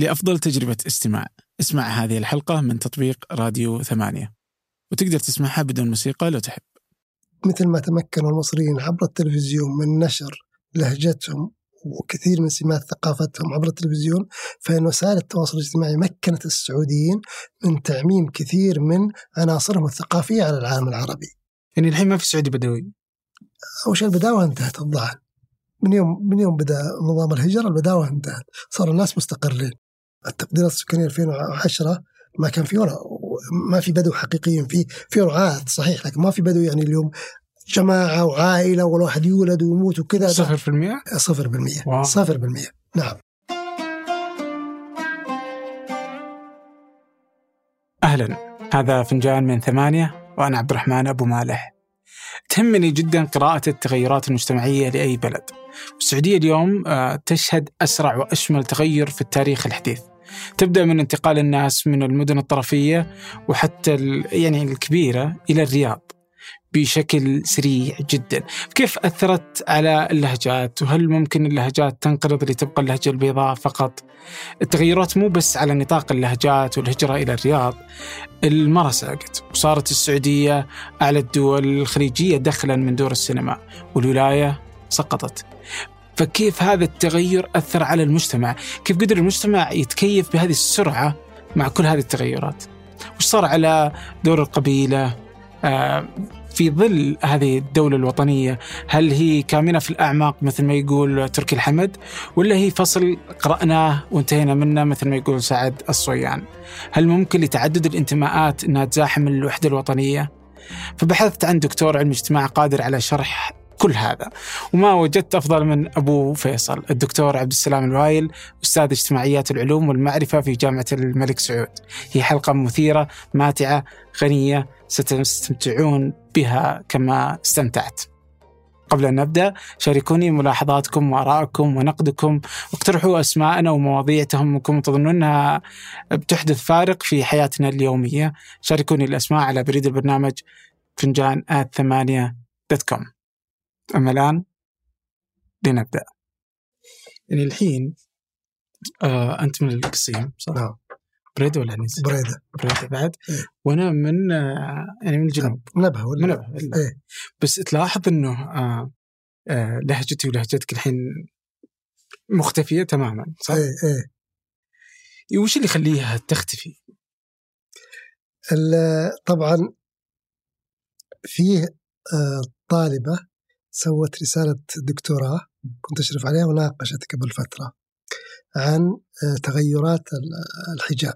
لأفضل تجربة استماع. اسمع هذه الحلقة من تطبيق راديو ثمانية. وتقدر تسمعها بدون موسيقى لو تحب. مثل ما تمكن المصريين عبر التلفزيون من نشر لهجتهم وكثير من سمات ثقافتهم عبر التلفزيون فإن وسائل التواصل الاجتماعي مكنت السعوديين من تعميم كثير من عناصرهم الثقافية على العالم العربي. يعني الحين ما في سعودي بدوي. أول شيء البداوة انتهت الظاهر. من يوم من يوم بدأ نظام الهجرة البداوة انتهت. صار الناس مستقرين. التقديرات السكانية 2010 ما كان في ولا ما في بدو حقيقيين في في رعاة صحيح لكن ما في بدو يعني اليوم جماعة وعائلة والواحد يولد ويموت وكذا. صفر في المئة صفر بالمية واو. صفر بالمية نعم. أهلا. هذا فنجان من ثمانية وأنا عبد الرحمن أبو مالح. تهمني جدا قراءة التغيرات المجتمعية لأي بلد. السعودية اليوم آه، تشهد أسرع وأشمل تغير في التاريخ الحديث. تبدأ من انتقال الناس من المدن الطرفية وحتى يعني الكبيرة إلى الرياض بشكل سريع جدا. كيف أثرت على اللهجات؟ وهل ممكن اللهجات تنقرض لتبقى اللهجة البيضاء فقط التغيرات مو بس على نطاق اللهجات والهجرة إلى الرياض المرة ساقت وصارت السعودية أعلى الدول الخليجية دخلا من دور السينما والولاية سقطت. فكيف هذا التغير أثر على المجتمع؟ كيف قدر المجتمع يتكيف بهذه السرعة مع كل هذه التغيرات؟ وش صار على دور القبيلة؟ آه، في ظل هذه الدولة الوطنية هل هي كامنة في الأعماق مثل ما يقول تركي الحمد ولا هي فصل قرأناه وانتهينا منه مثل ما يقول سعد الصويان؟ هل ممكن لتعدد الانتماءات أنها تزاحم الوحدة الوطنية؟ فبحثت عن دكتور علم اجتماع قادر على شرح كل هذا. وما وجدت أفضل من أبو فيصل الدكتور عبد السلام الوايل أستاذ اجتماعيات العلوم والمعرفة في جامعة الملك سعود. هي حلقة مثيرة ماتعة غنية ستستمتعون بها كما استمتعت. قبل أن نبدأ شاركوني ملاحظاتكم وآرائكم ونقدكم. واقترحوا أسماء ومواضيع تهمكم تظنون أنها بتحدث فارق في حياتنا اليومية. شاركوني الأسماء على بريد البرنامج فنجان at ثمانية dot com. أما الآن لنبدأ. يعني الحين آه أنت من القصيم صح؟ نعم. بريدة ولا عنيزة؟ بريدة بريدة بعد إيه. وأنا من يعني من الجنوب نبهة ولا إلا. إيه. بس تلاحظ إنه آه آه لهجتي ولهجتك الحين مختفية تماما صح؟ إيه إيه وش اللي يخليها تختفي؟ طبعا فيه آه، طالبة سوت رسالة دكتوراه كنت أشرف عليها وناقشت قبل فترة عن تغيرات ال- الحجاب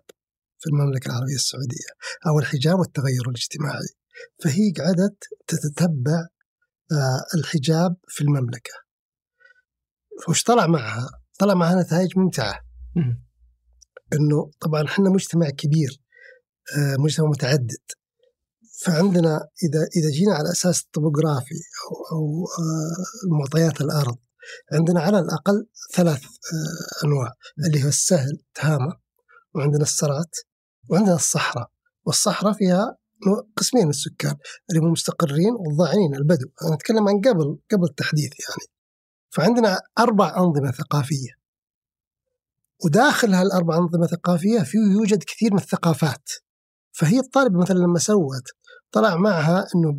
في المملكة العربية السعودية أو الحجاب والتغير الاجتماعي فهي قعدت تتبع آه، الحجاب في المملكة وش طلع معها؟ طلع معها نتائج ممتعة مم. إنه طبعا إحنا مجتمع كبير آه، مجتمع متعدد فعندنا إذا إذا جينا على أساس الطبوغرافي أو أو آه، معطيات الأرض عندنا على الأقل ثلاث أنواع اللي هو السهل تهامة وعندنا السرات وعندنا الصحراء. والصحراء فيها قسمين من السكان اللي هم المستقرين والضاعنين البدو. أنا أتكلم عن قبل قبل التحديث يعني. فعندنا أربع أنظمة ثقافية. وداخل هالأربع أنظمة ثقافية في يوجد كثير من الثقافات. فهي الطالبة مثلا لما سوت طلع معها إنه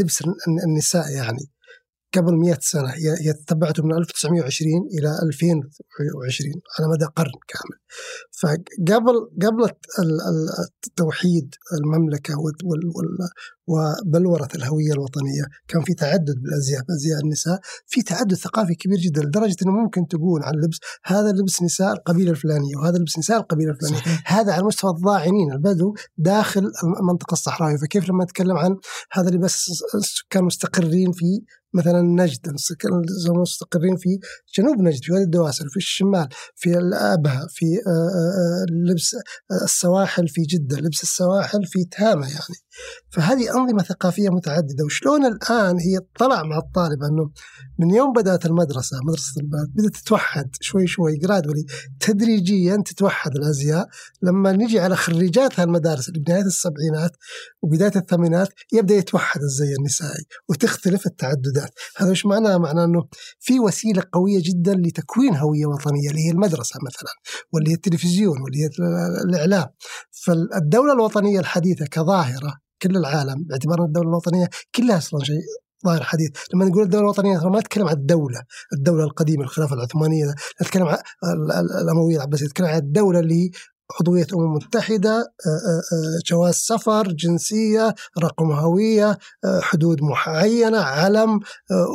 لبس النساء يعني. قبل 100 سنة هي هي تبعته من 1920 إلى 2020 على مدى قرن كامل. فقبل قبل ال- ال- التوحيد المملكة وبلوره الهوية الوطنية. كان في تعدد بالأزياء بازياء النساء. في تعدد ثقافي كبير جدا لدرجة إنه ممكن تقول عن لبس هذا لبس نساء القبيلة الفلانية وهذا لبس نساء القبيلة الفلانية. صحيح. هذا على مستوى الضاعنين البدو داخل المنطقة الصحراوية. فكيف لما نتكلم عن هذا بس السكان مستقرين في مثلا نجد مستقرين في جنوب نجد في وادي الدواسر في الشمال في الأبها في لبس السواحل في جدة لبس السواحل في تهامة يعني. فهذه أنظمة ثقافية متعددة وشلون الآن هي طلع مع الطالب أنه من يوم بدأت المدرسة مدرسة البلد بدأت تتوحد شوي شوي جرادولي تدريجيا تتوحد الأزياء. لما نجي على خريجات هالمدارس اللي بنهاية السبعينات وبداية الثمانينات يبدأ يتوحد الزي النسائي وتختلف التعددات. هذا وش معناه؟ معناه أنه في وسيلة قوية جدا لتكوين هوية وطنية اللي هي المدرسة مثلا واللي هي التلفزيون واللي هي الإعلام. فالدولة الوطنية الحديثة كظاهرة كل العالم باعتبار الدولة الوطنية كلها أصلا شيء ظاهر حديث. لما نقول الدولة الوطنية ما نتكلم عن الدولة الدولة القديمة الخلافة العثمانية نتكلم عن الأموية العباسية نتكلم عن الدولة اللي عضوية أمم متحدة جواز سفر جنسية رقم هوية حدود معينة علم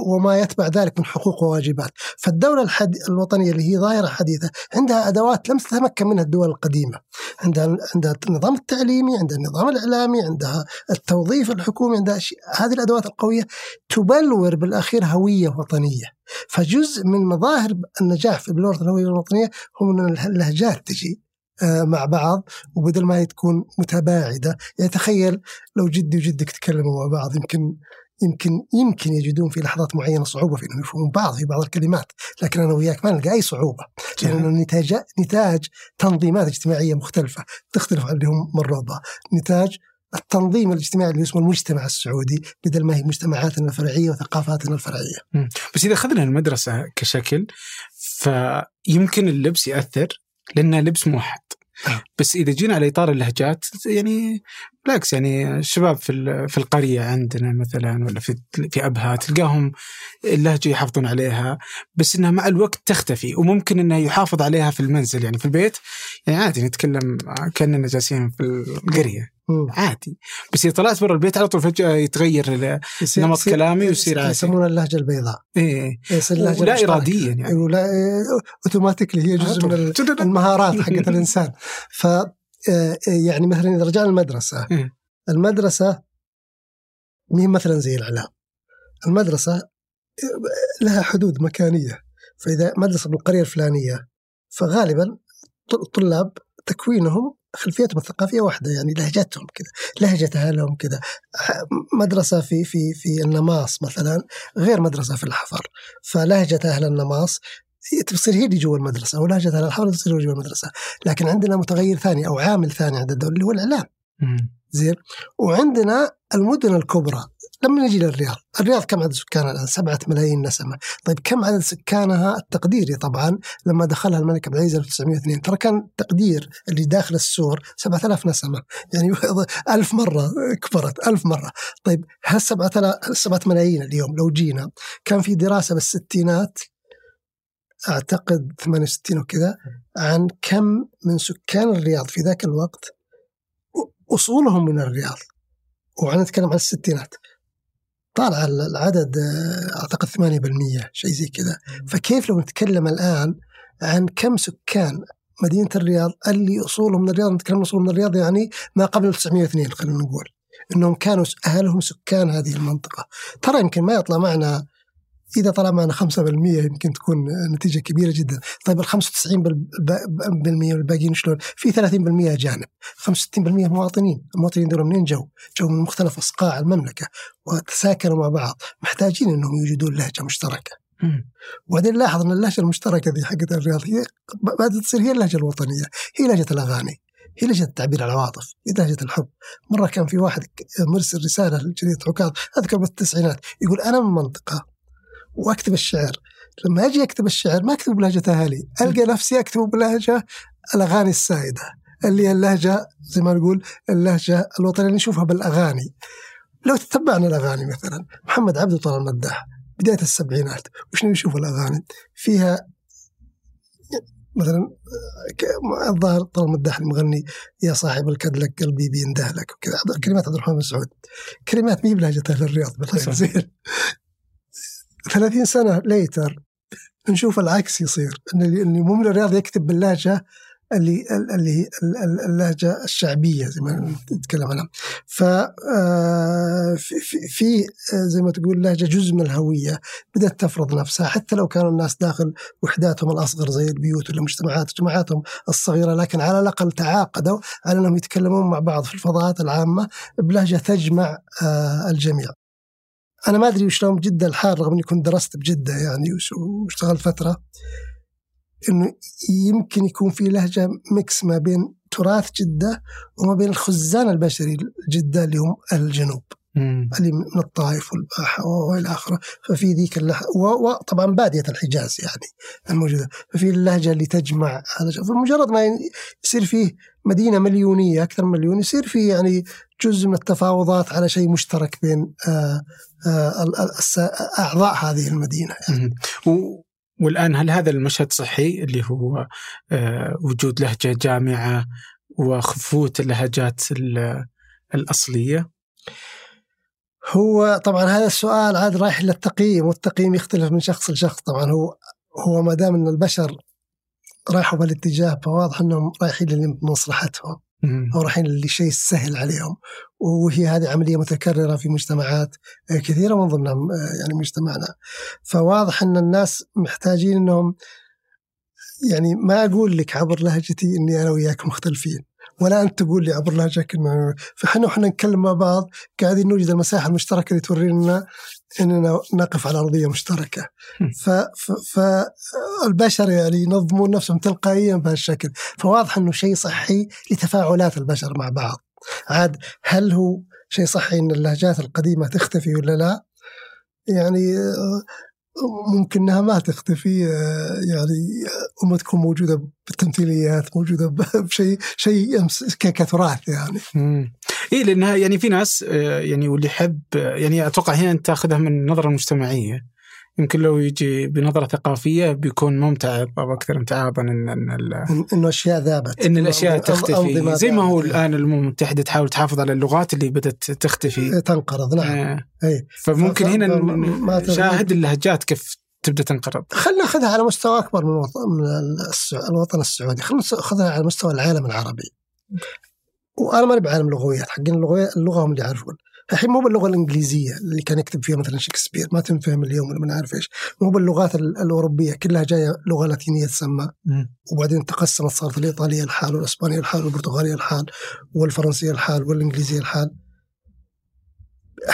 وما يتبع ذلك من حقوق وواجبات. فالدولة الحد... الوطنية اللي هي ظاهرة حديثة عندها أدوات لم تتمكن منها الدول القديمة. عندها عندها النظام التعليمي عندها النظام الإعلامي عندها التوظيف الحكومي عندها شيء. هذه الأدوات القوية تبلور بالأخير هوية وطنية. فجزء من مظاهر النجاح في بلورة الهوية الوطنية هو أن اللهجات تجي. مع بعض وبدل ما هي تكون متباعدة. يعني تخيل لو جدي وجدك تكلموا مع بعض يمكن يمكن يمكن يجدون في لحظات معينة صعوبة في إنهم يفهمون بعض في بعض الكلمات، لكن أنا وياك ما نلقى أي صعوبة، لأنه نتاج نتاج تنظيمات اجتماعية مختلفة تختلف عن اللي هم مروا بها، نتاج التنظيم الاجتماعي اللي اسمه المجتمع السعودي بدل ما هي مجتمعاتنا الفرعية وثقافاتنا الفرعية. بس إذا أخذنا المدرسة كشكل فيمكن اللبس يأثر لأنه لبس موحد. بس إذا جينا على إطار اللهجات يعني بالعكس يعني الشباب في في القرية عندنا مثلا ولا في في أبها تلقاهم اللهجة يحافظون عليها بس إنها مع الوقت تختفي وممكن إنه يحافظ عليها في المنزل يعني في البيت يعني عادي نتكلم كأننا جالسين في القرية عادي. بس إذا طلعت برا البيت على طول فجأة يتغير نمط كلامي ويصير عادي. يسمونها اللهجة البيضاء. إيه. اللهجة لا اراديا يعني. ولا أوتوماتيكلي هي جزء من المهارات حقت الإنسان. ف يعني مثلا إذا رجعنا المدرسة المدرسة مين مثلا زي الإعلام. المدرسة لها حدود مكانية. فإذا مدرسة بالقرية الفلانية فغالبا الطلاب تكوينهم خلفيتهم الثقافية واحدة يعني لهجتهم كذا لهجة أهلهم كذا مدرسة في في في النماص مثلا غير مدرسة في الحفر. فلهجة أهل النماص تصير هي اللي جوا المدرسة ولهجه أهل الحفر تصير جوا المدرسة. لكن عندنا متغير ثاني أو عامل ثاني عند الدولة اللي هو الإعلام. زين؟ وعندنا المدن الكبرى. لما نجي للرياض الرياض كم عدد سكانها الآن؟ سبعة ملايين نسمة. طيب كم عدد سكانها التقديري؟ طبعا لما دخلها الملك عبد العزيز 1902 ترى كان التقدير اللي داخل السور 7000 نسمة. يعني ألف مرة كبرت ألف مرة. طيب هالسبعة سبعة ملايين اليوم لو جينا كان في دراسة بالستينات أعتقد 68 وكذا عن كم من سكان الرياض في ذاك الوقت أصولهم من الرياض. وأنا نتكلم عن الستينات. طالع العدد أعتقد 8% شيء زي كذا. فكيف لو نتكلم الآن عن كم سكان مدينة الرياض اللي أصولهم من الرياض نتكلم أصولهم من الرياض يعني ما قبل 1902 خلينا نقول. إنهم كانوا أهلهم سكان هذه المنطقة. ترى يمكن ما يطلع معنا إذا طلع معنا 5% يمكن تكون نتيجة كبيرة جدا، طيب ال 95% الباقيين شلون؟ في 30% اجانب، 65% مواطنين، المواطنين دول منين جو؟ جو من مختلف أصقاع المملكة وتساكنوا مع بعض، محتاجين إنهم يوجدون لهجة مشتركة. وبعدين لاحظ إن اللهجة المشتركة ذي حقت الرياض هي بدات تصير هي اللهجة الوطنية، هي لهجة الأغاني. هي لهجة التعبير عن العواطف هي لهجة الحب مرة كان في واحد مرسل رسالة لجريدة عكاظ أذكر بالتسعينات يقول أنا من منطقة وأكتب الشعر. لما أجي أكتب الشعر ما أكتب بلهجة أهلي ألقى نفسي أكتب بلهجة الأغاني السائدة اللي هي اللهجة زي ما نقول اللهجة الوطنية اللي نشوفها بالأغاني. لو تتبعنا الأغاني مثلا محمد عبده طلال المداح بداية السبعينات وش نشوف الأغاني؟ فيها مثلا الظاهر طلال المداح المغني يا صاحب الكدلك قلبي بينده لك وكذا. كلمات عبد الرحمن مسعود كلمات مي بلهجه أهل الرياض بالغير 30 سنة ليتر نشوف العكس يصير إن اللي مو من الرياض يكتب باللهجة اللي اللي اللهجة الشعبية زي ما نتكلم عنها ف في زي ما تقول لهجة جزء من الهوية بدأت تفرض نفسها حتى لو كانوا الناس داخل وحداتهم الأصغر زي البيوت ولا مجتمعات جماعاتهم الصغيرة لكن على الأقل تعاقدوا على أنهم يتكلمون مع بعض في الفضاءات العامة بلهجة تجمع الجميع. أنا ما أدري وشلون بجدة الحال رغم إني كنت درست بجدة يعني واشتغلت فترة إنه يمكن يكون في لهجة ميكس ما بين تراث جدة وما بين الخزان البشري جده اللي هم الجنوب. اللي من الطائف والباحة وإلى آخره. ففي ذيك اللهجه وطبعا بادية الحجاز يعني الموجودة. ففي اللهجة اللي تجمع هذا فمجرد ما يصير فيه مدينة مليونية أكثر من مليون يصير فيه يعني جزء من التفاوضات على شيء مشترك بين آآ أعضاء هذه المدينة يعني. والآن هل هذا المشهد صحي اللي هو وجود لهجة جامعة وخفوت اللهجات الأصلية؟ هو طبعا هذا السؤال عاد رايح للتقييم والتقييم يختلف من شخص لشخص طبعا هو هو ما دام إن البشر رايحوا بالاتجاه فواضح إنهم رايحين لمصلحتهم أو رايحين لشيء سهل عليهم. وهي هذه عملية متكررة في مجتمعات كثيرة من ضمنها يعني مجتمعنا. فواضح أن الناس محتاجين إنهم يعني ما أقول لك عبر لهجتي إني أنا وياك مختلفين ولا أنت تقول لي عبر لهجك فاحنا وحنا نتكلم مع بعض قاعدين نوجد المساحة المشتركة اللي تورينا إننا نقف على أرضية مشتركة. فالبشر يعني ينظمون نفسهم تلقائيا بهالشكل. فواضح إنه شيء صحي لتفاعلات البشر مع بعض. عاد هل هو شيء صحي إن اللهجات القديمة تختفي ولا لا؟ يعني ممكن إنها ما تختفي. يعني وما تكون موجودة بالتمثيليات موجودة بشيء شيء كتراث يعني. اي لأنها يعني في ناس يعني واللي يحب يعني أتوقع هنا انت تأخذها من النظره المجتمعيه يمكن لو يجي بنظرة ثقافية بيكون ممتع أو أكثر امتعاضا ان إن إنه أشياء ذابت. إن الأشياء تختفي. زي ما هو الآن الامم المتحدة تحاول تحافظ على اللغات اللي بدأت تختفي. تنقرض نعم. آه. أي. فممكن هنا نشاهد اللهجات كيف تبدأ تنقرض. خلينا ناخذها على مستوى أكبر من من الوطن السعودي. خلينا ناخذها على مستوى العالم العربي. وأنا ماني بعالم لغويات حقين اللغة هم اللي يعرفون. الحين مو باللغة الإنجليزية اللي كان يكتب فيها مثلا شكسبير ما تنفهم اليوم ولا ما نعرف إيش. مو باللغات الأوروبية كلها جاية لغة لاتينية تسمى. وبعدين تقسمت صارت الإيطالية الحال والإسبانية الحال والبرتغالية الحال والفرنسية الحال والإنجليزية الحال.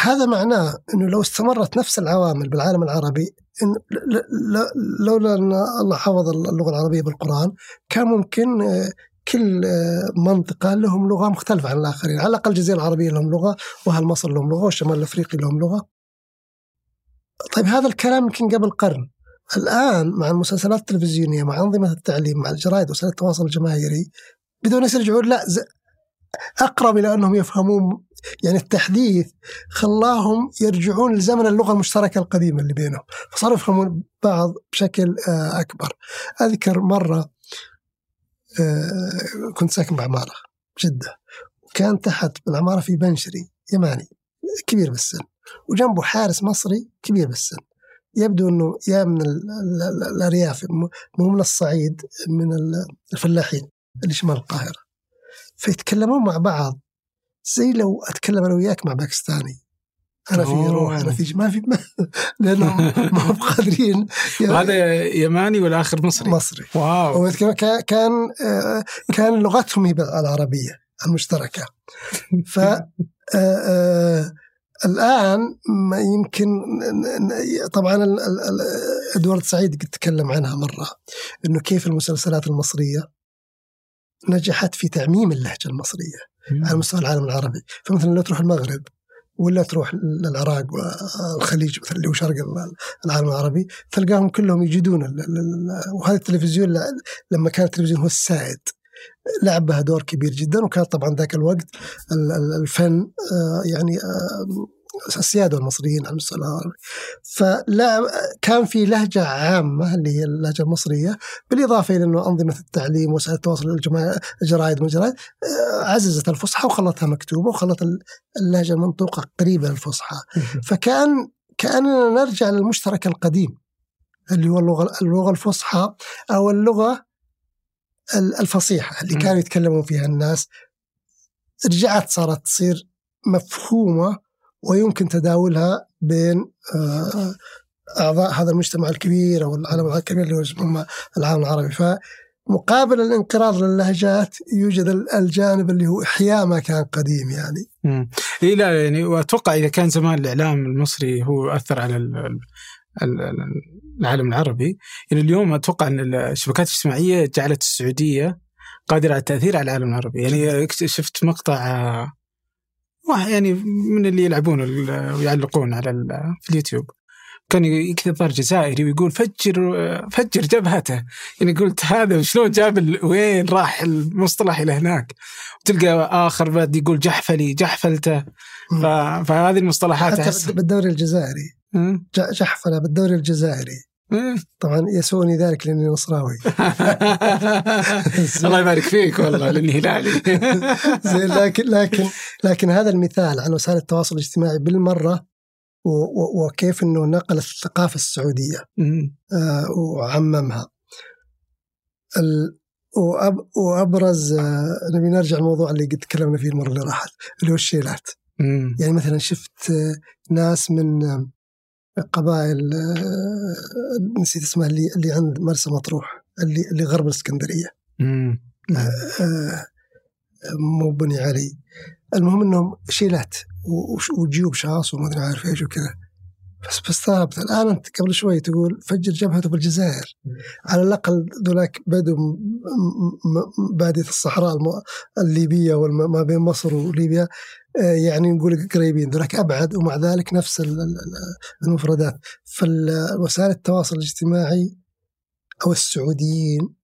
هذا معناه إنه لو استمرت نفس العوامل بالعالم العربي إن لولا أن الله حفظ اللغة العربية بالقرآن كان ممكن كل منطقة لهم لغة مختلفة عن الآخرين. على الأقل الجزيرة العربية لهم لغة وأهل مصر لهم لغة والشمال الأفريقي لهم لغة. طيب هذا الكلام يمكن قبل قرن. الآن مع المسلسلات التلفزيونية مع أنظمة التعليم مع الجرائد وسائل التواصل الجماهيري بدون الناس يرجعون لا أقرب إلى أنهم يفهمون. يعني التحديث خلاهم يرجعون لزمن اللغة المشتركة القديمة اللي بينهم فصاروا يفهمون بعض بشكل أكبر. أذكر مرة كنت ساكن بعمارة جدة. وكان تحت بالعمارة في بنشري يماني كبير بالسن. وجنبه حارس مصري كبير بالسن. يبدو إنه يا من الأرياف مو من الصعيد من الفلاحين اللي شمال القاهرة. فيتكلمون مع بعض زي لو أتكلم أنا وياك مع باكستاني. أنا في روح أنا في ما في لانهم ما هم قادرين. هذا يماني والآخر مصري. مصري. واو. كان كان لغتهم هي العربية المشتركة. ف الآن ما يمكن طبعا إدوارد سعيد قد تكلم عنها مرة إنه كيف المسلسلات المصرية نجحت في تعميم اللهجة المصرية على مستوى العالم العربي. فمثلا لو تروح المغرب ولا تروح للعراق والخليج مثلا اللي هو شرق العالم العربي تلقاهم كلهم يجدون وهذا التلفزيون لما كان التلفزيون هو السائد لعب بها دور كبير جدا وكان طبعا ذاك الوقت الفن يعني السيادة المصريين على المستوى العربي. فلا كان في لهجة عامة اللي هي اللهجة المصرية بالإضافة إلى إنه أنظمة التعليم وسائل التواصل الجرائد والجرائد عززت الفصحى وخلتها مكتوبة وخلت اللهجة المنطوقه قريبة للفصحى. فكان كأننا نرجع للمشترك القديم اللي هو اللغة اللغة الفصحى أو اللغة الفصيحة اللي. كانوا يتكلمون فيها الناس. رجعت صارت تصير مفهومة ويمكن تداولها بين آه، أعضاء هذا المجتمع الكبير أو العالم الكبير اللي هو يسمونه العالم العربي. فمقابل الانقراض للهجات يوجد ال- الجانب اللي هو إحياء ما كان قديم يعني. مم. اي لا يعني وأتوقع إذا كان زمان الإعلام المصري هو أثر على ال- ال- ال- العالم العربي يعني اليوم أتوقع أن الشبكات الاجتماعية جعلت السعودية قادرة على التأثير على العالم العربي. يعني شفت مقطع آه، يعني من اللي يلعبون ويعلقون على في اليوتيوب. كان يكتب ظهر جزائري ويقول فجر فجر جبهته. يعني قلت هذا شلون جاب وين راح المصطلح إلى هناك؟ تلقى آخر بعد يقول جحفلي جحفلته. فهذه المصطلحات حتى بالدوري الجزائري. جحفلة بالدوري الجزائري. طبعا يسوني ذلك لأني نصراوي الله يبارك فيك والله لأني هلالي زين لكن لكن لكن هذا المثال عن وسائل التواصل الاجتماعي بالمرة وكيف إنه نقل الثقافة السعودية. آه، وعممها وأب وأبرز آه، نبي نرجع الموضوع اللي قد تكلمنا فيه المرة اللي راحت اللي هو الشيلات. يعني مثلا شفت آه، ناس من قبائل آه، نسيت اسمها اللي اللي عند مرسى مطروح اللي اللي غرب الإسكندرية. مم. آه، مو بني علي. المهم إنهم شيلات وجيوب شاص وما أدري عارف إيش وكذا. بس بستغربت الآن أنت قبل شوي تقول فجر جبهته بالجزائر على الأقل ذولاك بدوا بادية الصحراء الليبية وما بين مصر وليبيا. آه، يعني نقول قريبين. ذولاك أبعد ومع ذلك نفس ال- ال- المفردات. فوسائل التواصل الاجتماعي أو السعوديين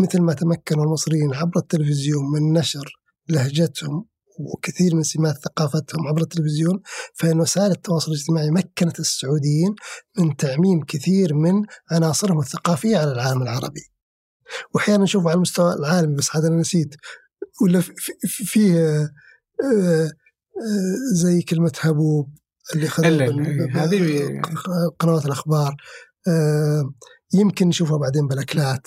مثل ما تمكنوا المصريين عبر التلفزيون من نشر لهجتهم وكثير من سمات ثقافتهم عبر التلفزيون فإن وسائل التواصل الاجتماعي مكنت السعوديين من تعميم كثير من عناصرهم الثقافية على العالم العربي. وأحيانا نشوفه على المستوى العالمي بس هذا أنا نسيت. ولا في- في- فيه آه، آه، آه، زي كلمة هبوب اللي خذوها إيه، هذه- قنوات الأخبار. آه، يمكن نشوفها بعدين بالأكلات.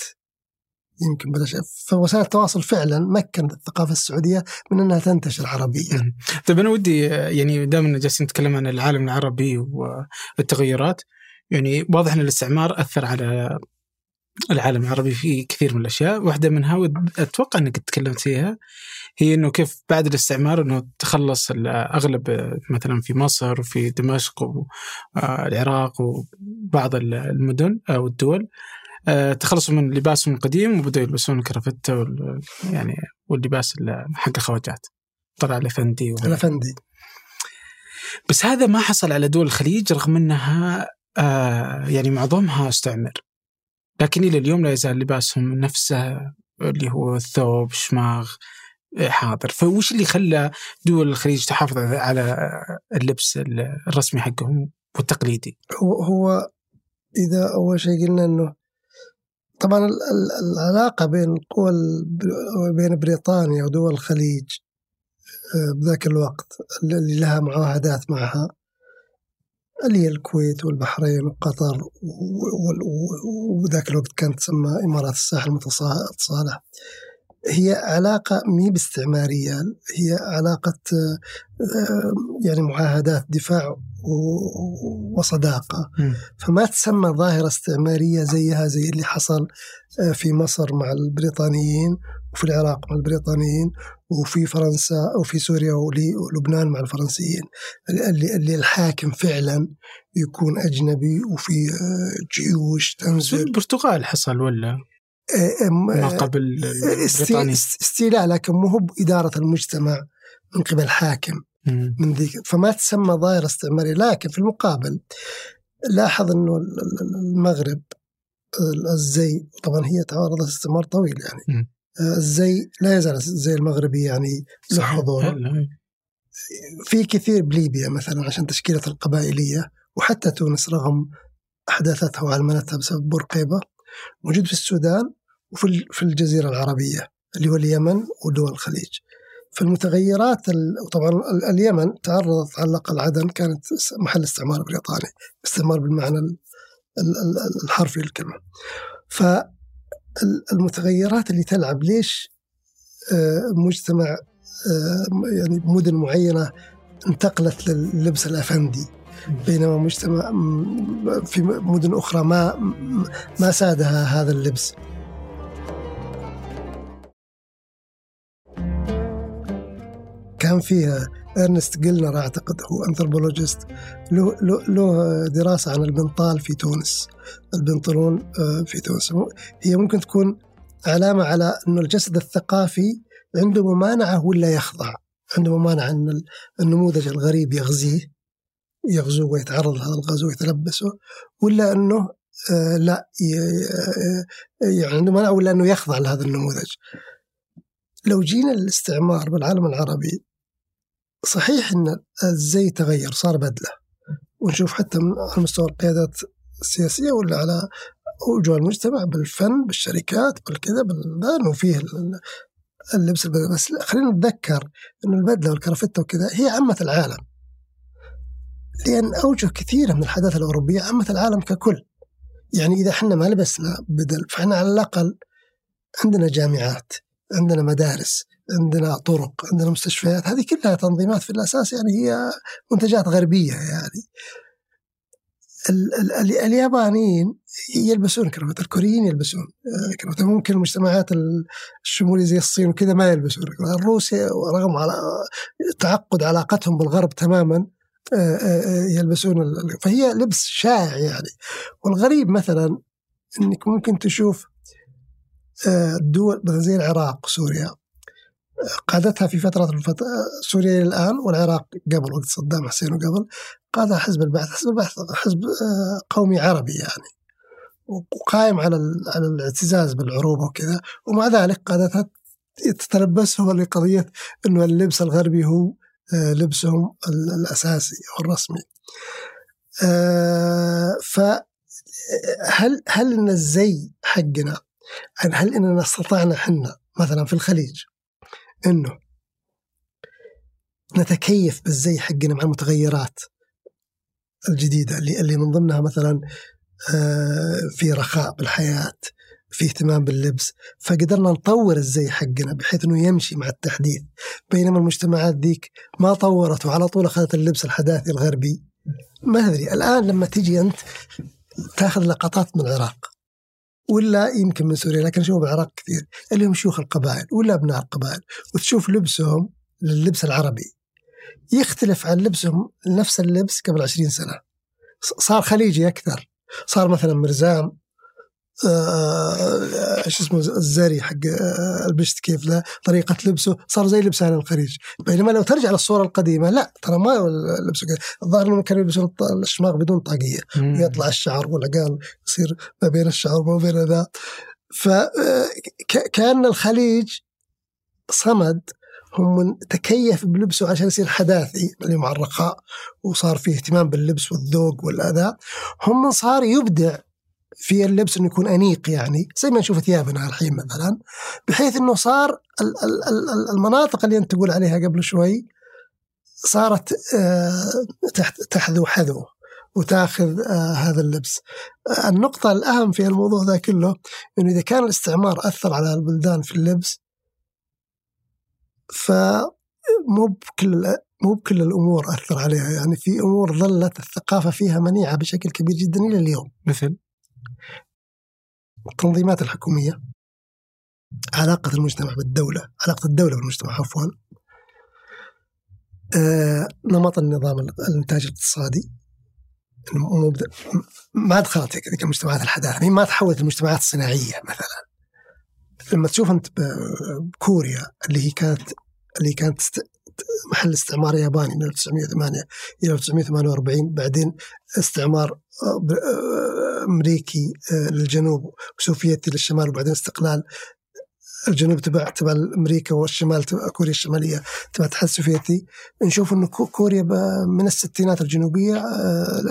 يمكن بلاش. فوسائل التواصل فعلا مكنت الثقافة السعودية من أنها تنتشر عربيا. طيب أنا ودي آه، يعني دائما جالسين نتكلم عن العالم العربي والتغيرات يعني واضح إن الاستعمار أثر على العالم العربي في كثير من الأشياء، واحدة منها ود- أتوقع إنك تكلمت فيها هي إنه كيف بعد الاستعمار إنه تخلص أغلب آه، مثلا في مصر وفي دمشق والعراق وبعض ال- المدن أو الدول. آه، تخلصوا من لباسهم القديم وبدأوا يلبسون الكرافتة وال يعني واللباس ال- حق الخواجات طلع الافندي. الافندي بس هذا ما حصل على دول الخليج رغم إنها آه يعني معظمها استعمر. لكن إلى اليوم لا يزال لباسهم نفسه اللي هو الثوب شماغ حاضر. فوش اللي خلى دول الخليج تحافظ على اللبس الرسمي حقهم والتقليدي؟ هو هو إذا أول شيء قلنا إنه طبعا ال- ال- العلاقة بين القوى ال- بين بريطانيا ودول الخليج آه، بذاك الوقت اللي لها معاهدات معها اللي هي الكويت والبحرين وقطر وذاك الوقت كانت تسمى إمارات الساحل المتصالح هي علاقة مي باستعمارية هي علاقة آه، يعني معاهدات دفاع وصداقة. فما تسمى ظاهرة استعمارية زيها زي اللي حصل آه، في مصر مع البريطانيين وفي العراق مع البريطانيين وفي فرنسا وفي سوريا ولبنان مع الفرنسيين. اللي, اللي الحاكم فعلا يكون أجنبي وفي آه، جيوش تنزل. البرتغال حصل ولا؟ آه، ما آه، قبل استيلاء لكن مو هو بإدارة المجتمع من قبل حاكم. من ذيك. فما تسمى ظاهرة استعمارية لكن في المقابل لاحظ أنه ال- ال- المغرب ال- الزي طبعا هي تعرضت استعمار طويل يعني. الزي لا يزال الزي المغربي يعني له. حضور. في كثير بليبيا مثلا عشان تشكيلة القبائلية وحتى تونس رغم أحداثتها وعلمنتها بسبب بورقيبة موجود في السودان وفي في الجزيرة العربية اللي هو اليمن ودول الخليج فالمتغيرات ال- ال- اليمن تعرضت على الأقل عدن كانت محل استعمار بريطاني استعمار بالمعنى ال- ال- ال- الحرفي للكلمة المتغيرات اللي تلعب ليش آه، مجتمع آه، يعني مدن معينة انتقلت لللبس الأفندي بينما مجتمع في مدن أخرى ما ما سادها هذا اللبس. كان فيها إرنست جيلنر أعتقد هو anthropologist له له له دراسة عن البنطال في تونس. البنطلون آه، في تونس. هي ممكن تكون علامة على إنه الجسد الثقافي عنده ممانعة ولا يخضع. عنده ممانعة إن النموذج الغريب يغزيه يغزوه ويتعرض لهذا الغزو ويتلبسه ولا إنه آه لا يعني عنده مانع ولا إنه يخضع لهذا النموذج. لو جينا الاستعمار بالعالم العربي صحيح إن الزي تغير صار بدلة. ونشوف حتى على مستوى القيادات السياسية ولا على وجوه المجتمع بالفن بالشركات بالكذا انه فيه اللبس البدلة. بس خلينا نتذكر انه البدلة والكرافتة وكذا هي عامة العالم. لأن أوجه كثيرة من الحداثة الأوروبية عامة العالم ككل. يعني إذا إحنا ما لبسنا بدل فإحنا على الأقل عندنا جامعات عندنا مدارس عندنا طرق عندنا مستشفيات هذه كلها تنظيمات في الأساس يعني هي منتجات غربية يعني. ال ال اليابانيين يلبسون كرافات الكوريين يلبسون آه، كرافات ممكن المجتمعات الشمولية زي الصين وكذا ما يلبسون الروس رغم على تعقد علاقتهم بالغرب تماما آه، آه، يلبسون فهي لبس شائع يعني. والغريب مثلا إنك ممكن تشوف الدول مثلا زي العراق وسوريا قادتها في فترة الفت... سوريا الآن والعراق قبل وقت صدام حسين وقبل قادها حزب البعث حزب البعث حزب آه، قومي عربي يعني. وقائم على على الاعتزاز بالعروبة وكذا. ومع ذلك قادتها تتلبسهم لقضية أنه اللبس الغربي هو آه، لبسهم الأساسي أو الرسمي. آه، فهل هل إن الزي حقنا؟ هل إننا استطعنا إحنا مثلا في الخليج؟ إنه نتكيف بالزي حقنا مع المتغيرات الجديدة اللي اللي من ضمنها مثلا آه، في رخاء بالحياة في اهتمام باللبس. فقدرنا نطور الزي حقنا بحيث إنه يمشي مع التحديث. بينما المجتمعات ذيك ما طورت وعلى طول أخذت اللبس الحداثي الغربي. ما أدري الآن لما تجي أنت تأخذ لقطات من العراق. ولا يمكن من سوريا لكن أشوف بالعراق كثير. اللي هم شيوخ القبائل ولا أبناء القبائل وتشوف لبسهم لللبس العربي. يختلف عن لبسهم نفس اللبس قبل عشرين سنة. صار خليجي أكثر. صار مثلا مرزام شو اسمه الزري حق آه البشت كيف له طريقة لبسه صار زي لبس أهل الخليج بينما لو ترجع للصورة القديمة لا ترى ما لبسه كذا. الظاهر إنهم كانوا يلبسون الشماغ بدون طاقية. يطلع الشعر والعقال يصير ما بين الشعر وما بين ذا. فكان الخليج صمد هم تكيف بلبسه عشان يصير حداثي اللي مع الرخاء وصار فيه اهتمام باللبس والذوق والأذى. هم صار يبدع في اللبس إنه يكون أنيق يعني زي ما نشوف ثيابنا الحين مثلا بحيث إنه صار المناطق اللي أنت تقول عليها قبل شوي صارت آه، تحذو حذو وتاخذ آه، هذا اللبس. النقطة الأهم في الموضوع ذا كله إنه إذا كان الاستعمار أثر على البلدان في اللبس فمو بكل مو بكل الأمور أثر عليها يعني في أمور ظلت الثقافة فيها منيعة بشكل كبير جدا إلى اليوم مثل التنظيمات الحكومية علاقة المجتمع بالدولة علاقة الدولة بالمجتمع عفوا. آه، نمط النظام الإنتاج الاقتصادي. ما دخلت المجتمعات الحداثة. هي ما تحولت المجتمعات الصناعية مثلا. لما تشوف أنت بكوريا اللي هي كانت اللي كانت محل استعمار ياباني من 1908 إلى 1948 بعدين استعمار آه، آه، أمريكي آه، للجنوب وسوفيتي للشمال وبعدين استقلال الجنوب تبع تبع أمريكا والشمال تبع كوريا الشمالية تبع الاتحاد السوفيتي. نشوف انه كوريا من الستينات الجنوبية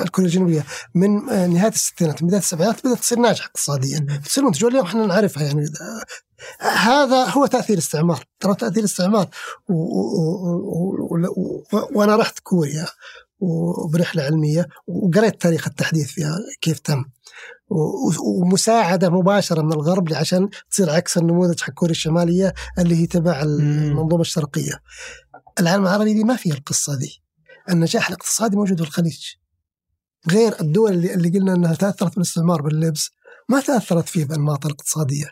الكوريا الجنوبية من نهاية الستينات من بداية السبعينات بدأت تصير ناجحة اقتصاديا. تصير منتج واليوم إحنا نعرفها يعني. هذا هو تأثير الاستعمار. ترى تأثير الاستعمار وأنا رحت كوريا وبرحلة علمية وقريت تاريخ التحديث فيها كيف تم. ومساعدة مباشرة من الغرب عشان تصير عكس النموذج حق كوريا الشمالية اللي هي تبع المنظومة الشرقية. العالم العربي دي ما فيها القصة دي. النجاح الاقتصادي موجود في الخليج. غير الدول اللي, اللي قلنا إنها تأثرت بالاستعمار باللبس ما تأثرت فيه بانماط الاقتصادية.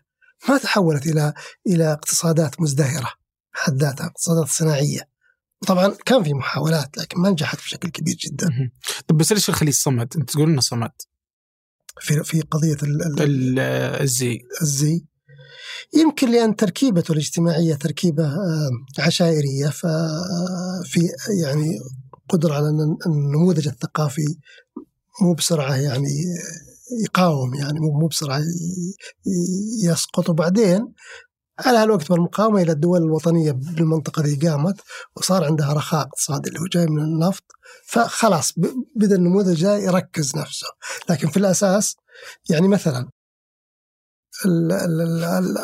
ما تحولت إلى إلى اقتصادات مزدهرة حد ذاتها اقتصادات صناعية. وطبعا كان في محاولات لكن ما نجحت بشكل كبير جدا. طب بس ليش الخليج صمد؟ أنت تقول إنه صمد في في قضية ال- ال- الزي. الزي. يمكن لأن تركيبته الاجتماعية تركيبة آه، عشائرية ففي يعني قدرة على أن النموذج الثقافي مو بسرعة يعني يقاوم يعني مو ي- يسقط. وبعدين على هالوقت والمقاومة إلى الدول الوطنية بالمنطقة ذي قامت وصار عندها رخاء اقتصادي اللي هو جاي من النفط. فخلاص بدأ النموذج ده يركز نفسه. لكن في الأساس يعني مثلا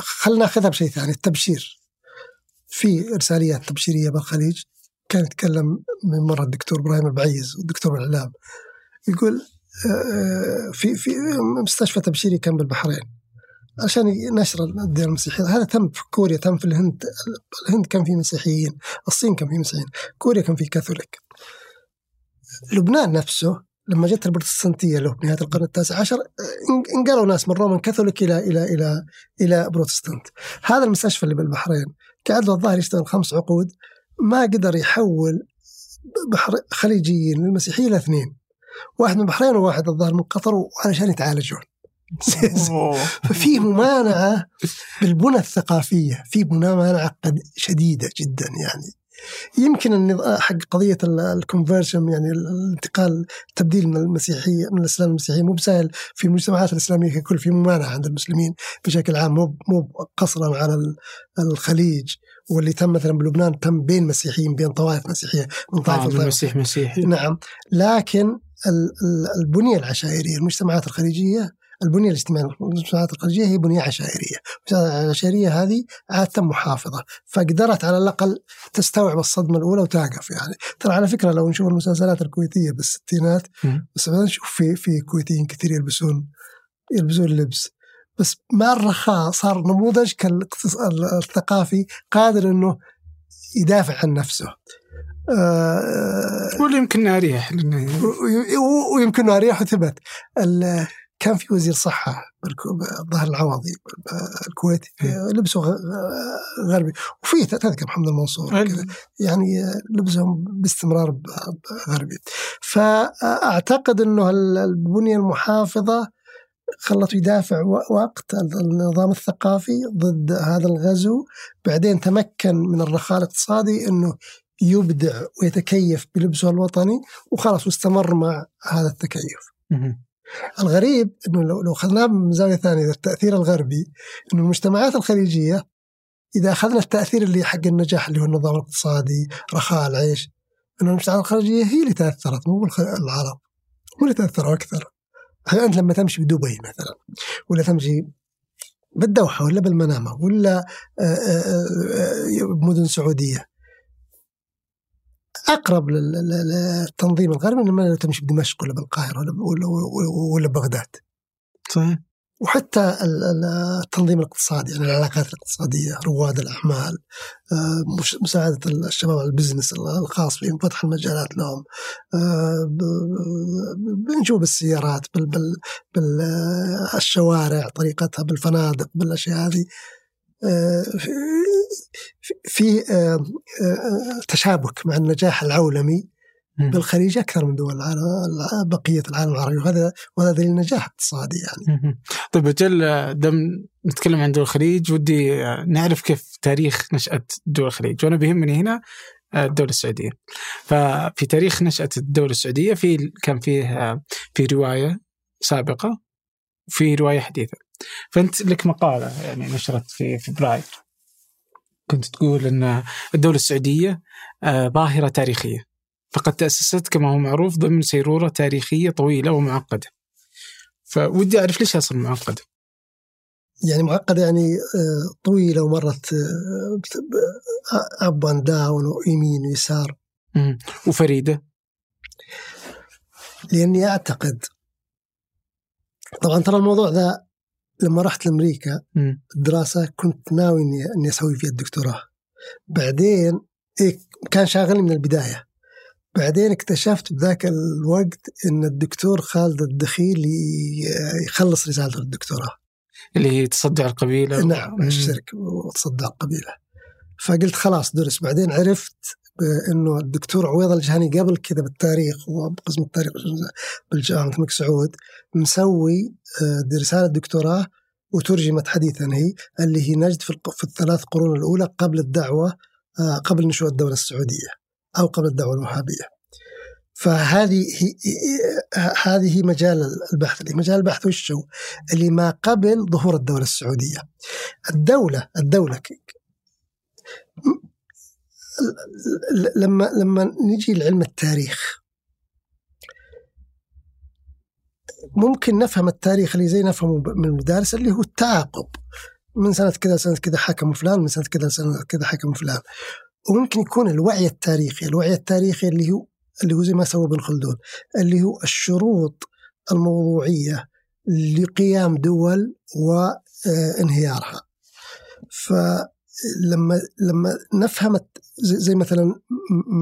خلنا ناخذها بشيء ثاني التبشير. في إرساليات تبشيرية بالخليج كان يتكلم من مرة الدكتور إبراهيم البعيز والدكتور الإعلام. يقول آه، في في مستشفى تبشيري كان بالبحرين. عشان نشر الدين المسيحية هذا تم في كوريا تم في الهند الهند كان في مسيحيين الصين كان في مسيحيين كوريا كان في كاثوليك لبنان نفسه لما جت البروتستانتية له بنهايه القرن التاسع عشر إن- انقلوا ناس من رومان كاثوليك إلى إلى إلى إلى بروتستانت. هذا المستشفى اللي بالبحرين قعد له الظاهر يشتغل خمس عقود ما قدر يحول بحر خليجيين للمسيحيه إلى اثنين. واحد من البحرين وواحد الظاهر من قطر وعلشان يتعالجون. ففي ممانعة بالبنى الثقافية، في ممانعة قد- شديدة جدا يعني. يمكن حق قضية الكونفرشن يعني الانتقال التبديل من المسيحية من الإسلام للمسيحيه مو بسهل في المجتمعات الإسلامية ككل في ممانعة عند المسلمين بشكل عام. مو مو قصرا على ال- الخليج واللي تم مثلا بلبنان تم بين مسيحيين بين طوائف مسيحية من طائفه آه المسيح مسيحي. نعم. لكن ال- ال- البنية العشائرية المجتمعات الخليجية البنية الاجتماعية المجتمعات الخليجية هي بنية عشائرية. المجتمعات العشائرية هذه عادة محافظة. فقدرت على الأقل تستوعب الصدمة الأولى وتقف يعني. ترى على فكرة لو نشوف المسلسلات الكويتية بالستينات. بس نشوف في في كويتيين كثير يلبسون يلبسون لبس. بس مع الرخاء صار نموذج الثقافي قادر إنه يدافع عن نفسه. آه، ولا يمكن أريح. ويمكن أريح وثبت. كان في وزير صحة بالكو- الظاهر العوضي الكويتي لبسه غربي. وفي تذكر محمد المنصور كذا. يعني لبسهم باستمرار غربي. فأعتقد إنه ال- البنية المحافظة خلته يدافع وقت النظام الثقافي ضد هذا الغزو. بعدين تمكن من الرخاء الاقتصادي إنه يبدع ويتكيف بلبسه الوطني وخلاص واستمر مع هذا التكيف. الغريب إنه لو لو اخذناه من زاوية ثانية التأثير الغربي إنه المجتمعات الخليجية إذا أخذنا التأثير اللي حق النجاح اللي هو النظام الاقتصادي رخاء العيش إنه المجتمعات الخليجية هي اللي تأثرت مو العرب هو اللي تأثروا أكثر. أنت لما تمشي بدبي مثلا ولا تمشي بالدوحة ولا بالمنامة ولا آه، آه، آه، بمدن سعودية أقرب لل- لل- للتنظيم الغربي لما لو تمشي بدمشق ولا بالقاهرة ولا بغداد. صحيح. وحتى ال- ال- التنظيم الاقتصادي يعني العلاقات الاقتصادية رواد الأعمال آه، مساعدة الشباب على البزنس الخاص فيهم فتح المجالات لهم آه، بنشوف بالسيارات بال بالشوارع طريقتها بالفنادق بالأشياء هذه. آه، في- في آه، آه، تشابك مع النجاح العولمي. بالخليج أكثر من دول العالم بقية العالم العربي وهذا وهذا دليل نجاح اقتصادي يعني. طيب أجل دم نتكلم عن دول الخليج ودي نعرف كيف تاريخ نشأة دول الخليج وأنا بيهمني هنا الدولة السعودية. ففي تاريخ نشأة الدولة السعودية في كان فيه في رواية سابقة وفي رواية حديثة. فأنت لك مقالة يعني نشرت في فبراير كنت تقول إن الدولة السعودية آه، ظاهرة تاريخية فقد تأسست كما هو معروف ضمن سيرورة تاريخية طويلة ومعقدة. فودي أعرف ليش أصلا معقدة؟ يعني معقدة يعني آه، طويلة ومرت up and down ويمين ويسار. وفريدة لأني أعتقد طبعا ترى الموضوع ذا لما رحت لأمريكا. الدراسة كنت ناوي اني إني أسوي فيها الدكتوراه. بعدين إيه كان شاغلني من البداية. بعدين اكتشفت بذاك الوقت إن الدكتور خالد الدخيل يخلص رسالته الدكتوراه. اللي هي تصدع القبيلة نعم مم. الشرك وتصدى القبيلة. فقلت خلاص درس. بعدين عرفت إنه الدكتور عويض الجهني قبل كذا بالتاريخ وبقسم التاريخ بالجامعة الملك سعود مسوي آه، رسالة دكتوراه وترجمت حديثا هي اللي هي نجد في في الثلاث قرون الأولى قبل الدعوة آه، قبل نشوء الدولة السعودية أو قبل الدعوة الوهابيه. فهذه هي هذه مجال البحث اللي مجال البحث وش هو؟ اللي ما قبل ظهور الدولة ك- ل- ل- لما لما نجي لعلم التاريخ. ممكن نفهم التاريخ اللي زي نفهمه من المدارس اللي هو التعاقب. من سنة كذا سنة كذا حكم فلان من سنة كذا سنة كذا حكم فلان. وممكن يكون الوعي التاريخي الوعي التاريخي اللي هو اللي هو زي ما سوى ابن خلدون اللي هو الشروط الموضوعية لقيام دول وانهيارها. فلما لما نفهم الت- زي, مثلا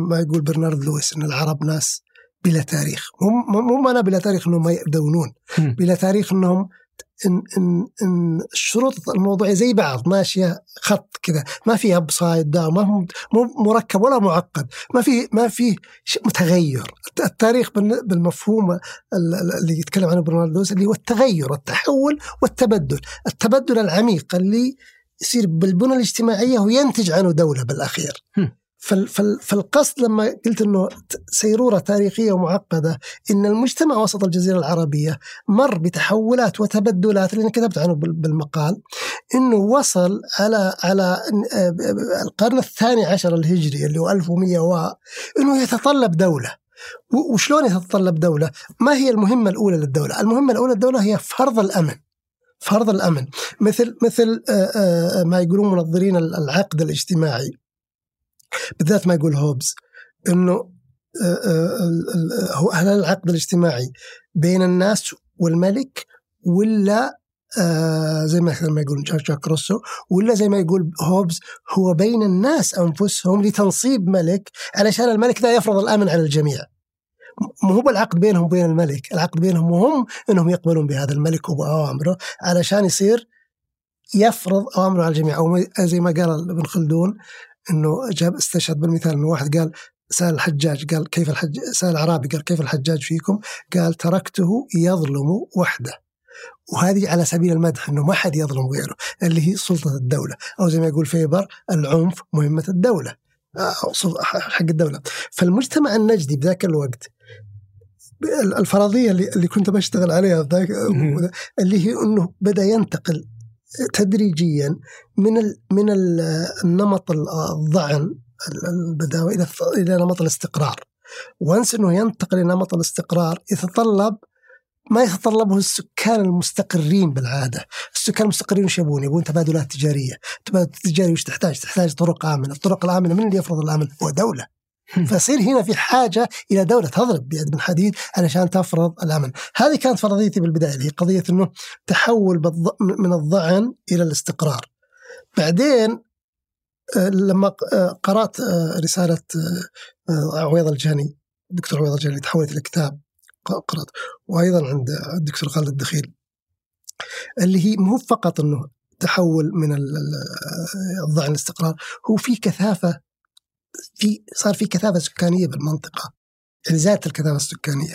ما يقول برنارد لويس إن العرب ناس بلا تاريخ. مو مو- معناه بلا تاريخ إنهم ما يدونون. بلا تاريخ إنهم إن, إن, إن الشروط الموضوعية زي بعض ماشية خط كذا. ما فيها بسايد دا ما هو مو مركب ولا معقد. ما في ما في شيء متغير. التاريخ بالمفهوم ال- ال- اللي يتكلم عنه برنارد لويس اللي هو التغير التحول والتبدل. التبدل العميق اللي يصير بالبنى الاجتماعية وينتج عنه دولة. فال فال فالقصد لما قلت إنه سيرورة تاريخية ومعقدة إن المجتمع وسط الجزيرة العربية مر بتحولات وتبدلات اللي أنا كتبت عنه بال- بالمقال إنه وصل على على آه، القرن الثاني عشر الهجري اللي هو 1100 و إنه يتطلب دولة وشلون يتطلب دولة؟ ما هي المهمة الأولى للدولة؟ المهمة الأولى للدولة هي فرض الأمن فرض الأمن. مثل مثل آه، آه، ما يقولون منظرين العقد الاجتماعي. بالذات ما يقول هوبز إنه آه، آه، هل العقد الاجتماعي بين الناس والملك ولا آه زي ما ما يقول جاك جاك روسو ولا زي ما يقول هوبز هو بين الناس أنفسهم لتنصيب ملك علشان الملك ذا يفرض الأمن على الجميع؟ مو هو العقد بينهم وبين الملك العقد بينهم وهم إنهم يقبلون بهذا الملك وبأوامره علشان يصير يفرض أوامره على الجميع أو زي ما قال ابن خلدون إنه جاب استشهد بالمثال إنه واحد قال سأل الحجاج قال كيف الحج سأل العرابي قال كيف الحجاج فيكم؟ قال تركته يظلم وحده. وهذه على سبيل المدح إنه ما حد يظلم غيره اللي هي سلطة الدولة أو زي ما يقول فيبر العنف مهمة الدولة حق الدولة. فالمجتمع النجدي بذاك الوقت الفرضية اللي, اللي كنت بشتغل عليها. اللي هي إنه بدأ ينتقل تدريجيا من ال من ال النمط الضعن البداوي إلى إلى نمط الاستقرار. وانس إنه ينتقل إلى نمط الاستقرار يتطلب ما يتطلبه السكان المستقرين بالعادة، السكان المستقرين وش يبون؟ يبون تبادلات تجارية، تبادل تجاري وش تحتاج؟ تحتاج طرق آمنة، الطرق الآمنة من اللي يفرض الآمن؟ هو دولة. فيصير هنا في حاجة إلى دوله تضرب بيد من حديد علشان تفرض الامن، هذه كانت فرضيتي بالبداية اللي هي قضية إنه تحول من الضعن إلى الاستقرار. بعدين آه، لما آه، قرأت آه، رسالة عويض الجهني الدكتور عويض الجهني تحولت إلى كتاب قرأت. وأيضا عند الدكتور خالد الدخيل. اللي هي مو فقط إنه تحول من ال- ال- الضعن الاستقرار هو في كثافة في صار في كثافة سكانية بالمنطقة يعني زادت الكثافة السكانية.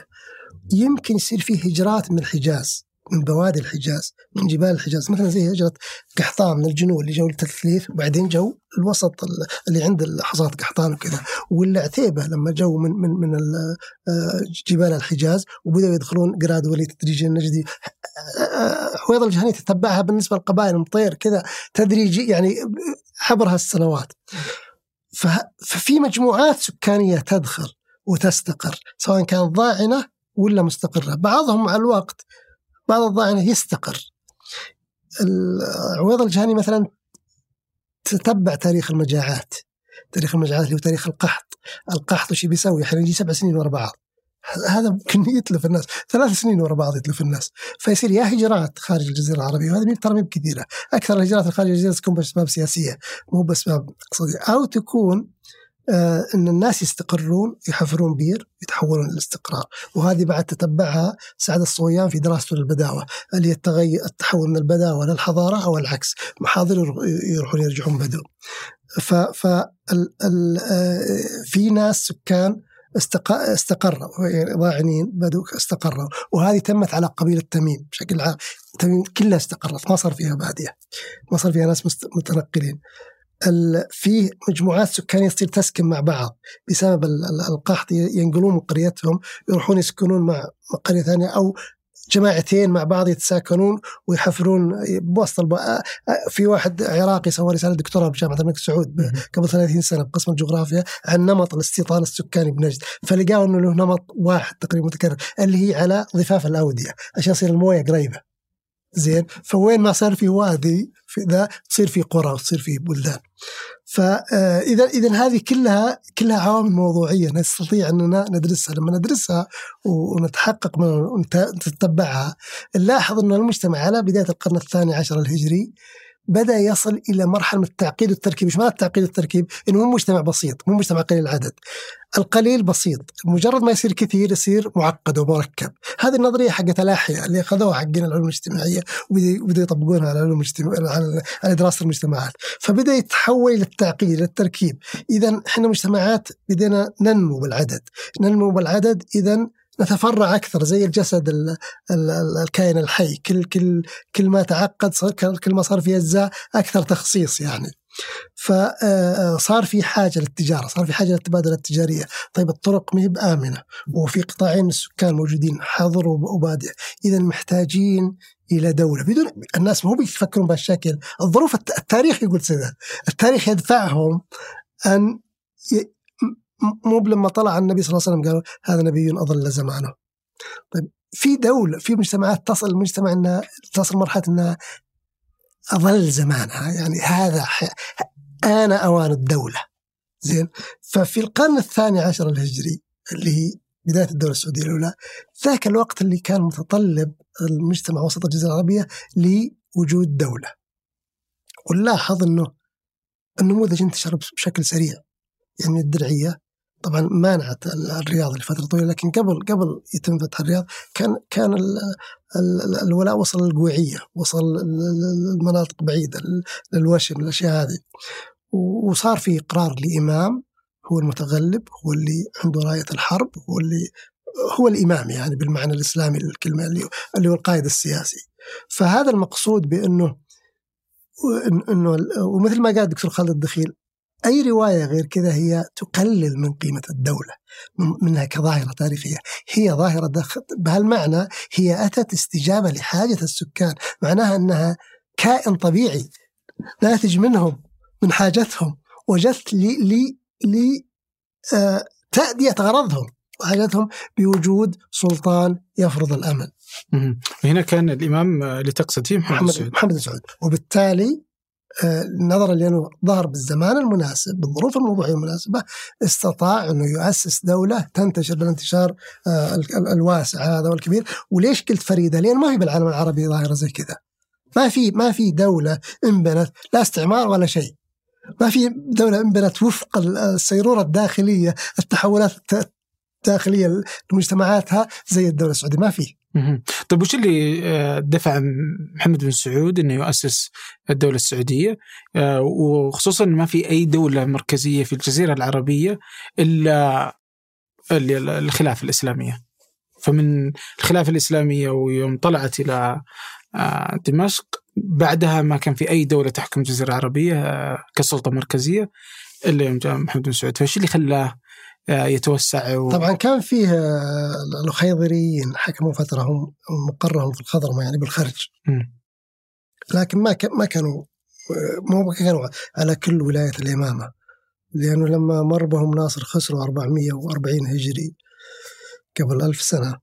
يمكن يصير في هجرات من الحجاز من بوادي الحجاز من جبال الحجاز مثلا زي هجرة قحطان من الجنوب اللي جو للتثليث وبعدين جو الوسط ال- اللي عند حصاد قحطان وكذا. ولا عتيبة لما جو من من من آه، جبال الحجاز وبدأوا يدخلون gradually تدريجيا النجدي. آه، حويط الجهني تتبعها بالنسبة للقبائل مطير كذا تدريجي يعني عبر هالسنوات. ففي مجموعات سكانية تدخل وتستقر سواء كانت ضاعنة ولا مستقرة. بعضهم مع الوقت بعض الضاعنة يستقر. عويض الجهني مثلا تتبع تاريخ المجاعات تاريخ المجاعات اللي هو تاريخ القحط. القحط وش بيسوي؟ إحنا يجي سبع سنين ورا بعض. هذا ممكن يتلف الناس. ثلاث سنين ورا بعض يتلف الناس. فيصير يا هجرات خارج الجزيرة العربية. وهذه ترى مو بكثيره أكثر الهجرات خارج الجزيرة تكون باسباب سياسية مو باسباب اقتصادية. أو تكون آه إن الناس يستقرون يحفرون بير يتحولون للاستقرار وهذه بعد تتبعها سعد الصويان في دراسته للبداوة. اللي هي التغير التحول من البداوة للحضاره أو العكس. محاضر يروحون يرجعون بدو. ف ف في ناس سكان استقروا يعني ضاعنين بدوا استقروا وهذه تمت على قبيلة تميم بشكل عام. تميم كلها استقرت ما صار فيها بادية. ما صار فيها ناس متنقلين. في مجموعات سكانية تصير تسكن مع بعض بسبب القحط ينقلون من قريتهم يروحون يسكنون مع قرية ثانية أو جماعتين مع بعض يتساكنون ويحفرون. بوسط الب... في واحد عراقي سوى رسالة دكتوراه بجامعة الملك سعود قبل 30 سنة بقسم الجغرافيا عن نمط الاستيطان السكاني بنجد. فلقاه إنه له نمط واحد تقريبا متكرر اللي هي على ضفاف الأودية عشان يصير الموية قريبة. زين فوين ما صار في وادي في ذا تصير في قرى وتصير في بلدان. فاذا إذا هذه كلها كلها عوامل موضوعية نستطيع أننا ندرسها. لما ندرسها ونتحقق من ونتتبعها نلاحظ أن المجتمع على بداية القرن الثاني عشر الهجري بدأ يصل إلى مرحلة من التعقيد والتركيب، إيش معنى التعقيد والتركيب؟ إنه مو مجتمع بسيط، مو مجتمع قليل العدد. القليل بسيط، مجرد ما يصير كثير يصير معقد ومركب. هذه النظرية حقت الأحياء اللي اخذوها حقين العلوم الاجتماعية وبدأوا يطبقونها على العلوم الاجتماعيه على دراسة المجتمعات، فبدأ يتحول إلى التعقيد إلى التركيب، اذا إحنا مجتمعات بدينا ننمو بالعدد، ننمو بالعدد اذا نتفرع أكثر زي الجسد ال ال ال الكائن الحي. كل كل كل ما تعقد كل ما صار في أجزاء أكثر تخصيص يعني. فصار في حاجة للتجارة، صار في حاجة للتبادل التجارية، طيب الطرق ما هي بآمنة وفي قطاعين السكان موجودين حظر وبادئ، إذا محتاجين إلى دولة. بدون الناس مو بيفكرون بهالشكل، الظروف التاريخ يقول كذا، التاريخ يدفعهم أن مو لما طلع النبي صلى الله عليه وسلم قالوا هذا نبي أضل زمانه. طيب في دولة في مجتمعات تصل المجتمع إنها تصل مرحلة إنها أضل زمانها يعني هذا آن أوان الدولة. زين؟ ففي القرن الثاني عشر الهجري اللي هي بداية الدولة السعودية الأولى ذاك الوقت اللي كان متطلب المجتمع وسط الجزيرة العربية لوجود دولة. ونلاحظ أنه النموذج انتشر بشكل سريع يعني الدرعية طبعا مانعت الرياض لفترة طويلة لكن قبل قبل يتم فتح الرياض كان كان الولاء وصل للقويعية وصل المناطق بعيدة للوشم الاشياء هذه. وصار في إقرار لإمام هو المتغلب هو اللي عنده راية الحرب هو اللي هو الإمام يعني بالمعنى الإسلامي للكلمه اللي اللي هو القائد السياسي. فهذا المقصود بأنه إنه ومثل ما قال الدكتور خالد الدخيل أي رواية غير كذا هي تقلل من قيمة الدولة منها كظاهرة تاريخية. هي ظاهرة بهالمعنى هي أتت استجابة لحاجة السكان معناها أنها كائن طبيعي ناتج منهم من حاجتهم وجدت لي لي لي آه تأدية غرضهم وحاجتهم بوجود سلطان يفرض الأمن هنا كان الإمام اللي تقصد فيه محمد, محمد سعود محمد سعود وبالتالي آه، نظرا لأنه ظهر بالزمان المناسب بالظروف الموضوعية المناسبة استطاع أنه يؤسس دولة تنتشر بالانتشار آه، الواسع هذا والكبير. وليش قلت فريدة؟ لأن ما في بالعالم العربي ظاهرة زي كذا. ما في ما في دولة انبنت لا استعمار ولا شيء. ما في دولة انبنت وفق السيرورة الداخلية التحولات الداخلية لمجتمعاتها زي الدولة السعودية. ما في. طيب وش اللي آه، دفع محمد بن سعود إنه يؤسس الدولة السعودية؟ آه، وخصوصا ما في أي دولة مركزية في الجزيرة العربية إلا الخلافة الإسلامية. فمن الخلافة الإسلامية ويوم طلعت إلى آه، دمشق بعدها ما كان في أي دولة تحكم الجزيره العربيه كسلطة مركزية إلا يوم جاء محمد بن سعود. فايش اللي خلاه يتوسع و... طبعا كان فيه آه، الخيضريين حكموا فتره هم مقرهم في الخضرمة يعني بالخرج. م. لكن ما ما كانوا مو كانوا على كل ولاية الامامه لأنه لما مر بهم ناصر خسروا 440 هجري قبل ألف سنة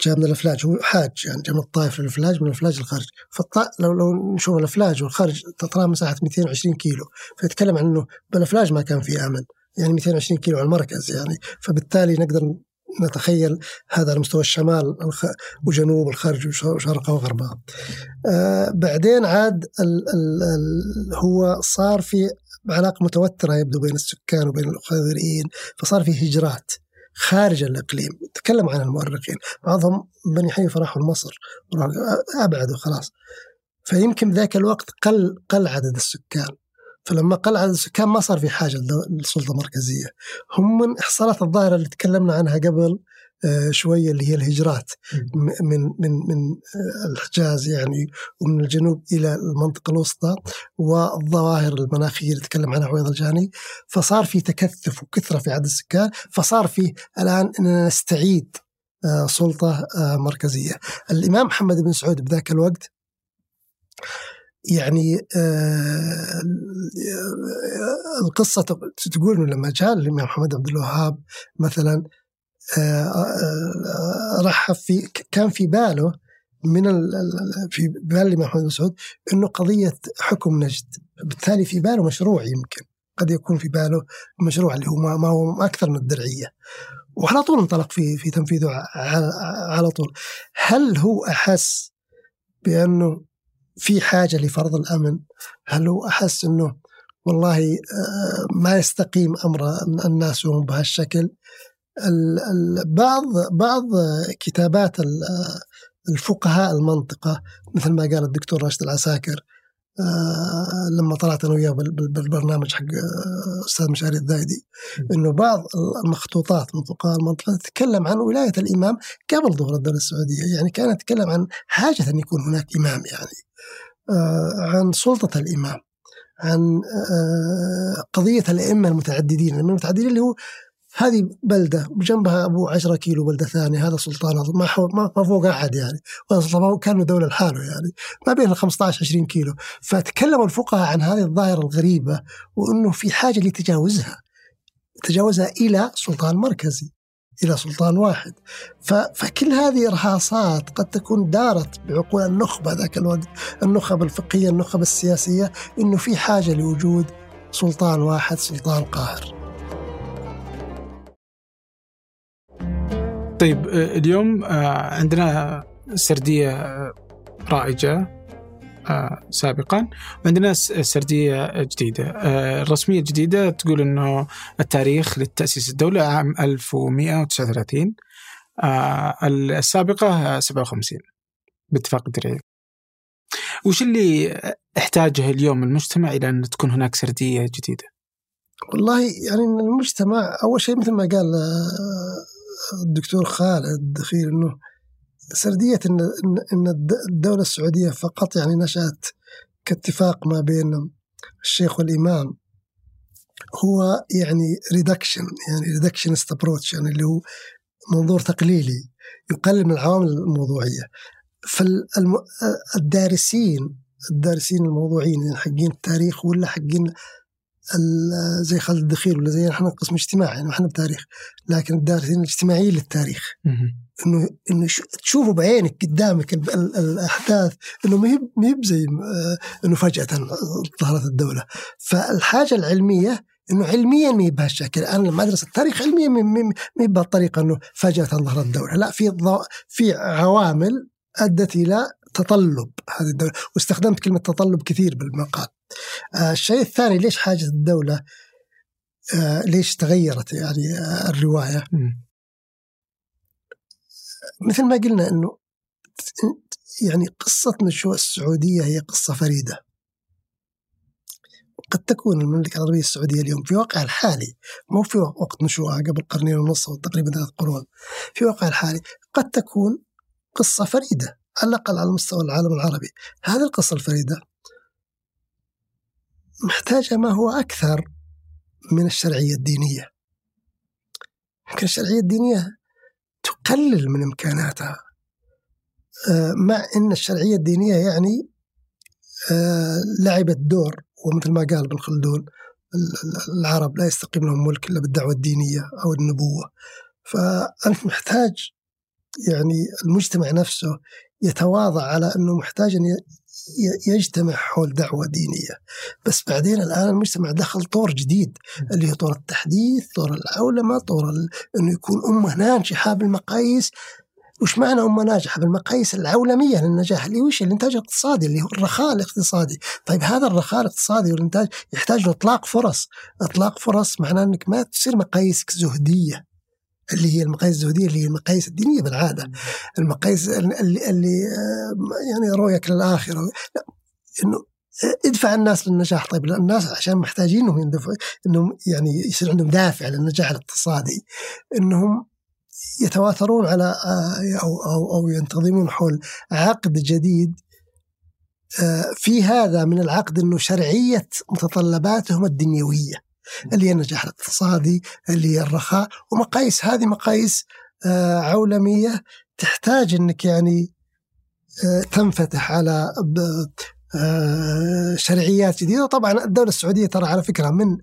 جاء من الأفلاج. هو حاج يعني جاء من الطائف للأفلاج من الأفلاج للخرج فالط... لو لو نشوف الأفلاج والخرج تطلع مساحة 220 كيلو. فيتكلم عن إنه بالأفلاج ما كان في آمن. يعني 220 كيلو على المركز يعني. فبالتالي نقدر نتخيل هذا على مستوى الشمال وجنوب الخارج وشرقه وغربها آه بعدين عاد ال ال ال هو صار في علاقة متوترة يبدو بين السكان وبين الخضريين فصار في هجرات خارج الإقليم. تكلم عن المؤرخين بعضهم بني حنيفة راحوا لمصر أبعدوا خلاص. فيمكن ذاك الوقت قل قل عدد السكان. فلما قل عدد السكان ما صار في حاجة لسلطه مركزيه هم من إحصالات الظاهرة اللي تكلمنا عنها قبل آه، شوية اللي هي الهجرات. من من من آه، الحجاز يعني ومن الجنوب إلى المنطقة الوسطى والظواهر المناخية اللي تكلم عنها عويض الجاني فصار في تكثف وكثرة في عدد السكان. فصار في الآن إننا نستعيد آه، سلطة مركزية. الإمام محمد بن سعود بذاك الوقت يعني آه القصة تقول إنه لما جاء الإمام محمد عبد الوهاب مثلا آه آه راح في كان في باله من في بال الإمام محمد بن سعود إنه قضية حكم نجد. بالتالي في باله مشروع يمكن. قد يكون في باله مشروع اللي هو ما هو أكثر من الدرعية. وعلى طول انطلق في في تنفيذه على طول. هل هو أحس بأنه في حاجة لفرض الأمن هل هو أحس إنه والله آه، ما يستقيم أمر الناس وهم بهالشكل؟ بعض بعض كتابات الفقهاء المنطقة مثل ما قال الدكتور راشد العساكر آه، لما طلعت أنا وياه بالبرنامج حق آه، أستاذ مشاري الذايدي إنه بعض المخطوطات من فقهاء المنطقة تتكلم عن ولاية الإمام قبل ظهور الدولة السعودية، يعني كانت تتكلم عن حاجة أن يكون هناك إمام يعني. آه، عن سلطة الإمام عن قضية الأئمة المتعددين، الأئمة المتعددين اللي هو هذه بلدة وجنبها أبو 10 كيلو بلدة ثانية هذا سلطان ما ما فوق أحد يعني وهذا كانوا دولة لحاله يعني ما بين ال 15 20 كيلو. فتكلموا الفقهاء عن هذه الظاهرة الغريبة وأنه في حاجة لتجاوزها تجاوزها إلى سلطان مركزي. إلى سلطان واحد. فكل هذه إرهاصات قد تكون دارت بعقول النخبة ذاك الوقت النخب الفقهية النخب السياسية أنه في حاجة لوجود سلطان واحد سلطان قاهر. طيب آه، اليوم آه، عندنا سردية آه، رائجة. سابقا. وعندنا سردية جديدة. الرسميه الجديده تقول إنه التاريخ لتاسيس الدولة عام 1139 السابقة 57 باتفاق الدرعية. وش اللي احتاجه اليوم المجتمع إلى أن تكون هناك سردية جديدة؟ والله يعني المجتمع أول شيء مثل ما قال الدكتور خالد دخيل إنه سردية إن إن الدولة السعودية فقط يعني نشأت كاتفاق ما بين الشيخ والإمام. هو يعني reduction يعني reductionist approach يعني اللي هو منظور تقليلي يقلل من العوامل الموضوعية. فالدارسين الدارسين الموضوعيين يعني حقين التاريخ ولا حقين زي خالد الدخيل ولا زي إحنا قسم اجتماعي يعني إحنا بتاريخ لكن الدارسين الاجتماعيين للتاريخ. إنه إنه تشوفوا بعينك قدامك الأحداث إنه ما هي زي آه، إنه فجأة ظهرت الدولة. فالحاجة العلمية إنه علميا ما هي بهالشكل. أنا أدرس التاريخ علميا ما هي بهالطريقة إنه فجأة ظهرت الدولة. لا في في عوامل أدت إلى تطلب هذه الدولة واستخدمت كلمة تطلب كثير بالمقال. آه الشيء الثاني ليش حاجة الدولة آه ليش تغيرت يعني آه الرواية؟ مثل ما قلنا أنه يعني قصة نشوء السعودية هي قصة فريدة. قد تكون المملكة العربية السعودية اليوم في واقعها الحالي مو في وقت نشوءها قبل قرنين ونص أو تقريبا ثلاث قرون في واقعها الحالي قد تكون قصة فريدة على الأقل على مستوى العالم العربي. هذه القصة الفريدة محتاجة ما هو أكثر من الشرعية الدينية. يمكن الشرعية الدينية تقلل من إمكاناتها. آه، مع أن الشرعية الدينية يعني آه، لعبت دور ومثل ما قال ابن خلدون العرب لا يستقيم لهم ملك إلا بالدعوة الدينية أو النبوة. فأنت محتاج يعني المجتمع نفسه يتواضع على أنه محتاج أن يجتمع حول دعوة دينية. بس بعدين الآن المجتمع دخل طور جديد اللي هو طور التحديث طور العولمة طور ال... أنه يكون أمة ناجحة بالمقاييس. وش معنى أمة ناجحة بالمقاييس؟ العولمية للنجاح اللي وش الإنتاج الاقتصادي اللي هو الرخاء الاقتصادي. طيب هذا الرخاء الاقتصادي والإنتاج يحتاج له إطلاق فرص. إطلاق فرص معناه أنك ما تصير مقاييسك زهدية. اللي هي المقاييس الزهدية اللي هي المقاييس الدينية بالعادة. المقاييس اللي, اللي آه، يعني رؤيك للآخرة. لا إنه ادفع الناس للنجاح. طيب الناس عشان محتاجين انهم يندفعوا إنهم يعني يصير عندهم دافع للنجاح الاقتصادي. إنهم يتواترون على آه، أو أو أو ينتظمون حول عقد جديد آه، في هذا من العقد إنه شرعية متطلباتهم الدنيوية. اللي هي النجاح الاقتصادي اللي هي الرخاء ومقاييس هذه مقاييس آه، عولمية تحتاج إنك يعني آه، تنفتح على آه، شرعيات جديدة. طبعا الدولة السعودية ترى على فكرة من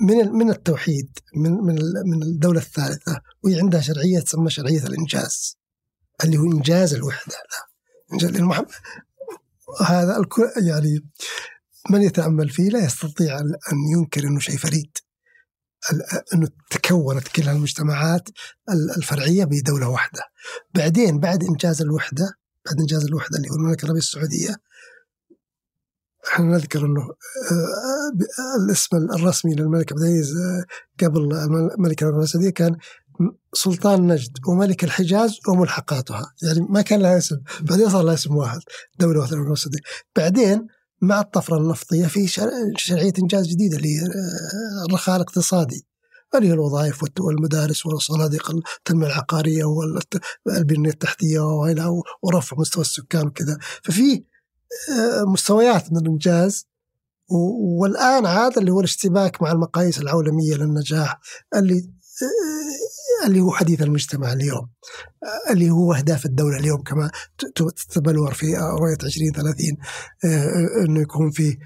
من من التوحيد من من من الدولة الثالثة وهي عندها شرعية تسمى شرعية الإنجاز اللي هو إنجاز محمد هذا الكل يعني من يتأمل فيه لا يستطيع ان أن ينكر إنه شيء فريد. إنه تكونت كل المجتمعات ال- الفرعية بدولة واحدة. بعدين بعد إنجاز الوحدة بعد إنجاز الوحدة اللي هو المملكة العربية السعودية إحنا نذكر إنه آه، الاسم الرسمي للملك عبد العزيز آه، قبل الملكه العربية السعودية كان سلطان نجد وملك الحجاز وملحقاتها. يعني ما كان لها اسم بعدين صار لها اسم واحد دولة واحدة العربية السعودية. بعدين مع الطفرة النفطية في شر- شرعية إنجاز جديدة اللي هي الرخاء الاقتصادي. اللي هي الوظائف والمدارس والصناديق التنمية العقارية والبنيه التحتية وإلى- ورفع مستوى السكان وكذا. ففي آه، مستويات من الإنجاز والآن عاد اللي هو الاشتباك مع المقاييس العولمية للنجاح اللي آه، اللي هو حديث المجتمع اليوم. آه، اللي هو أهداف الدولة اليوم كما تتبلور في رؤية 2030 آه، إنه يكون في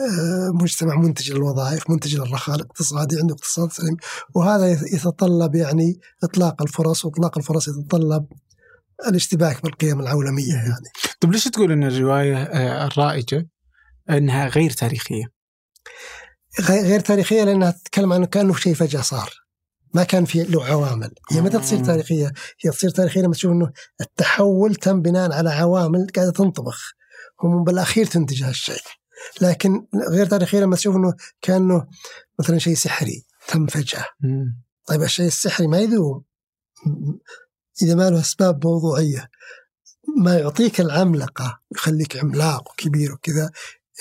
آه، مجتمع منتج للوظائف منتج للرخاء الاقتصادي عنده اقتصاد سليم. وهذا يت- يتطلب يعني إطلاق الفرص وإطلاق الفرص يتطلب الاشتباك بالقيم العولميه يعني. طيب ليش تقول إن الرواية آه، الرائجة إنها غير تاريخية؟ غير غير تاريخية لأنها تتكلم عنه كأنه شيء فجأة صار. ما كان في له عوامل. هي متى تصير آه. تاريخية؟ هي تصير تاريخية لما تشوف إنه التحول تم بناء على عوامل قاعدة تنطبخ. هم بالأخير تنتج هالشيء لكن غير تاريخية لما تشوف إنه كأنه مثلا شيء سحري تم فجأة. مم. طيب الشيء السحري ما يدوم إذا ما له أسباب موضوعية. ما يعطيك العملقة يخليك عملاق وكبير وكذا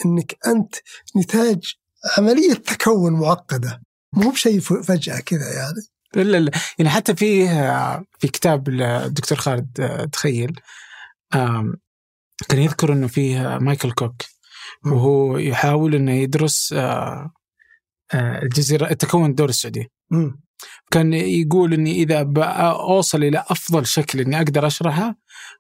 إنك أنت نتاج عملية تكون معقدة. مو بشيء ف- فجأة كذا يعني لا لا يعني حتى في آه، في كتاب الدكتور خالد آه، تخيل كان يذكر إنه فيه مايكل كوك. وهو يحاول إنه يدرس آه، آه، الجزيرة تكون الدولة السعودية مم. كان يقول إني إذا أوصل إلى أفضل شكل إني أقدر أشرحها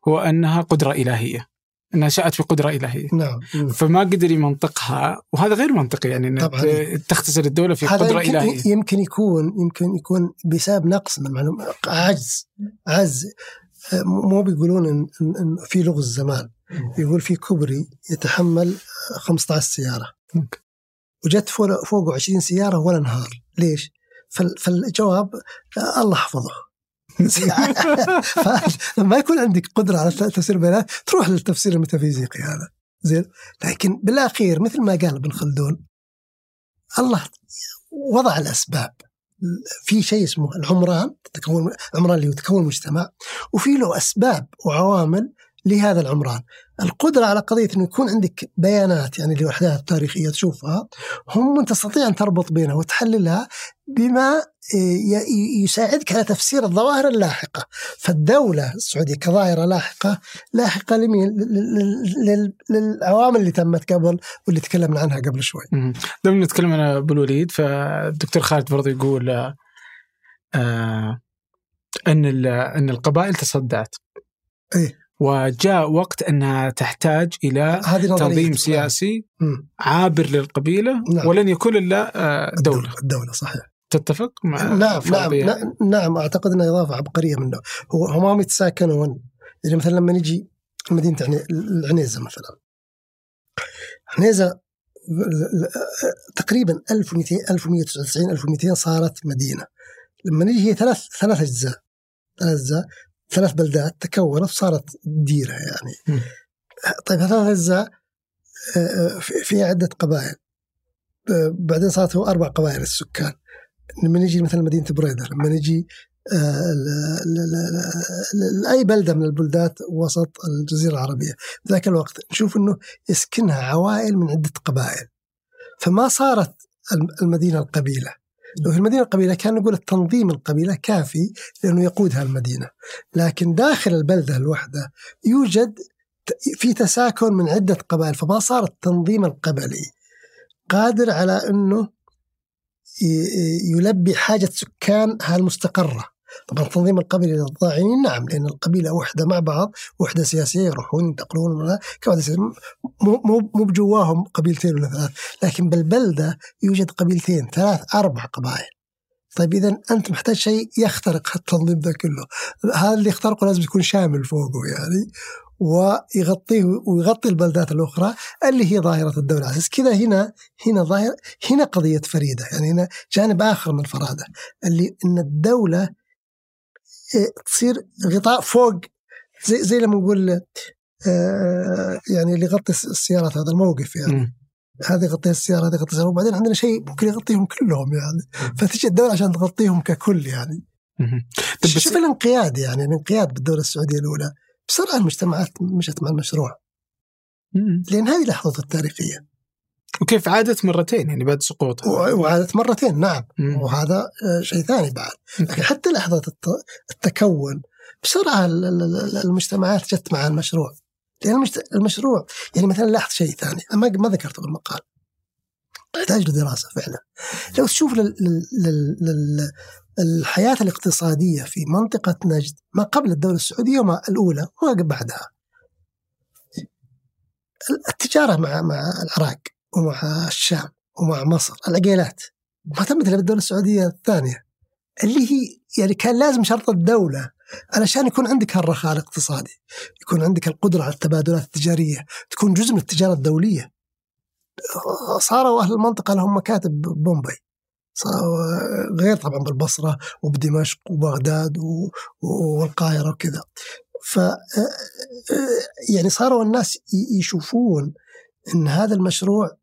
هو أنها قدرة إلهية إنها شاءت بقدره إلهية. نعم. فما قدر يمنطقها وهذا غير منطقي يعني ان طبعاً. ت- تختصر الدولة في قدرة يمكن, إلهية. يمكن يكون يمكن يكون بسبب نقص من المعلومات عجز عجز. مو بيقولون إن, إن, في لغز زمان. يقول في كوبري يتحمل 15 سيارة. ممكن. وجت فوق- فوقه 20 سيارة ولا نهار. ليش؟ فال- فالجواب الله حفظه. فلما يكون عندك قدرة على تفسير البيانات تروح للتفسير الميتافيزيقي هذا. زين. لكن بالأخير مثل ما قال ابن خلدون الله وضع الأسباب. في شيء اسمه العمران تكون عمران اللي هو تكون المجتمع وفي له أسباب وعوامل لهذا العمران القدرة على قضية أنه يكون عندك بيانات يعني الأحداث التاريخية تشوفها هم تستطيع أن تربط بينها وتحللها بما ي- يساعدك على تفسير الظواهر اللاحقة فالدولة السعودية كظاهرة لاحقة لاحقة لمين؟ لل- لل- لل- للعوامل اللي تمت قبل واللي تكلمنا عنها قبل شوي. لما نتكلم عن أبو الوليد فالدكتور خالد برضه يقول آه، آه أن أن القبائل تصدعت إيه. وجاء وقت أنها تحتاج إلى تنظيم سياسي مم. عابر للقبيلة نعم. ولن يكون إلا آه، دولة. الدولة صحيح. تتفق مع نعم نعم فرضية؟ نعم, نعم أعتقد إنها إضافة عبقريه منه. هو هم يتساكنون. يعني مثلا لما نجي مدينة عني- العنيزة مثلا. عنيزة تقريبا 1200 1199 1200 صارت مدينة. لما نجي هي ثلاث ثلاث أجزاء. ثلاث أجزاء. ثلاث بلدات تكونت صارت ديرة يعني. طيب هذه اجزاء آه، في- فيها عدة قبائل. آه، بعدين صارت هو أربع قبائل السكان. لما نجي مثلا مدينة بريده لما نجي آه، ل- ل- ل- ل- لاي بلدة من البلدات وسط الجزيرة العربية. في ذاك الوقت نشوف إنه يسكنها عوائل من عدة قبائل. فما صارت الم- المدينة القبيلة. لو في المدينة القبيلة كان نقول التنظيم القبيلة كافي لأنه يقودها المدينة. لكن داخل البلدة الواحده يوجد في تساكن من عدة قبائل فما صار التنظيم القبلي قادر على أنه يلبي حاجة سكانها المستقره طبعا التنظيم القبلي للضاعنين نعم لأن القبيلة وحده مع بعض وحده سياسية يروحون ينتقلون ولا كوحده سياسية مو مو بجواهم قبيلتين ولا ثلاث لكن بالبلدة يوجد قبيلتين ثلاث أربع قبائل. طيب اذا أنت محتاج شيء يخترق التنظيم ده كله. هذا اللي يخترقه لازم يكون شامل فوقه يعني ويغطيه ويغطي البلدات الأخرى اللي هي ظاهرة الدولة. على أساس كذا هنا هنا ظاهر هنا قضية فريدة يعني هنا جانب آخر من الفرادة اللي إن الدولة تصير غطاء فوق. زي زي لما نقول آه، يعني اللي يغطي السيارات هذا الموقف يعني. مم. هذا يغطي السيارة هذا يغطي السيارة. وبعدين عندنا شيء ممكن يغطيهم كلهم يعني. فتجي الدولة عشان تغطيهم ككل يعني. طب بس شوف الانقياد يعني الانقياد بالدولة السعودية الأولى. بسرعة المجتمعات مشت مع المشروع. لأن هذه لحظته التاريخية. وكيف عادت مرتين يعني بعد سقوطها وعادت مرتين نعم. مم. وهذا آه، شيء ثاني بعد. لكن حتى لحظة الت- التكون ال- المجتمعات جت مع المشروع. لأن المجت- المشروع يعني مثلا لاحظ شيء ثاني. أنا ما ذكرته بالمقال يحتاج له دراسه فعلا. لو تشوف لل لل لل لل الحياة الاقتصادية في منطقة نجد ما قبل الدولة السعودية وما الأولى وما بعدها. التجارة مع مع العراق. ومع الشام ومع مصر العقيلات. ما تمت إلا بالدولة السعودية الثانية اللي هي يعني كان لازم شرط الدولة علشان يكون عندك هالرخاء الاقتصادي يكون عندك القدرة على التبادلات التجارية تكون جزء من التجارة الدولية. صاروا أهل المنطقة لهم مكاتب بومبي صاروا غير طبعا بالبصرة وبدمشق وبغداد و- والقاهرة وكذا. ف يعني صاروا الناس يشوفون إن هذا المشروع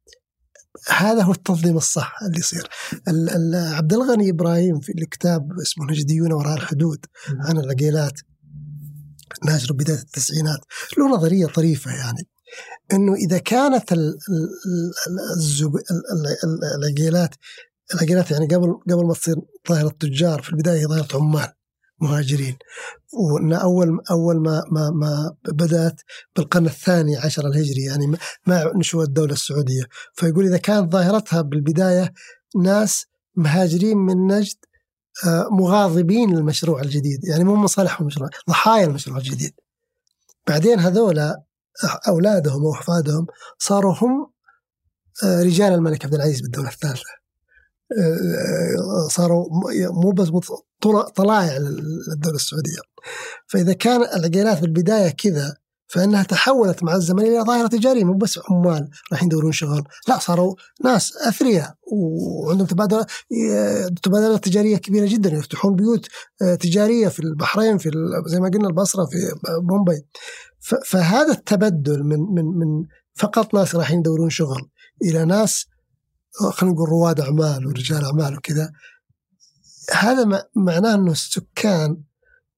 هذا هو التنظيم الصح اللي يصير. ال- ال- عبد الغني إبراهيم في الكتاب اسمه نجديون وراء الحدود عن العقيلات ناشر بداية التسعينات له نظرية طريفة يعني إنه إذا كانت العقيلات العقيلات يعني قبل قبل ما تصير ظاهرة تجار في البداية هي ظاهرة عمال. مهاجرين. وإن أول أول ما ما ما بدأت بالقرن الثاني عشر الهجري يعني مع نشوء الدولة السعودية. فيقول إذا كانت ظاهرتها بالبداية ناس مهاجرين من نجد آه، مغاضبين للمشروع الجديد. يعني مو من صالحهم المشروع ضحايا المشروع الجديد. بعدين هذولا أولادهم واحفادهم صاروا هم آه، رجال الملك عبد العزيز بالدولة الثالثة. صاروا م- مو بس طلائع للدولة السعودية. فإذا كان العقيلات بالبدايه كذا فإنها تحولت مع الزمن إلى ظاهرة تجارية مو بس عمال رايحين يدورون شغل. لا صاروا ناس أثرياء وعندهم تبادل تبادلات تجارية كبيرة جدا. يفتحون بيوت آه، تجارية في البحرين في زي ما قلنا البصرة في بومبي فهذا التبدل من من من فقط ناس رايحين يدورون شغل إلى ناس آه، خلينا نقول رواد أعمال ورجال أعمال وكذا هذا معناه إنه السكان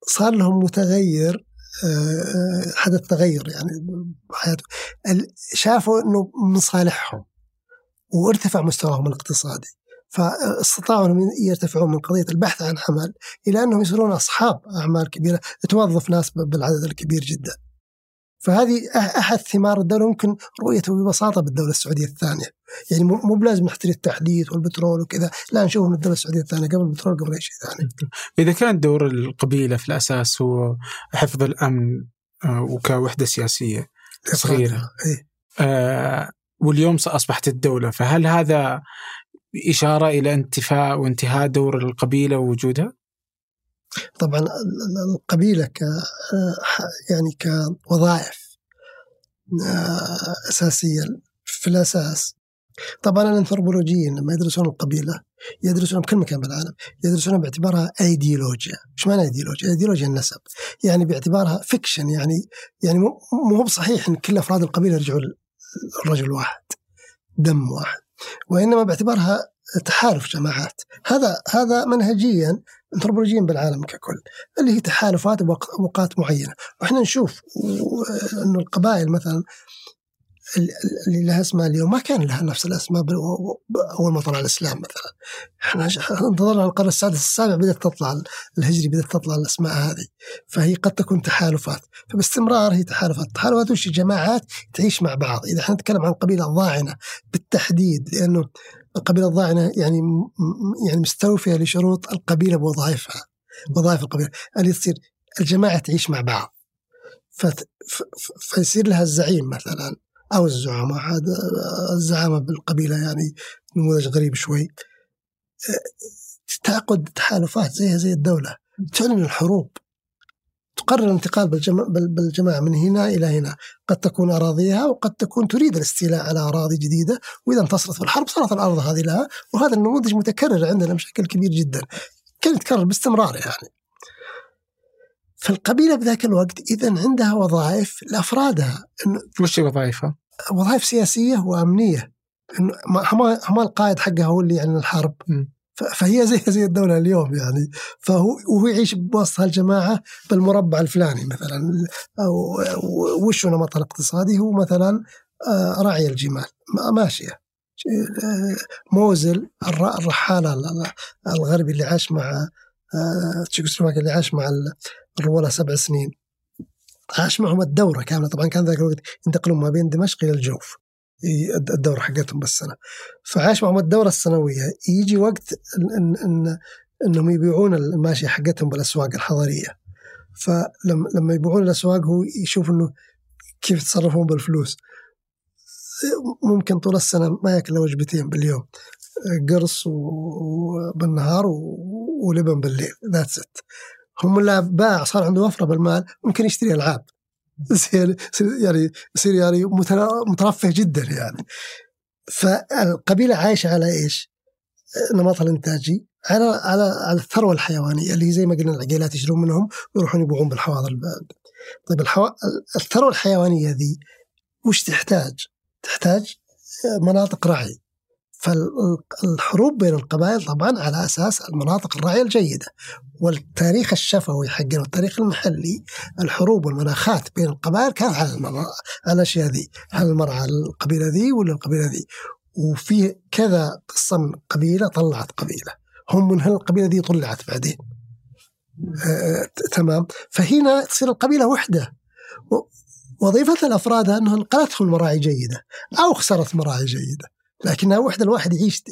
صار لهم متغير آه، حدث تغير يعني بحياته ال- شافوا إنه من صالحهم وارتفع مستواهم الاقتصادي فاستطاعوا إنهم يرتفعون من قضية البحث عن عمل إلى إنهم يصيرون أصحاب أعمال كبيرة توظف ناس بالعدد الكبير جدا. فهذه أحد ثمار الدولة ممكن رؤيته ببساطة بالدولة السعودية الثانية، يعني مو بلازم نحتري التحديث والبترول وكذا، لا نشوف من الدولة السعودية الثانية قبل البترول قبل أي شيء ثاني. إذا كان دور القبيلة في الأساس هو حفظ الأمن آه، وكوحدة سياسية صغيرة. إيه. آه، واليوم أصبحت الدولة فهل هذا إشارة إلى انتفاء وانتهاء دور القبيلة ووجودها؟ طبعا ال- ال- القبيلة ك يعني كوظائف آه، أساسية في الأساس. طبعا الانثروبولوجيين لما يدرسون القبيلة يدرسونها بكل مكان بالعالم يدرسونها باعتبارها ايديولوجيا إيش معنى ايديولوجيا ايديولوجيا النسب. يعني باعتبارها فيكشن يعني يعني مو بصحيح إن كل أفراد القبيلة يرجعوا الرجل واحد دم واحد. وإنما باعتبارها تحالف جماعات. هذا هذا منهجيا انثروبولوجيا بالعالم ككل اللي هي تحالفات بأوقات معينة. وإحنا نشوف إنه القبائل مثلا اللي لها أسماء اليوم ما كان لها نفس الأسماء أول ما طلع الإسلام مثلا. إحنا انتظرنا القرن السادس السابع بدأت تطلع الهجري بدأت تطلع الأسماء هذه. فهي قد تكون تحالفات. فباستمرار هي تحالفات. التحالفات وش جماعات تعيش مع بعض. إذا إحنا نتكلم عن قبيلة ضاعنة بالتحديد لأنه القبيلة الضاعنة يعني يعني مستوفية لشروط القبيلة بوظائفها وظائف القبيلة. اللي تصير الجماعة تعيش مع بعض. فيصير لها الزعيم مثلا أو الزعماء هذا الزعامة بالقبيلة يعني نموذج غريب شوي. تعقد تحالفات زيها زي الدولة. تعلن الحروب. تقرر الانتقال بالجماعة من هنا إلى هنا. قد تكون أراضيها وقد تكون تريد الاستيلاء على أراضي جديدة. وإذا انتصرت في الحرب صارت الأرض هذه لها وهذا النموذج متكرر عندنا بشكل كبير جدا. كان يتكرر باستمرار يعني. فالقبيلة بذاك الوقت إذا عندها وظائف لأفرادها. وش وظائفها؟ وظائف سياسية وأمنية. إنه ما القائد حقها هو اللي يعلن الحرب. فهي زي زي الدولة اليوم يعني. فهو وهو يعيش بوسط هالجماعة بالمربع الفلاني مثلا وش نمطها الاقتصادي؟ هو مثلا آه، راعي الجمال. ماشية. آه، موزل الرحالة الغربي اللي عاش مع آه، تشيكوسلوفاكيا اللي عاش مع الرولا سبع سنين. عاش معهم الدورة كاملة. طبعا كان ذاك الوقت ينتقلون ما بين دمشق إلى الجوف. الدورة حقتهم بالسنة فعاش معهم الدورة السنوية. يجي وقت إن, إن إنهم يبيعون الماشيه حقتهم بالأسواق الحضريه فلما يبيعون الأسواق هو يشوف إنه كيف يتصرفون بالفلوس. ممكن طول السنة ما يأكل وجبتين باليوم. قرص بالنهار ولبن بالليل. ذاتس ات هم لا باع صار عنده وفرة بالمال ممكن يشتري ألعاب. يعني يصير يعني مترفه جدا يعني فالقبيلة عايشة على إيش؟ نمطها الانتاجي على على على الثروة الحيوانية اللي زي ما قلنا العقيلات يشترون منهم ويروحون يبيعون بالحواضر طيب الحو... الثروة الحيوانية ذي وش تحتاج؟ تحتاج مناطق رعي فالحروب بين القبائل طبعا على أساس المناطق الراعيه الجيدة والتاريخ الشفوي حقنا والتاريخ المحلي الحروب والمناخات بين القبائل كان على المرأة على الأشياء ذي هل المرأة القبيلة ذي ولا القبيله ذي. وفي كذا قصة من قبيلة طلعت قبيلة هم من هالقبيله ذي طلعت بعدين؟ آه تمام. فهنا تصير القبيلة وحدة. وظيفة الأفراد أنه انقلتهم المراعي جيدة أو خسرت مراعي جيدة. لكنها وحدة الواحد يعيش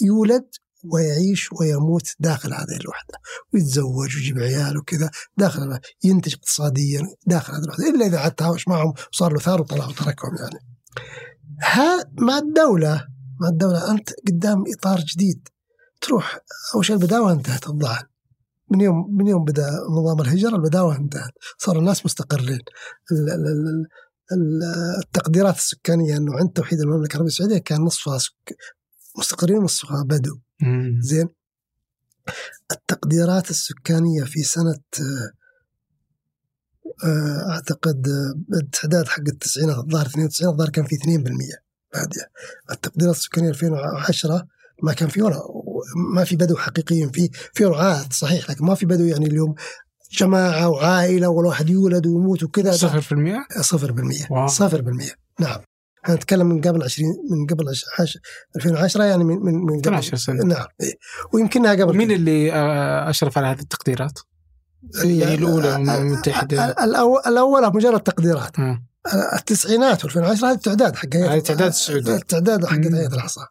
يولد ويعيش ويموت داخل هذه الوحدة ويتزوج ويجيب عيال وكذا داخل ينتج اقتصاديا داخل هذه الوحدة إلا إذا عاد تهاوش معهم وصار له ثار وطلع وتركهم يعني. ها مع الدولة مع الدولة أنت قدام إطار جديد تروح أول شيء البداوة انتهت الظاهر من يوم من يوم بدأ نظام الهجرة البداوة انتهت صار الناس مستقرين. التقديرات السكانية إنه عند توحيد المملكة العربية السعودية كان نصفها سك... مستقرين ونصفها بدو. زين. التقديرات السكانية في سنة آه، أعتقد التعداد حق التسعينات الظاهر 92 الظاهر كان في 2% باديه التقديرات السكانية 2010 ما كان في ولا ما في بدو حقيقيين في في رعاة صحيح لكن ما في بدو يعني اليوم جماعة وعائلة والواحد يولد ويموت وكذا. صفر في المية؟ صفر بالمية صفر بالمية نعم. إحنا نتكلم من قبل 20 من قبل 2010 يعني من من من قبل. 12 سنة. نعم. إيه. ويمكنها قبل مين اللي آه، أشرف على هذه التقديرات؟ يعني الأولى المتحده الأول الأولى مجرد تقديرات. م. التسعينات و2010 هذه التعداد حق هذه التعداد السعودي. التعداد حق هيئه الاحصاء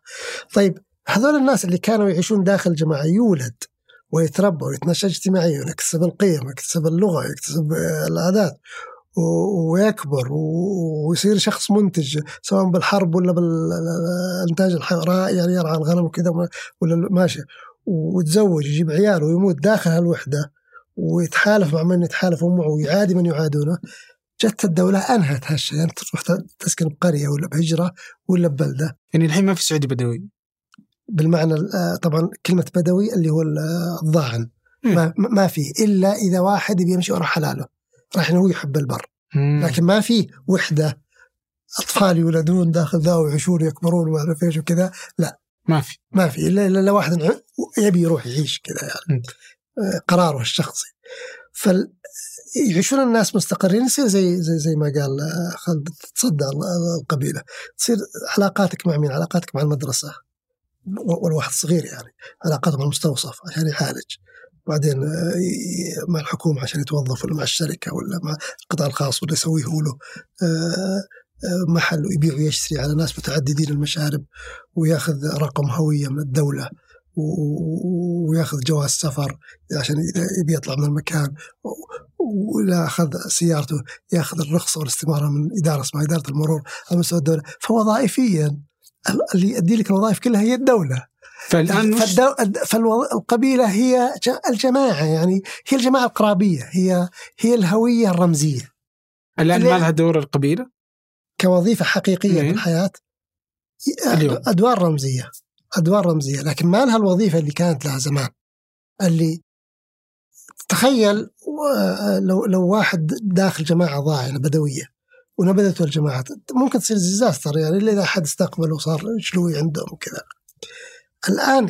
طيب هذول الناس اللي كانوا يعيشون داخل جماعة يولد. ويتربى ويتنشأ اجتماعيا ويكتسب القيم ويكتسب اللغة ويكتسب العادات ويكبر ويصير شخص منتج سواء بالحرب ولا بالانتاج الحيواني يعني يرعى الغنم وكذا ولا ماشي. ويتزوج يجيب عيال ويموت داخل هالوحدة ويتحالف مع من يتحالفون معه ويعادي من يعادونه. جت الدولة أنهت هالشيء أنت تروح تسكن بقرية ولا بهجرة ولا ببلدة. يعني الحين ما في سعودي بدوي. بالمعنى آه، طبعا كلمة بدوي اللي هو الضاعن. ما, ما في. إلا إذا واحد بيمشي ورا حلاله. راح هو يحب البر. مم. لكن ما في وحدة أطفال يولدون داخل ذا ويعيشون ويكبرون وما أعرف إيش وكذا. لا. ما في. ما في. إلا إلا واحد يبي يروح يعيش كذا يعني. آه، قراره الشخصي. فال يعيشون الناس مستقرين. يصير زي زي زي ما قال آه، خالد تصدى القبيلة. تصير علاقاتك مع مين؟ علاقاتك مع المدرسة. والواحد صغير يعني علاقاته مع المستوصف عشان يعالج بعدين آه، مع الحكومة عشان يتوظف ولا مع الشركة ولا مع القطاع الخاص ولا يسويه له محل ويبيع ويشتري على ناس متعددين المشارب وياخذ رقم هوية من الدولة وياخذ جواز سفر عشان يبي يطلع من المكان ولا أخذ سيارته ياخذ الرخصة والاستماره من إدارة اسمها إدارة المرور على مستوى الدولة. فوظائفيا اللي يؤدي لك الوظائف كلها هي الدولة فالان فالدو... فالقبيله هي الجماعة يعني هي الجماعة القرابية هي هي الهوية الرمزية الآن ما لها دور القبيلة؟ كوظيفة حقيقية. في الحياة اليوم. أدوار رمزية أدوار رمزية لكن ما لها الوظيفة اللي كانت لها زمان اللي تخيل لو لو واحد داخل جماعة ضاعنه بدوية ونبذته الجماعات. ممكن تصير ديزاستر يعني إلا إذا احد استقبل وصار شلوي عندهم وكذا الآن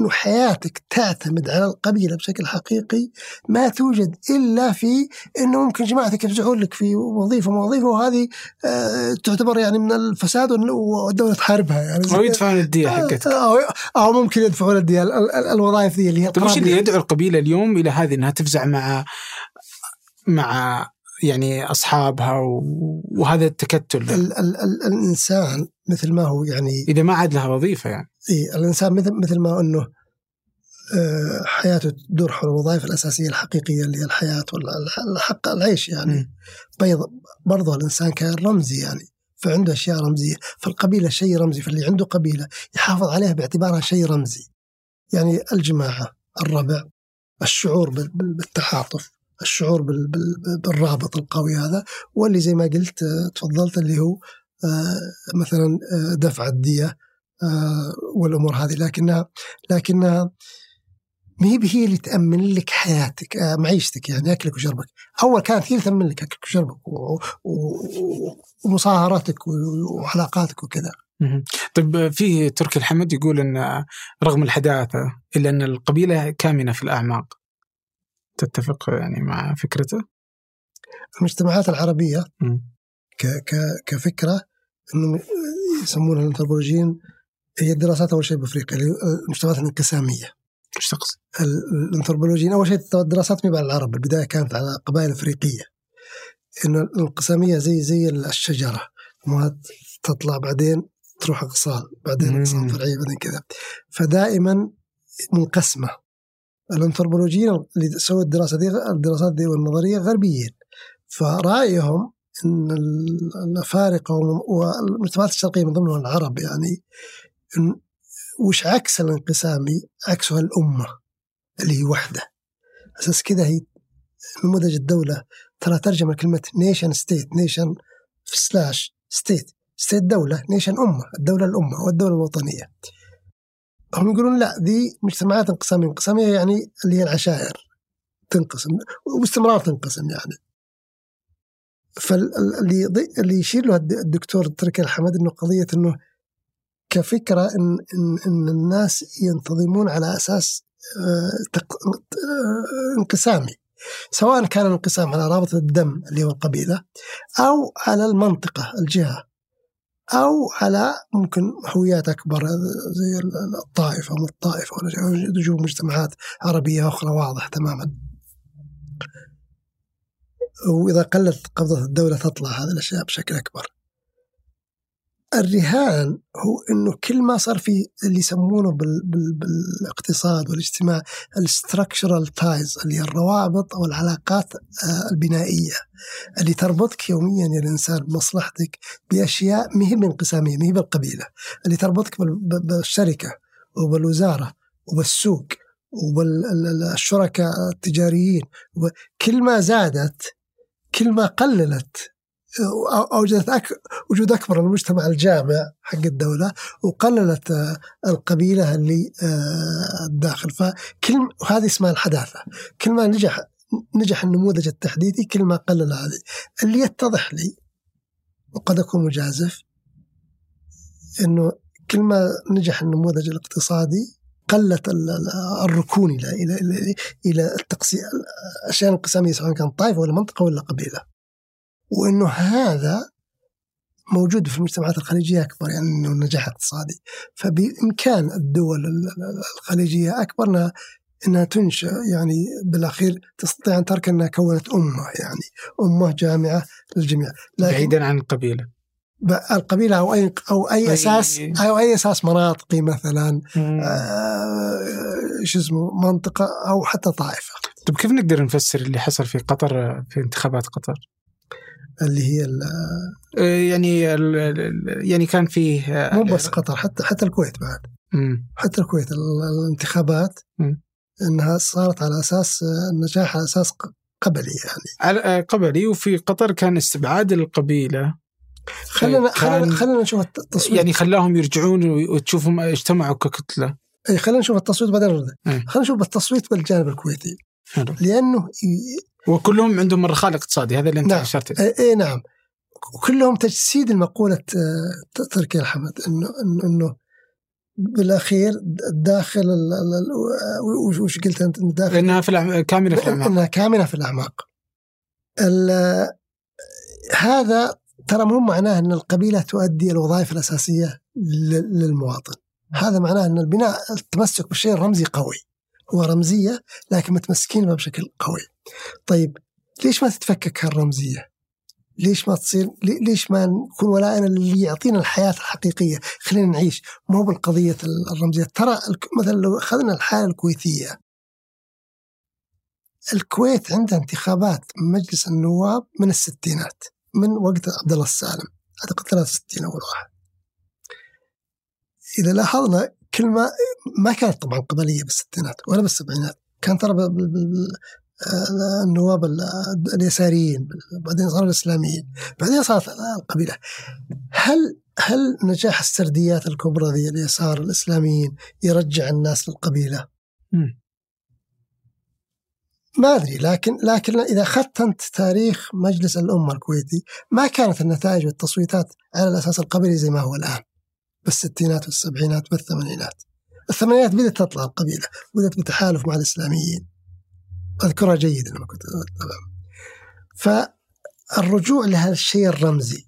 إنه حياتك تعتمد على القبيلة بشكل حقيقي ما توجد إلا في إنه ممكن جماعتك يفزعون لك في وظيفة وظيفه وهذه آه تعتبر يعني من الفساد والدولة تحاربها يعني. أو يدفعون الدية حقتك. أو, أو ممكن يدفعون الدية الوظائف ذي اللي هي طيب وش اللي يدعو القبيلة اليوم إلى هذه إنها تفزع مع مع يعني أصحابها وهذا التكتل ال ال ال الإنسان مثل ما هو يعني إذا ما عاد لها وظيفة يعني. إي الإنسان مثل مثل ما أنه آه، حياته تدور حول الوظائف الأساسية الحقيقية اللي هي الحياة والحق العيش يعني. بيض برضه الإنسان كان رمزي يعني فعنده أشياء رمزية فالقبيلة شيء رمزي فاللي عنده قبيلة يحافظ عليها باعتبارها شيء رمزي. يعني الجماعة الربع الشعور بالتعاطف الشعور بالرابط القوي هذا واللي زي ما قلت آه، تفضلت اللي هو آه، مثلا دفع الدية والأمور هذه. لكنها لكنها ما هي هي اللي تأمن لك حياتك آه، معيشتك يعني أكلك وشربك. أول كانت هي اللي تأمن لك أكلك وشربك ومصاهراتك وعلاقاتك وكذا. طيب في تركي الحمد يقول أن رغم الحداثة إلا أن القبيلة كامنة في الأعماق. تتفق يعني مع فكرته؟ المجتمعات العربية ك ك كفكرة انهم يسمونها الأنثروبولوجيين هي الدراسات أول شيء بأفريقيا المجتمعات الانقسامية. إيش تقصد؟ الأنثروبولوجيين أول شيء الدراسات ما على العرب البداية كانت على قبائل أفريقية. إنه الانقسامية زي زي الشجرة ما تطلع بعدين تروح اغصان بعدين اغصان فرعيه بعدين كذا. فدائما منقسمة. الانثروبولوجيين اللي سووا الدراسه دي الدراسات دي والنظرية غربيين فرأيهم إن الأفارقة والمجتمعات الشرقية من ضمنها العرب يعني وش عكس الانقسامي؟ عكسها الأمة اللي هي وحدة. أساس كذا هي نموذج الدولة ترى ترجمة كلمة nation state nation slash state state دولة nation أمة الدولة الأمة والدولة الوطنية. هم يقولون لا ذي مجتمعات انقسامية. انقسامية يعني اللي هي العشائر تنقسم وباستمرار تنقسم يعني. فاللي اللي يشير له الدكتور تركي الحمد إنه قضية إنه كفكرة ان ان, إن الناس ينتظمون على أساس آه، آه، انقسامي. سواء كان الانقسام على رابط الدم اللي هو القبيلة أو على المنطقة الجهة. أو على ممكن هويات اكبر زي الطائفة من الطائفة ولا نشوف مجتمعات عربية أخرى واضح تماما. وإذا قلت قبضة الدولة تطلع هذه الأشياء بشكل أكبر. الرهان هو إنه كل ما صار في اللي يسمونه بال بال بالاقتصاد والاجتماع ال structural ties اللي هي الروابط أو العلاقات آه، البنائية اللي تربطك يوميا يا الإنسان بمصلحتك بأشياء ما هي بانقساميه ما هي بالقبيلة اللي تربطك بالشركة وبالوزارة وبالسوق وبالشركاء التجاريين كل ما زادت كل ما قللت اوجدت أك... وجود أكبر المجتمع الجامع حق الدولة وقللت آه، القبيلة اللي آه، الداخل. فكل وهذه اسمها الحداثة. كل ما نجح نجح النموذج التحديثي كل ما قلل هذه. اللي يتضح لي وقد أكون مجازف إنه كل ما نجح النموذج الاقتصادي قلت ال- ال- الركون إلى إلى إلى, التقسيم الأشياء الانقسامية سواء كان طائفة ولا منطقة ولا قبيلة. وإنه هذا موجود في المجتمعات الخليجية أكبر يعني إنه نجاح اقتصادي فبإمكان الدول ال- ال- الخليجية أكبر انها إنها تنشأ يعني بالأخير تستطيع أن ترك إنها كونت أمة يعني أمة جامعة للجميع بعيدا عن القبيلة القبيلة أو اي أو أي أي- أساس أو أي أساس مناطقي مثلا. آه، شو اسمه منطقة أو حتى طائفة طيب كيف نقدر نفسر اللي حصل في قطر في انتخابات قطر؟ اللي هي ال- آه، يعني يعني كان فيه مو بس قطر حتى حتى الكويت بعد. مم. حتى الكويت ال- الانتخابات مم. إنها صارت على أساس آه، النجاح على أساس قبلي يعني. على- آه، قبلي وفي قطر كان استبعاد القبيلة. خلينا كان- خلينا خلينا نشوف الت- التصويت يعني خلاهم يرجعون وتشوفهم اجتمعوا ككتلة. اي خلينا نشوف التصويت بعدين نرد. إيه. خلينا نشوف التصويت بالجانب الكويتي. حلو. لأنه وكلهم عندهم الرخاء الاقتصادي هذا اللي انت نعم. اشرت. اي إيه نعم وكلهم تجسيد المقولة آه، تركي الحمد إنه إنه بالأخير داخل ال- ال- ال- وش- قلت أنت إنه داخل لانها في الأعم- كاملة في الأعماق إنها كامنه في الأعماق. ال- هذا ترى مو معناه إن القبيلة تؤدي الوظائف الأساسية لل- للمواطن. هذا معناه إن البناء التمسك بالشيء الرمزي قوي. هو رمزية لكن متمسكين بها بشكل قوي. طيب ليش ما تتفكك هالرمزية؟ ليش ما تصير لي- ليش ما نكون ولائنا اللي يعطينا الحياة الحقيقية؟ خلينا نعيش مو بالقضية الرمزية. ترى مثلا لو أخذنا الحالة الكويتية. الكويت عندها انتخابات مجلس النواب من الستينات من وقت عبد الله السالم. أعتقد 63 أول واحد. إذا لاحظنا كل ما ما كانت طبعا قبلية بالستينات ولا بالسبعينات كان ترى النواب ال- اليساريين بعدين صاروا الإسلاميين بعدين صارت القبيلة. هل هل نجاح السرديات الكبرى ذي اليسار الإسلاميين يرجع الناس للقبيلة؟ ما أدري لكن لكن إذا أخذت أنت تاريخ مجلس الأمة الكويتي ما كانت النتائج والتصويتات على الاساس القبلي زي ما هو الآن بالستينات والسبعينات والثمانينات. الثمانينات بدأت تطلع القبيلة بدأت بتحالف مع الإسلاميين. أذكرها جيدا لما كنت. فالرجوع لهذا الشيء الرمزي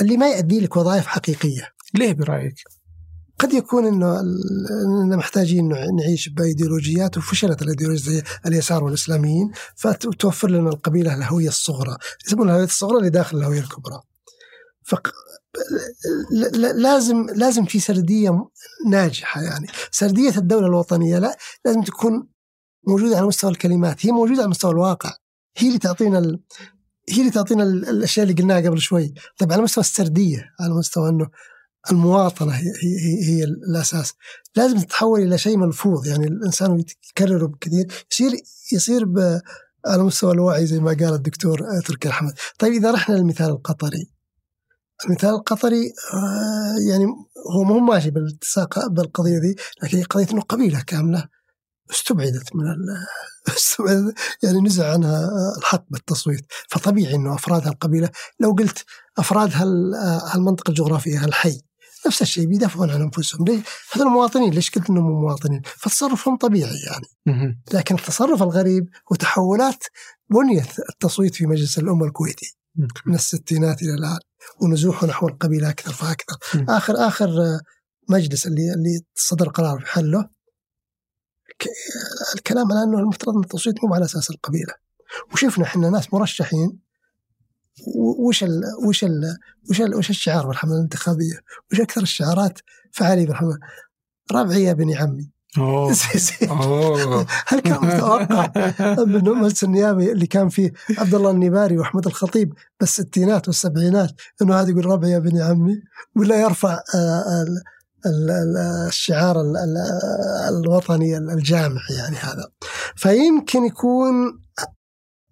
اللي ما يؤدي لك وظائف حقيقية ليه برأيك؟ قد يكون إنه إننا محتاجين نعيش بإيديولوجيات وفشلت الايديولوجيا زي اليسار والإسلاميين فتوفر لنا القبيلة الهوية الصغرى، يسمونها الهوية الصغرى اللي داخل الهوية الكبرى. فق... ل- لازم لازم في سردية ناجحة يعني، سردية الدولة الوطنية لا لازم تكون موجودة على مستوى الكلمات، هي موجودة على مستوى الواقع، هي اللي تعطينا ال... هي اللي تعطينا ال- الأشياء اللي قلناها قبل شوي، طيب على مستوى السردية، على مستوى إنه المواطنة هي هي, هي, الأساس. لازم تتحول إلى شيء ملفوظ يعني الإنسان يكرره بكثير يصير يصير ب على مستوى الوعي زي ما قال الدكتور آه، تركي الحمد طيب إذا رحنا للمثال القطري. المثال القطري آه، يعني هو مو ماشي بالاتساق بالقضية دي لكن هي قضية إنه قبيلة كاملة. استبعدت من ال- استبعدت يعني نزع عنها آه، الحق بالتصويت فطبيعي إنه افراد هالقبيله لو قلت افراد هال- آه، هالمنطقه الجغرافية هالحي نفس الشيء بيدافعون عن أنفسهم ليش؟ هذول مواطنين ليش قلت إنهم مواطنين؟ فتصرفهم طبيعي يعني. لكن التصرف الغريب هو تحولات بنية التصويت في مجلس الأمة الكويتي من الستينات إلى الآن ونزوحه نحو القبيلة أكثر فأكثر. آخر آخر آه، مجلس اللي اللي صدر قرار بحله الكلام على أنه المفترض أن التصويت مو على أساس القبيلة. وشفنا إحنا ناس مرشحين وش ال وش ال وش ال وش الشعار بالحملة الانتخابية؟ وش أكثر الشعارات فعالية بالحملة؟ ربعي يا بني عمي. هل كان متوقع من المجلس النيابي اللي كان فيه عبد الله النباري وأحمد الخطيب بالستينات والسبعينات إنه هذا يقول ربع يا بني عمي؟ ولا يرفع آه، ال- ال- ال- الشعار ال- ال- الوطني الجامع يعني هذا. فيمكن يكون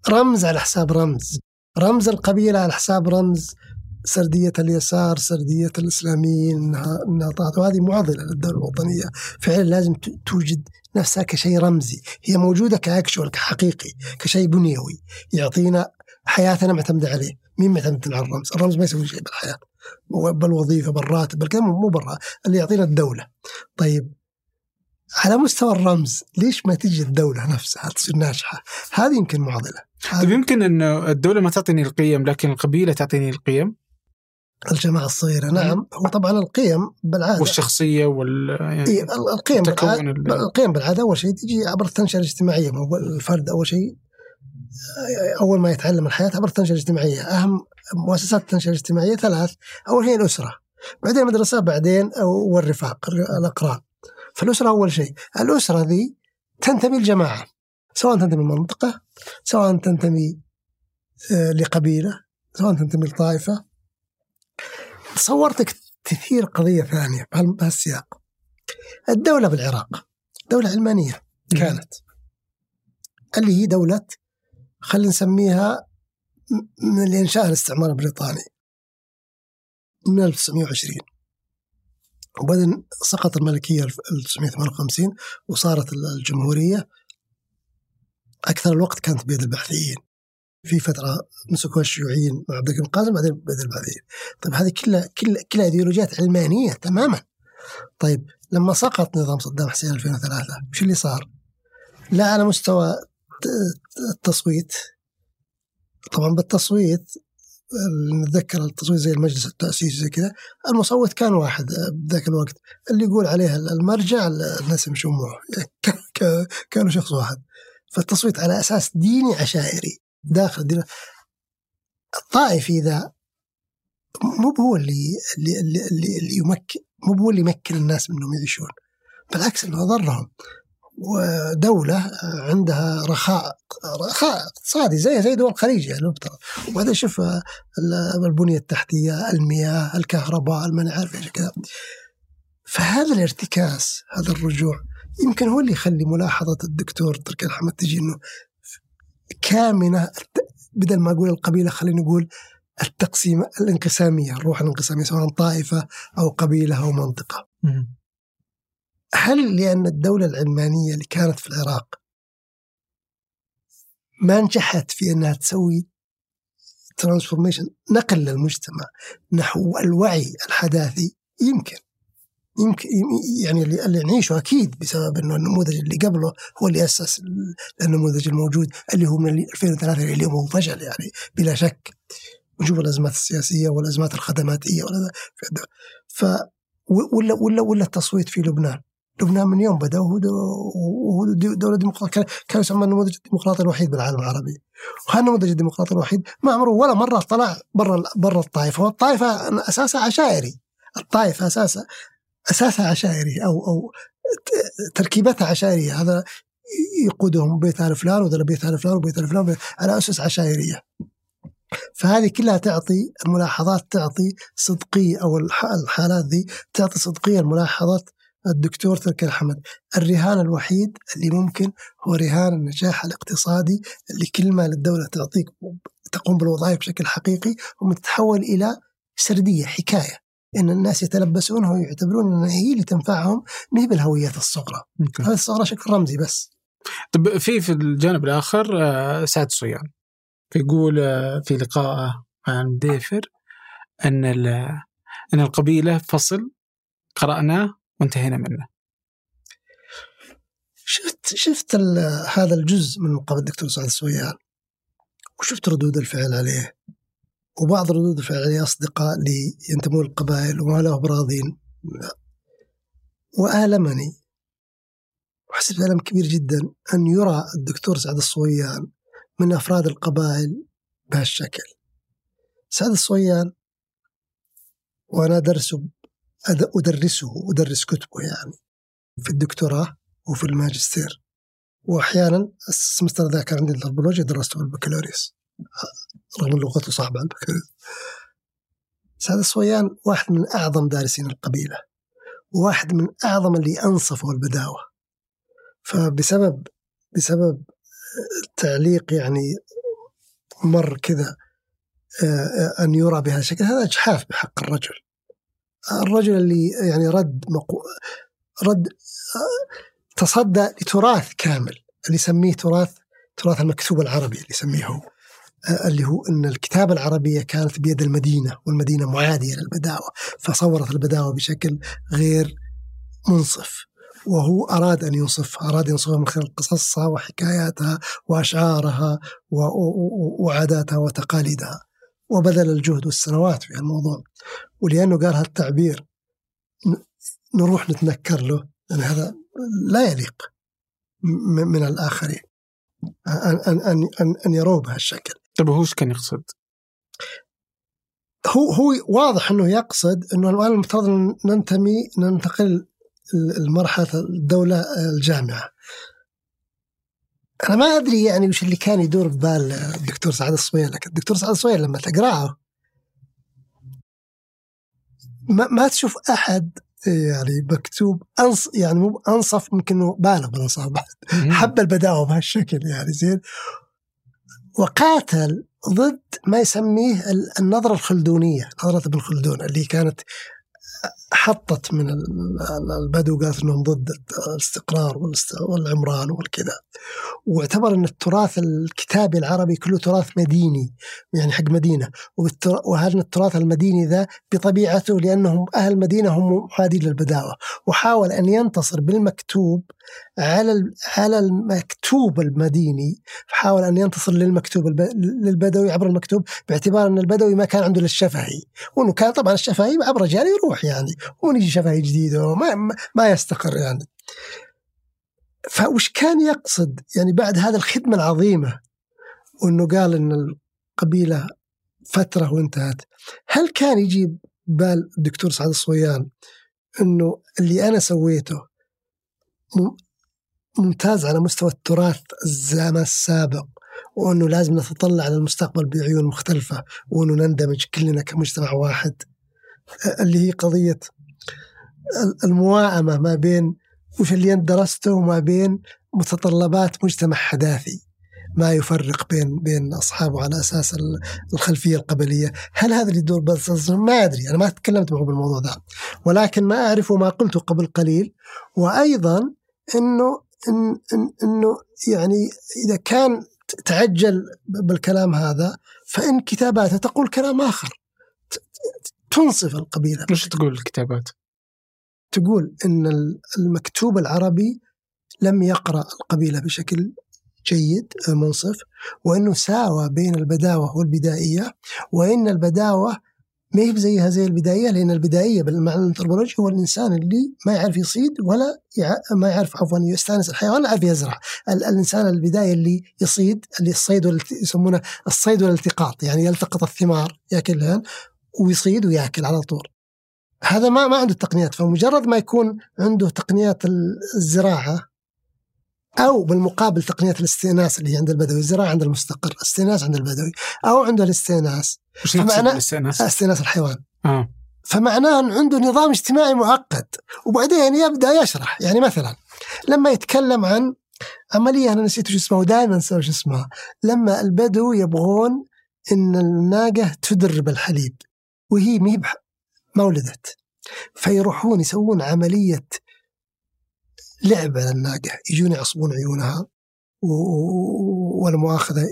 رمز على حساب رمز. رمز القبيلة على حساب رمز سردية اليسار سردية الإسلاميين إنها إنها طاعت وهذه معضلة للدولة الوطنية. فعلا لازم توجد نفسها كشيء رمزي. هي موجودة كأكشوال كحقيقي كشيء بنيوي. يعطينا حياتنا معتمدة عليه. مين معتمد على الرمز؟ الرمز ما يسوي شيء بالحياة. بالوظيفة بالراتب بالكلام مو برا اللي يعطينا الدولة. طيب على مستوى الرمز ليش ما تجي الدولة نفسها؟ تصير ناجحة. هذه يمكن معضلة. طيب يمكن انه الدولة ما تعطيني القيم لكن القبيلة تعطيني القيم. الجماعة الصغيرة نعم. هو طبعا القيم بالعادة. والشخصية وال يعني إيه ال- القيم بالعادة, ال- القيم بالعادة. أول شيء تجي عبر التنشئة الاجتماعية الفرد أول شيء أول ما يتعلم الحياة عبر التنشئة الاجتماعية. أهم مؤسسات التنشئة الاجتماعية ثلاث أول شيء الأسرة. بعدين المدرسة بعدين والرفاق الأقران فالأسرة أول شيء. الأسرة ذي تنتمي لجماعة. سواء تنتمي لمنطقة سواء تنتمي آه، لقبيلة سواء تنتمي لطائفة. تصورتك تثير قضية ثانية بهال- بهالسياق. الدولة بالعراق. دولة علمانية كانت. اللي هي دولة خلينا نسميها من اللي انشاها الاستعمار البريطاني من 1920 وبعدين سقط الملكية في 1958 وصارت الجمهورية. أكثر الوقت كانت بيد البعثيين. في فترة مسكوها الشيوعيين مع عبد الحكيم القاسم بعدين بيد البعثيين. طيب هذه كلها كلها كلها إيديولوجيات علمانية تماما. طيب لما سقط نظام صدام حسين 2003 وش اللي صار؟ لا على مستوى التصويت. طبعا بالتصويت نتذكر التصويت زي المجلس التأسيسي زي كذا المصوت كان واحد بذاك الوقت اللي يقول عليها المرجع الناس يمشون معه ك- كانوا شخص واحد. فالتصويت على أساس ديني عشائري داخل الدين الطائفي ذا مو هو اللي اللي, اللي, اللي يمكن مو هو اللي يمكن الناس منهم يعيشون. بالعكس انه ضرهم. ودولة عندها رخاء رخاء اقتصادي زي زي دول الخليج يعني مفترض وبعدين شوف ال- البنية التحتية المياه الكهرباء الماني عارف إيش كذا. فهذا الارتكاس هذا الرجوع يمكن هو اللي يخلي ملاحظة الدكتور تركي الحمد تجي إنه كامنة بدل ما أقول القبيلة خلينا نقول التقسيم الانقسامية الروح الانقسامية سواء طائفة أو قبيلة أو منطقة. هل لأن الدولة العلمانية اللي كانت في العراق ما نجحت في أنها تسوي ترانسفورميشن نقل للمجتمع نحو الوعي الحداثي؟ يمكن. يمكن يعني اللي, نعيشه أكيد بسبب إنه النموذج اللي قبله هو اللي أسس النموذج الموجود اللي هو من 2003 إلى اليوم هو فشل يعني بلا شك. نشوف الأزمات السياسية والأزمات الخدماتية ولا ف ولا ولا ولا التصويت في لبنان. لبنان من يوم بدأ وهو دو- وهو دو- دولة ديمقراطية كان يسمى النموذج الديمقراطي الوحيد بالعالم العربي. وهذا النموذج الديمقراطي الوحيد ما عمره ولا مرة طلع برا برا الطائفة. والطائفه أساسها عشائري. الطائفة أساسها أساسها عشائري أو أو تركيبتها عشائرية. هذا يقودهم بيت آل فلان وذا بيت آل فلان وبيت آل فلان على اسس عشائرية. فهذه كلها تعطي الملاحظات تعطي صدقيه أو الح- الحالات ذي تعطي صدقية لملاحظه الدكتور تركي الحمد. الرهان الوحيد اللي ممكن هو رهان النجاح الاقتصادي اللي كل ما الدولة تعطيك تقوم بالوظائف بشكل حقيقي هم تتحول إلى سردية حكاية. إن الناس يتلبسونها ويعتبرون أنها هي اللي تنفعهم ما هي بالهويات الصغرى. هذه الصغرى شكل رمزي بس. طب في في الجانب الآخر آه، سعد صيان يقول آه، في لقائه مع ديفر إن إن القبيلة فصل قرأناه وانتهينا منه. شفت شفت هذا الجزء من مقابل الدكتور سعد السويان وشفت ردود الفعل عليه. وبعض ردود الفعل عليه أصدقاء لي ينتمون للقبائل وما له براضين. لا. وآلمني. وحسيت بألم كبير جدا أن يرى الدكتور سعد الصويان من أفراد القبائل بهالشكل. سعد الصويان وأنا أدرسه أد- أدرسه أدرس كتبه يعني في الدكتوراه وفي الماجستير. واحيانا ال semester ذا كان عندي الانثروبولوجيا درسته في البكالوريوس. رغم إن لغته صعبة على البكالوريوس سعد الصويان واحد من أعظم دارسين القبيلة وواحد من أعظم اللي انصفوا البداوة. فبسبب بسبب تعليق يعني مر كذا أن يرى بهذا الشكل هذا إجحاف بحق الرجل. الرجل اللي يعني رد مقو... رد تصدى لتراث كامل اللي يسميه تراث تراث المكتوب العربي اللي يسميه هو آه، اللي هو إن الكتابة العربية كانت بيد المدينة والمدينة معادية للبداوة فصورت البداوة بشكل غير منصف وهو أراد أن يوصفها، أراد يوصفها من خلال قصصها وحكاياتها وأشعارها وعاداتها وتقاليدها. وبذل الجهد والسنوات في الموضوع ولأنه قال هالتعبير نروح نتنكر له يعني هذا لا يليق من الآخرين ان ان ان أن يروه بهالشكل. طيب هو كان يقصد؟ هو هو واضح إنه يقصد إنه الآن المفترض ننتمي ننتقل لمرحلة الدولة الجامعة. أنا ما أدري يعني وش اللي كان يدور ببال الدكتور سعد الصويل لكن الدكتور سعد الصويل لما تقرأه ما, ما تشوف أحد يعني مكتوب أنص يعني مو أنصف يمكن بالغ بالانصاف بعد حب البداوة بهالشكل يعني زين. وقاتل ضد ما يسميه النظرة الخلدونية نظرة ابن خلدون اللي كانت حطت من البدو قالت إنهم ضد الاستقرار والعمران والكذا. واعتبر إن التراث الكتابي العربي كله تراث مديني يعني حق مدينة. وهذا التراث المديني ذا بطبيعته لأنهم أهل مدينه هم معادين للبداوة. وحاول أن ينتصر بالمكتوب على على المكتوب المديني حاول أن ينتصر للمكتوب للبدوي عبر المكتوب باعتبار أن البدوي ما كان عنده الشفهي. وإنه كان طبعا الشفهي عبر رجال يروح يعني ونجي شفهي جديد وما ما يستقر يعني. فوش كان يقصد يعني بعد هذه الخدمة العظيمة؟ وأنه قال أن القبيلة فترة وانتهت. هل كان يجي بال الدكتور سعد الصويان أنه اللي أنا سويته ممتاز على مستوى التراث الزمان السابق وأنه لازم نتطلع للمستقبل بعيون مختلفة وأنه نندمج كلنا كمجتمع واحد. اللي هي قضية المواءمة ما بين وش اللي أنت درسته وما بين متطلبات مجتمع حداثي ما يفرق بين بين أصحابه على أساس الخلفية القبلية، هل هذا اللي يدور ما أدري أنا ما تكلمت معه بالموضوع ده، ولكن ما اعرف ما قلته قبل قليل. وأيضا إنه إن إن إنه يعني إذا كان تعجل بالكلام هذا فإن كتاباته تقول كلام آخر تنصف القبيلة. وش تقول الكتابات؟ تقول إن المكتوب العربي لم يقرأ القبيلة بشكل جيد منصف وإنه ساوى بين البداوة والبدائية وإن البداوة ما هي زيها زي البدائيه لأن البدائيه بالمعنى الانثروبولوجي هو الإنسان اللي ما يعرف يصيد ولا ما يعرف عفوا يستأنس الحيوان ولا يعرف يزرع. الإنسان البداية اللي يصيد اللي الصيد يسمونه الصيد والالتقاط يعني يلتقط الثمار ياكلها ويصيد ويأكل على طول. هذا ما ما عنده تقنيات فمجرد ما يكون عنده تقنيات الزراعة أو بالمقابل تقنيات الاستئناس اللي هي عند البدوي، الزراعة عند المستقر، الاستئناس عند البدوي، أو عنده الاستئناس. وش الاستئناس؟ استئناس الحيوان. آه. فمعناه أن عنده نظام اجتماعي معقد وبعدين يبدأ يشرح يعني مثلا لما يتكلم عن عملية أنا نسيت وش اسمها ودائما انسى وش اسمها لما البدو يبغون إن الناقة تدرب الحليب وهي ما ما ولدت فيروحون يسوون عملية لعب على الناقة يجون يعصبون عيونها ولا مؤاخذة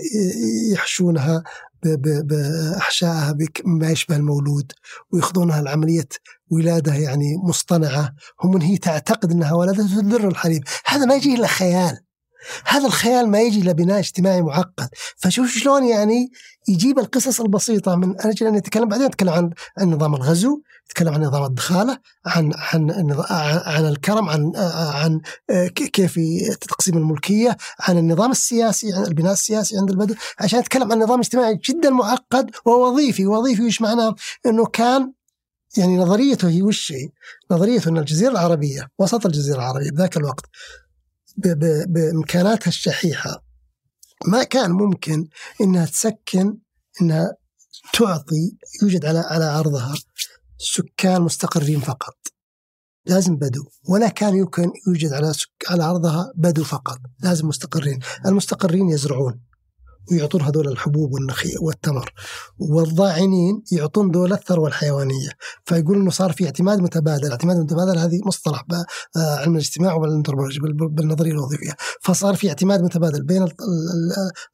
يحشونها بأحشائها بما يشبه المولود ويأخذونها لعملية ولادة يعني مصطنعة. هم من هي تعتقد أنها ولدت تدر الحليب. هذا ما يجي إلا خيال. هذا الخيال ما يجي لبناء اجتماعي معقد. فشوف شلون يعني يجيب القصص البسيطة من أجل أن يتكلم بعدين يتكلم عن عن نظام الغزو يتكلم عن نظام الدخالة عن عن عن الكرم عن عن كيف تقسيم الملكية عن النظام السياسي عن البناء السياسي عند البدو عشان يتكلم عن نظام اجتماعي جدا معقد ووظيفي وظيفي وش معناه إنه كان يعني نظريته هي وش نظريته إن الجزيرة العربية وسط الجزيرة العربية بذاك الوقت بإمكاناتها الشحيحة ما كان ممكن إنها تسكن إنها تعطي يوجد على على عرضها. سكان مستقرين فقط. لازم بدو. ولا كان يمكن يوجد على سك... على عرضها بدو فقط. لازم مستقرين. المستقرين يزرعون. ويعطون هذول الحبوب والنخيل والتمر. والضاعنين يعطون دول الثروة الحيوانية. فيقول أنه صار في اعتماد متبادل. الاعتماد المتبادل هذه مصطلح بعلم الاجتماع والانثروبولوجيا بالنظرية الوظيفية. فصار في اعتماد متبادل بين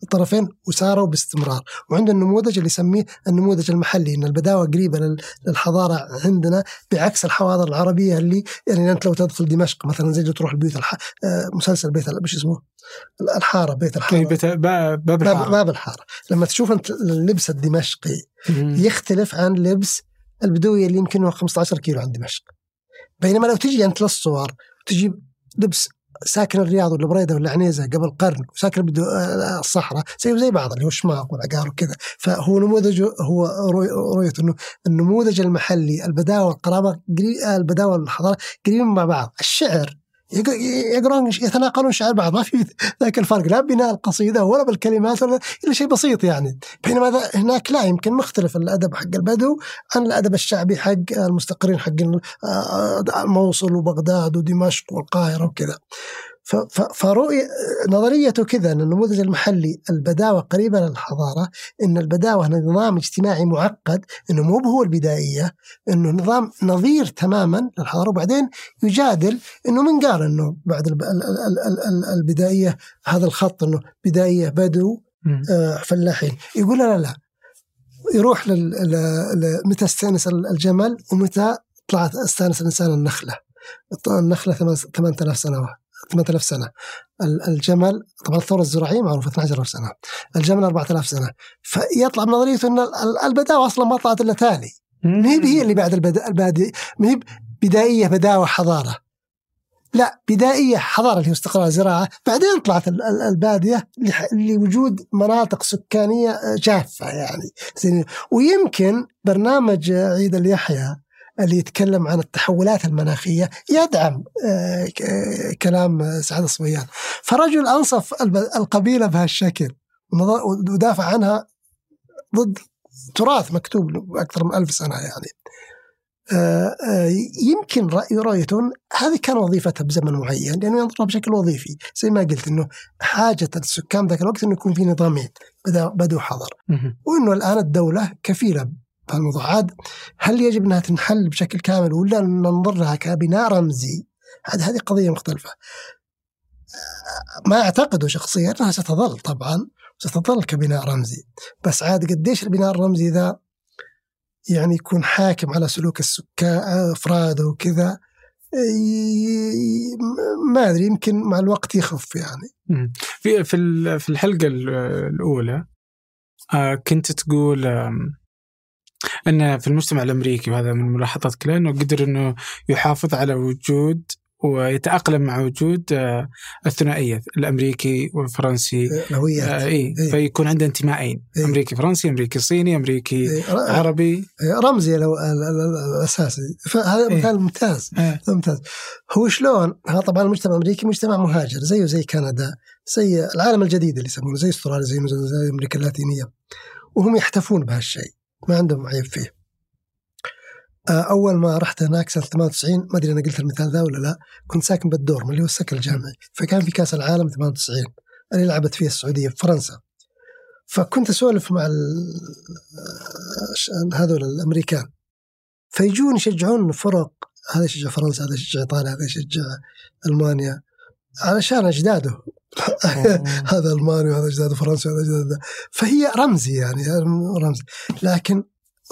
الطرفين وساروا باستمرار. وعنده النموذج اللي يسميه النموذج المحلي إن البداوة قريبة للحضارة عندنا بعكس الحواضر العربية اللي يعني أنت لو تدخل دمشق مثلا زي تروح البيوت الح... آه، مسلسل بيت مش اسمه؟ الحارة بيت الحارة. بيت باب الحارة. باب الحاره لما تشوف أنت اللبس الدمشقي يختلف عن لبس البدوي اللي يمكن 15 كيلو عن دمشق. بينما لو تجي أنت للصور تجيب لبس ساكن الرياض ولا بريدة ولا عنيزة قبل قرن وساكن الصحراء زي زي بعض اللي هو الشماغ والعقار وكذا. فهو نموذج هو رؤيه إنه النموذج المحلي البداوة القرابه البداوة والحضارة قريبين مع بعض. الشعر يقرون يتناقلون شعر بعض. ما في ذاك الفرق لا بناء القصيدة ولا بالكلمات ولا إلا شيء بسيط يعني. بينما هناك لا يمكن مختلف الأدب حق البدو عن الأدب الشعبي حق المستقرين حق الموصل وبغداد ودمشق والقاهرة وكذا. فرؤية نظريته كذا أن النموذج المحلي البداوة قريبة للحضارة أن البداوة نظام اجتماعي معقد أنه مو هو البدائية أنه نظام نظير تماما للحضارة وبعدين يجادل أنه من قال أنه بعد البدائية هذا الخط أنه بدائية بدو آه، فلاحين. يقول لا لا يروح متى استأنس الجمل ومتى طلعت استأنس الإنسان النخلة. النخلة 8000 سنوات. 8000 سنة. الجمل طبعا الثوره الزراعيه معروفه 12000 سنة. الجمل 4000 سنة. فيطلع بنظريته إن البداوة أصلا ما طلعت إلا تالي. ما هي هي اللي بعد البادئ. ما هي بدائية بداوة حضارة. لا بدائية حضارة اللي هو استقرار زراعه بعدين طلعت البادية لوجود مناطق سكانية جافة يعني. ويمكن برنامج عيد اليحيى اللي يتكلم عن التحولات المناخية يدعم آه، كلام سعد الصويان فرجل أنصف القبيلة بهالشكل ودافع عنها ضد تراث مكتوب أكثر من ألف سنة يعني. آه، آه، يمكن رأي رؤيته هذه كان وظيفتها بزمن معين لأنه ينظرها بشكل وظيفي. زي ما قلت أنه حاجة السكان ذاك الوقت أنه يكون في نظامين بدو حضر وأنه الآن الدولة كفيلة فالموضوع عاد هل يجب أنها تنحل بشكل كامل ولا ننظر لها كبناء رمزي؟ هذه هذه قضية مختلفة. ما اعتقده شخصيا أنها ستظل طبعا ستظل كبناء رمزي بس عاد قديش البناء الرمزي ذا يعني يكون حاكم على سلوك السكان افراده وكذا ما أدري يمكن مع الوقت يخف يعني في في الحلقة الأولى آه، كنت تقول إن في المجتمع الأمريكي وهذا من ملاحظاتك له انه قدر إنه يحافظ على وجود ويتأقلم مع وجود آه، الثنائية الأمريكي والفرنسي الهويات آه إيه. إيه. فيكون عنده انتمائين إيه. أمريكي فرنسي أمريكي صيني أمريكي إيه. عربي إيه. رمزي لو الأساسي فهذا إيه. مثال ممتاز إيه. ممتاز هو شلون هذا طبعا المجتمع الأمريكي مجتمع مهاجر زيه زي كندا زي العالم الجديد اللي يسمونه زي أستراليا زي, زي أمريكا اللاتينية وهم يحتفون بهالشيء ما عندهم عيب فيه. آه، أول ما رحت هناك سنة 98 ما أدري أنا قلت المثال ذا ولا لا كنت ساكن بالدورم اللي هو السكن الجامعي. فكان في كأس العالم 98 اللي لعبت فيه السعودية في فرنسا. فكنت أسولف مع هذول الأمريكان. فيجون يشجعون فرق هذا يشجع فرنسا هذا يشجع إيطاليا هذا يشجع ألمانيا علشان أجداده. هذا الماني وهذا أجداد فرنسا وهذا أجداد فهي رمزي يعني رمزي. لكن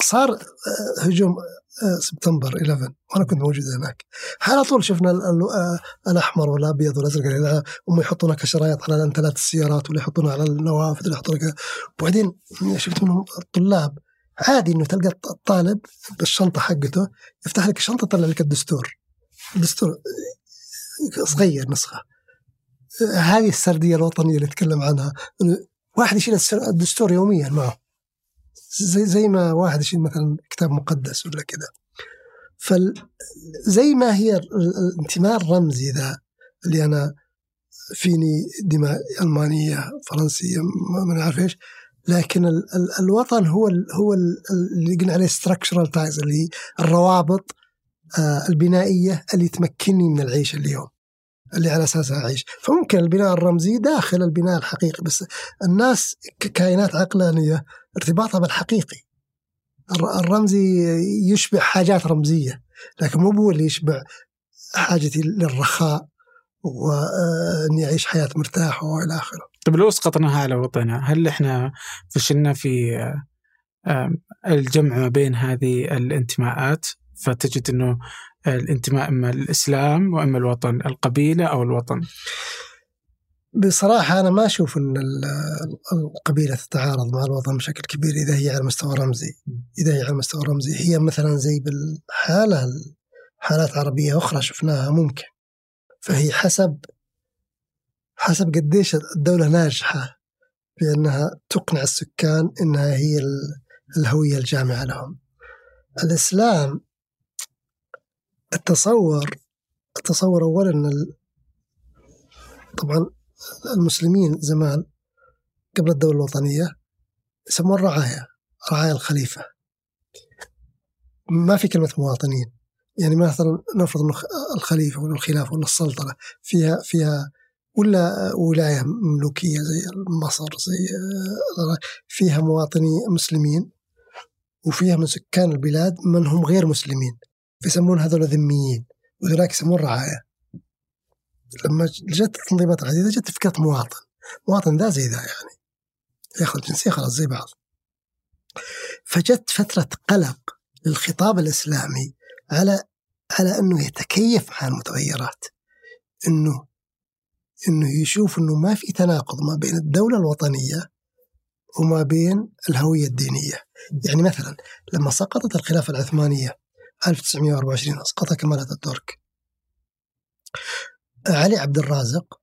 صار آه، هجوم آه، سبتمبر 11 وأنا كنت موجود هناك. على طول شفنا آه، الأحمر والابيض والازرق هم يحطونها كشرايط على الأنتلات السيارات ولا يحطونها على النوافذ ولا يحطونها وبعدين شفت منهم الطلاب عادي إنه تلقى الطالب بالشنطة حقته يفتح لك الشنطة يطلع لك الدستور. الدستور صغير نسخة. هذه السردية الوطنية اللي اتكلم عنها. واحد يشيل الدستور يوميا معه. زي زي ما واحد يشيل مثلا كتاب مقدس ولا كذا فزي ما هي الانتماء الرمزي ذا اللي أنا فيني دماء ألمانية فرنسية ما عارف إيش. لكن ال ال الوطن هو ال هو ال اللي قلنا عليه structural ties اللي هي الروابط آه البنائية اللي تمكنني من العيش اليوم. اللي على اساسها أعيش. فممكن البناء الرمزي داخل البناء الحقيقي بس الناس ككائنات عقلانية ارتباطها بالحقيقي. الرمزي يشبع حاجات رمزية لكن مو هو اللي يشبع حاجتي للرخاء واني أعيش حياة مرتاحة وإلى آخره. طيب لو اسقطناها على وطننا هل إحنا فشلنا في الجمع ما بين هذه الانتماءات؟ فتجد إنه الانتماء أما الإسلام وأما الوطن القبيلة أو الوطن. بصراحة أنا ما أشوف أن القبيلة تتعارض مع الوطن بشكل كبير إذا هي على مستوى رمزي. إذا هي على مستوى رمزي. هي مثلا زي بالحالة حالات عربية أخرى شفناها ممكن. فهي حسب حسب قديش الدولة ناجحة بأنها تقنع السكان أنها هي الهوية الجامعة لهم. الإسلام التصور التصور أولا أن طبعا المسلمين زمان قبل الدولة الوطنية يسمون رعايا رعايا الخليفة. ما في كلمة مواطنين. يعني مثلا نفرض إنه الخليفة ولا الخلافة ولا السلطنة فيها فيها ولا ولاية ملوكية زي مصر زي فيها مواطني مسلمين وفيها من سكان البلاد من هم غير مسلمين. فيسمون هذول ذميين وذلك يسمون رعايا لما جت التنظيمات العديدة جت فكرة مواطن. مواطن ذا زي ذا يعني. ياخذ جنسية خلاص زي بعض. فجت فترة قلق للخطاب الإسلامي على على أنه يتكيف مع المتغيرات. أنه أنه يشوف أنه ما في تناقض ما بين الدولة الوطنية وما بين الهوية الدينية. يعني مثلا لما سقطت الخلافة العثمانية 1924 أسقطها كمال أتاتورك علي عبد الرازق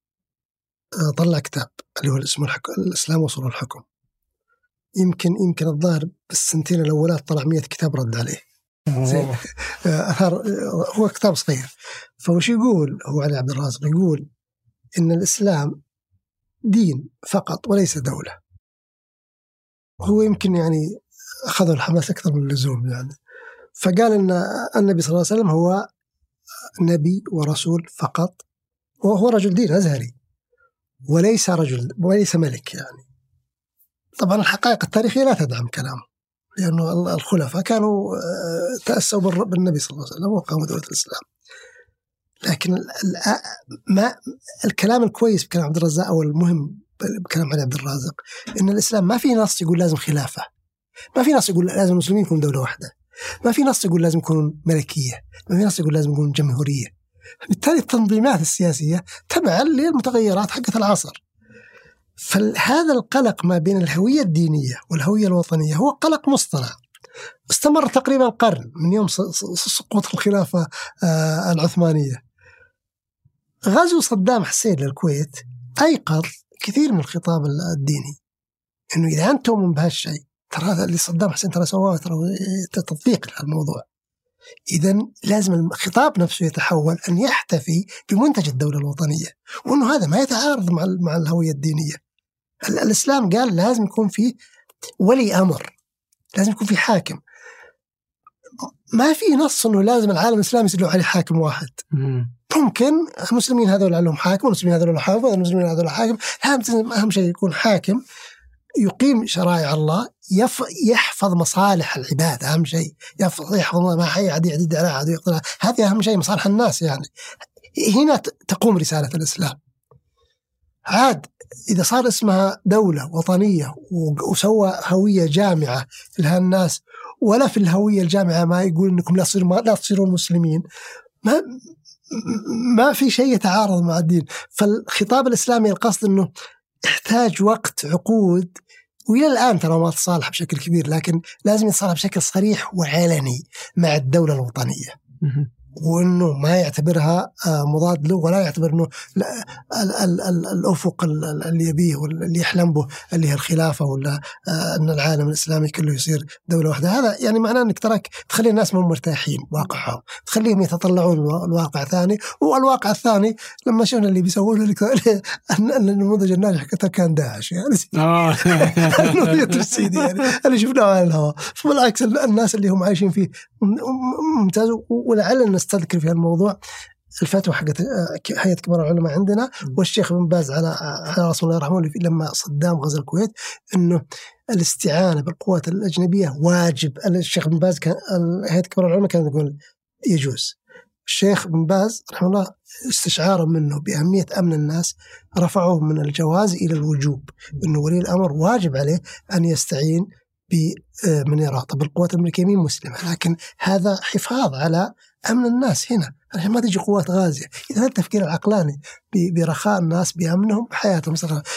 آه، طلع كتاب اللي هو اسمه الحكم الإسلام وصول الحكم. يمكن يمكن الظاهر بالسنتين الأولات طلع 100 كتاب رد عليه. هو كتاب صغير. فوش يقول؟ هو علي عبد الرازق يقول إن الإسلام دين فقط وليس دولة. هو يمكن يعني أخذوا الحماس أكثر من اللزوم يعني. فقال أن النبي صلى الله عليه وسلم هو نبي ورسول فقط وهو رجل دين أزهري وليس رجل وليس ملك يعني. طبعا الحقائق التاريخية لا تدعم كلامه لأنه الخلفاء كانوا آه، تأسوا بالنبي صلى الله عليه وسلم وقاموا دولة الإسلام. لكن ما الكلام الكويس بكلام عبد الرزاق أو المهم بكلام علي عبد الرازق إن الإسلام ما في نص يقول لازم خلافة ما في نص يقول لازم المسلمين يكونوا دولة واحدة. ما في نص يقول لازم يكونون ملكية ما في نص يقول لازم يكونون جمهورية. بالتالي التنظيمات السياسية تبعا للمتغيرات حقت العصر. فهذا القلق ما بين الهوية الدينية والهوية الوطنية هو قلق مصطنع. استمر تقريبا قرن من يوم سقوط الخلافة آه، العثمانية. غزو صدام حسين للكويت أيقظ كثير من الخطاب الديني. إنه إذا أنتم تؤمن بهالشيء ترى هذا اللي صدام حسين ترى سواه ترى تطبيق لهالموضوع اذا لازم الخطاب نفسه يتحول أن يحتفي بمنتج الدولة الوطنية وأنه هذا ما يتعارض مع مع الهوية الدينية. الإسلام قال لازم يكون في ولي أمر لازم يكون في حاكم. ما في نص إنه لازم العالم الإسلامي يصير عليه حاكم واحد. ممكن المسلمين هذول لهم حاكم المسلمين هذول لهم حاكم المسلمين هذول حاكم أهم شيء يكون حاكم. يقيم شرائع الله يحفظ مصالح العباد أهم شيء. يحفظ ما حي عدي عدي على عدي هذه أهم شيء مصالح الناس يعني. هنا تقوم رسالة الإسلام. عاد إذا صار اسمها دولة وطنية وسوى هوية جامعة لها الناس ولا في الهوية الجامعة ما يقول إنكم لا تصيروا لا تصيرون مسلمين ما ما في شيء يتعارض مع الدين. فالخطاب الإسلامي القصد إنه يحتاج وقت عقود وإلى الآن ترى ما تصالح بشكل كبير لكن لازم يتصالح بشكل صريح وعلني مع الدولة الوطنية. وإنه ما يعتبرها آه، مضاد له ولا يعتبر إنه الأفق اللي يبيه واللي يحلم به اللي هي الخلافة ولا آه، إن العالم الإسلامي كله يصير دولة واحدة. هذا يعني معناه إنك تراك تخلي الناس مو مرتاحين واقعهم تخليهم يتطلعون لواقع ثاني. والواقع الثاني لما شفنا اللي بيسوون لك النموذج الناجح كان داعش يعني. آه. يعني اللي شفناه على الهواء. فبالعكس الناس اللي هم عايشين فيه ممتاز ولعل الناس تذكر في الموضوع الفتوى حقت هيئة كبار العلماء عندنا والشيخ بن باز على على راسها الله يرحمه لما صدام غزا الكويت إنه الاستعانة بالقوات الأجنبية واجب. الشيخ بن باز كان هيئة كبار العلماء كانت تقول يجوز. الشيخ بن باز رحمه الله استشعارا منه بأهمية أمن الناس رفعوه من الجواز إلى الوجوب أنه ولي الأمر واجب عليه أن يستعين بمن يرى طب القوات الأمريكية مي مسلمة. لكن هذا حفاظ على أمن الناس هنا عشان ما تجي قوات غازية. إذا هذا التفكير العقلاني برخاء الناس بأمنهم بحياتهم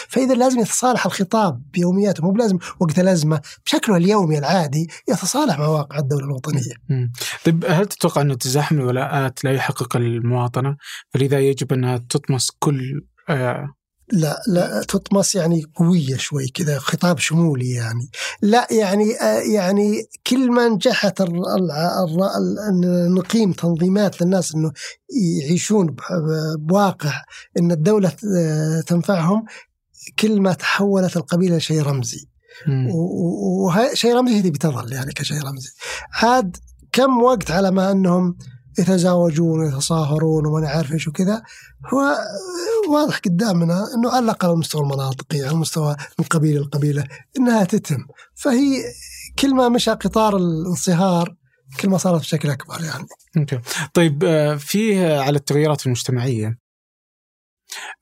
فإذا لازم يتصالح الخطاب بيومياتهم مو لازم وقت الأزمة بشكله اليومي العادي يتصالح مع واقع الدولة الوطنية. طيب هل تتوقع أن تزاحم الولاءات لا يحقق المواطنة؟ فلذا يجب أنها تطمس كل آه لا لا تطمس يعني قوية شوي كذا خطاب شمولي يعني. لا يعني يعني كل ما نجحت نقيم تنظيمات للناس إنه يعيشون بواقع إن الدولة تنفعهم كل ما تحولت القبيلة لشيء رمزي. وشيء رمزي هي بتظل يعني كشيء رمزي. عاد كم وقت على ما إنهم يتزاوجون ويتصاهرون وما عارف إيش وكذا هو واضح قدامنا إنه على الأقل على المستوى المناطقي على المستوى من قبيله لقبيلة إنها تتم فهي كل ما مشى قطار الانصهار كل ما صارت بشكل أكبر يعني. أوكي. طيب آه، فيه على التغيرات المجتمعية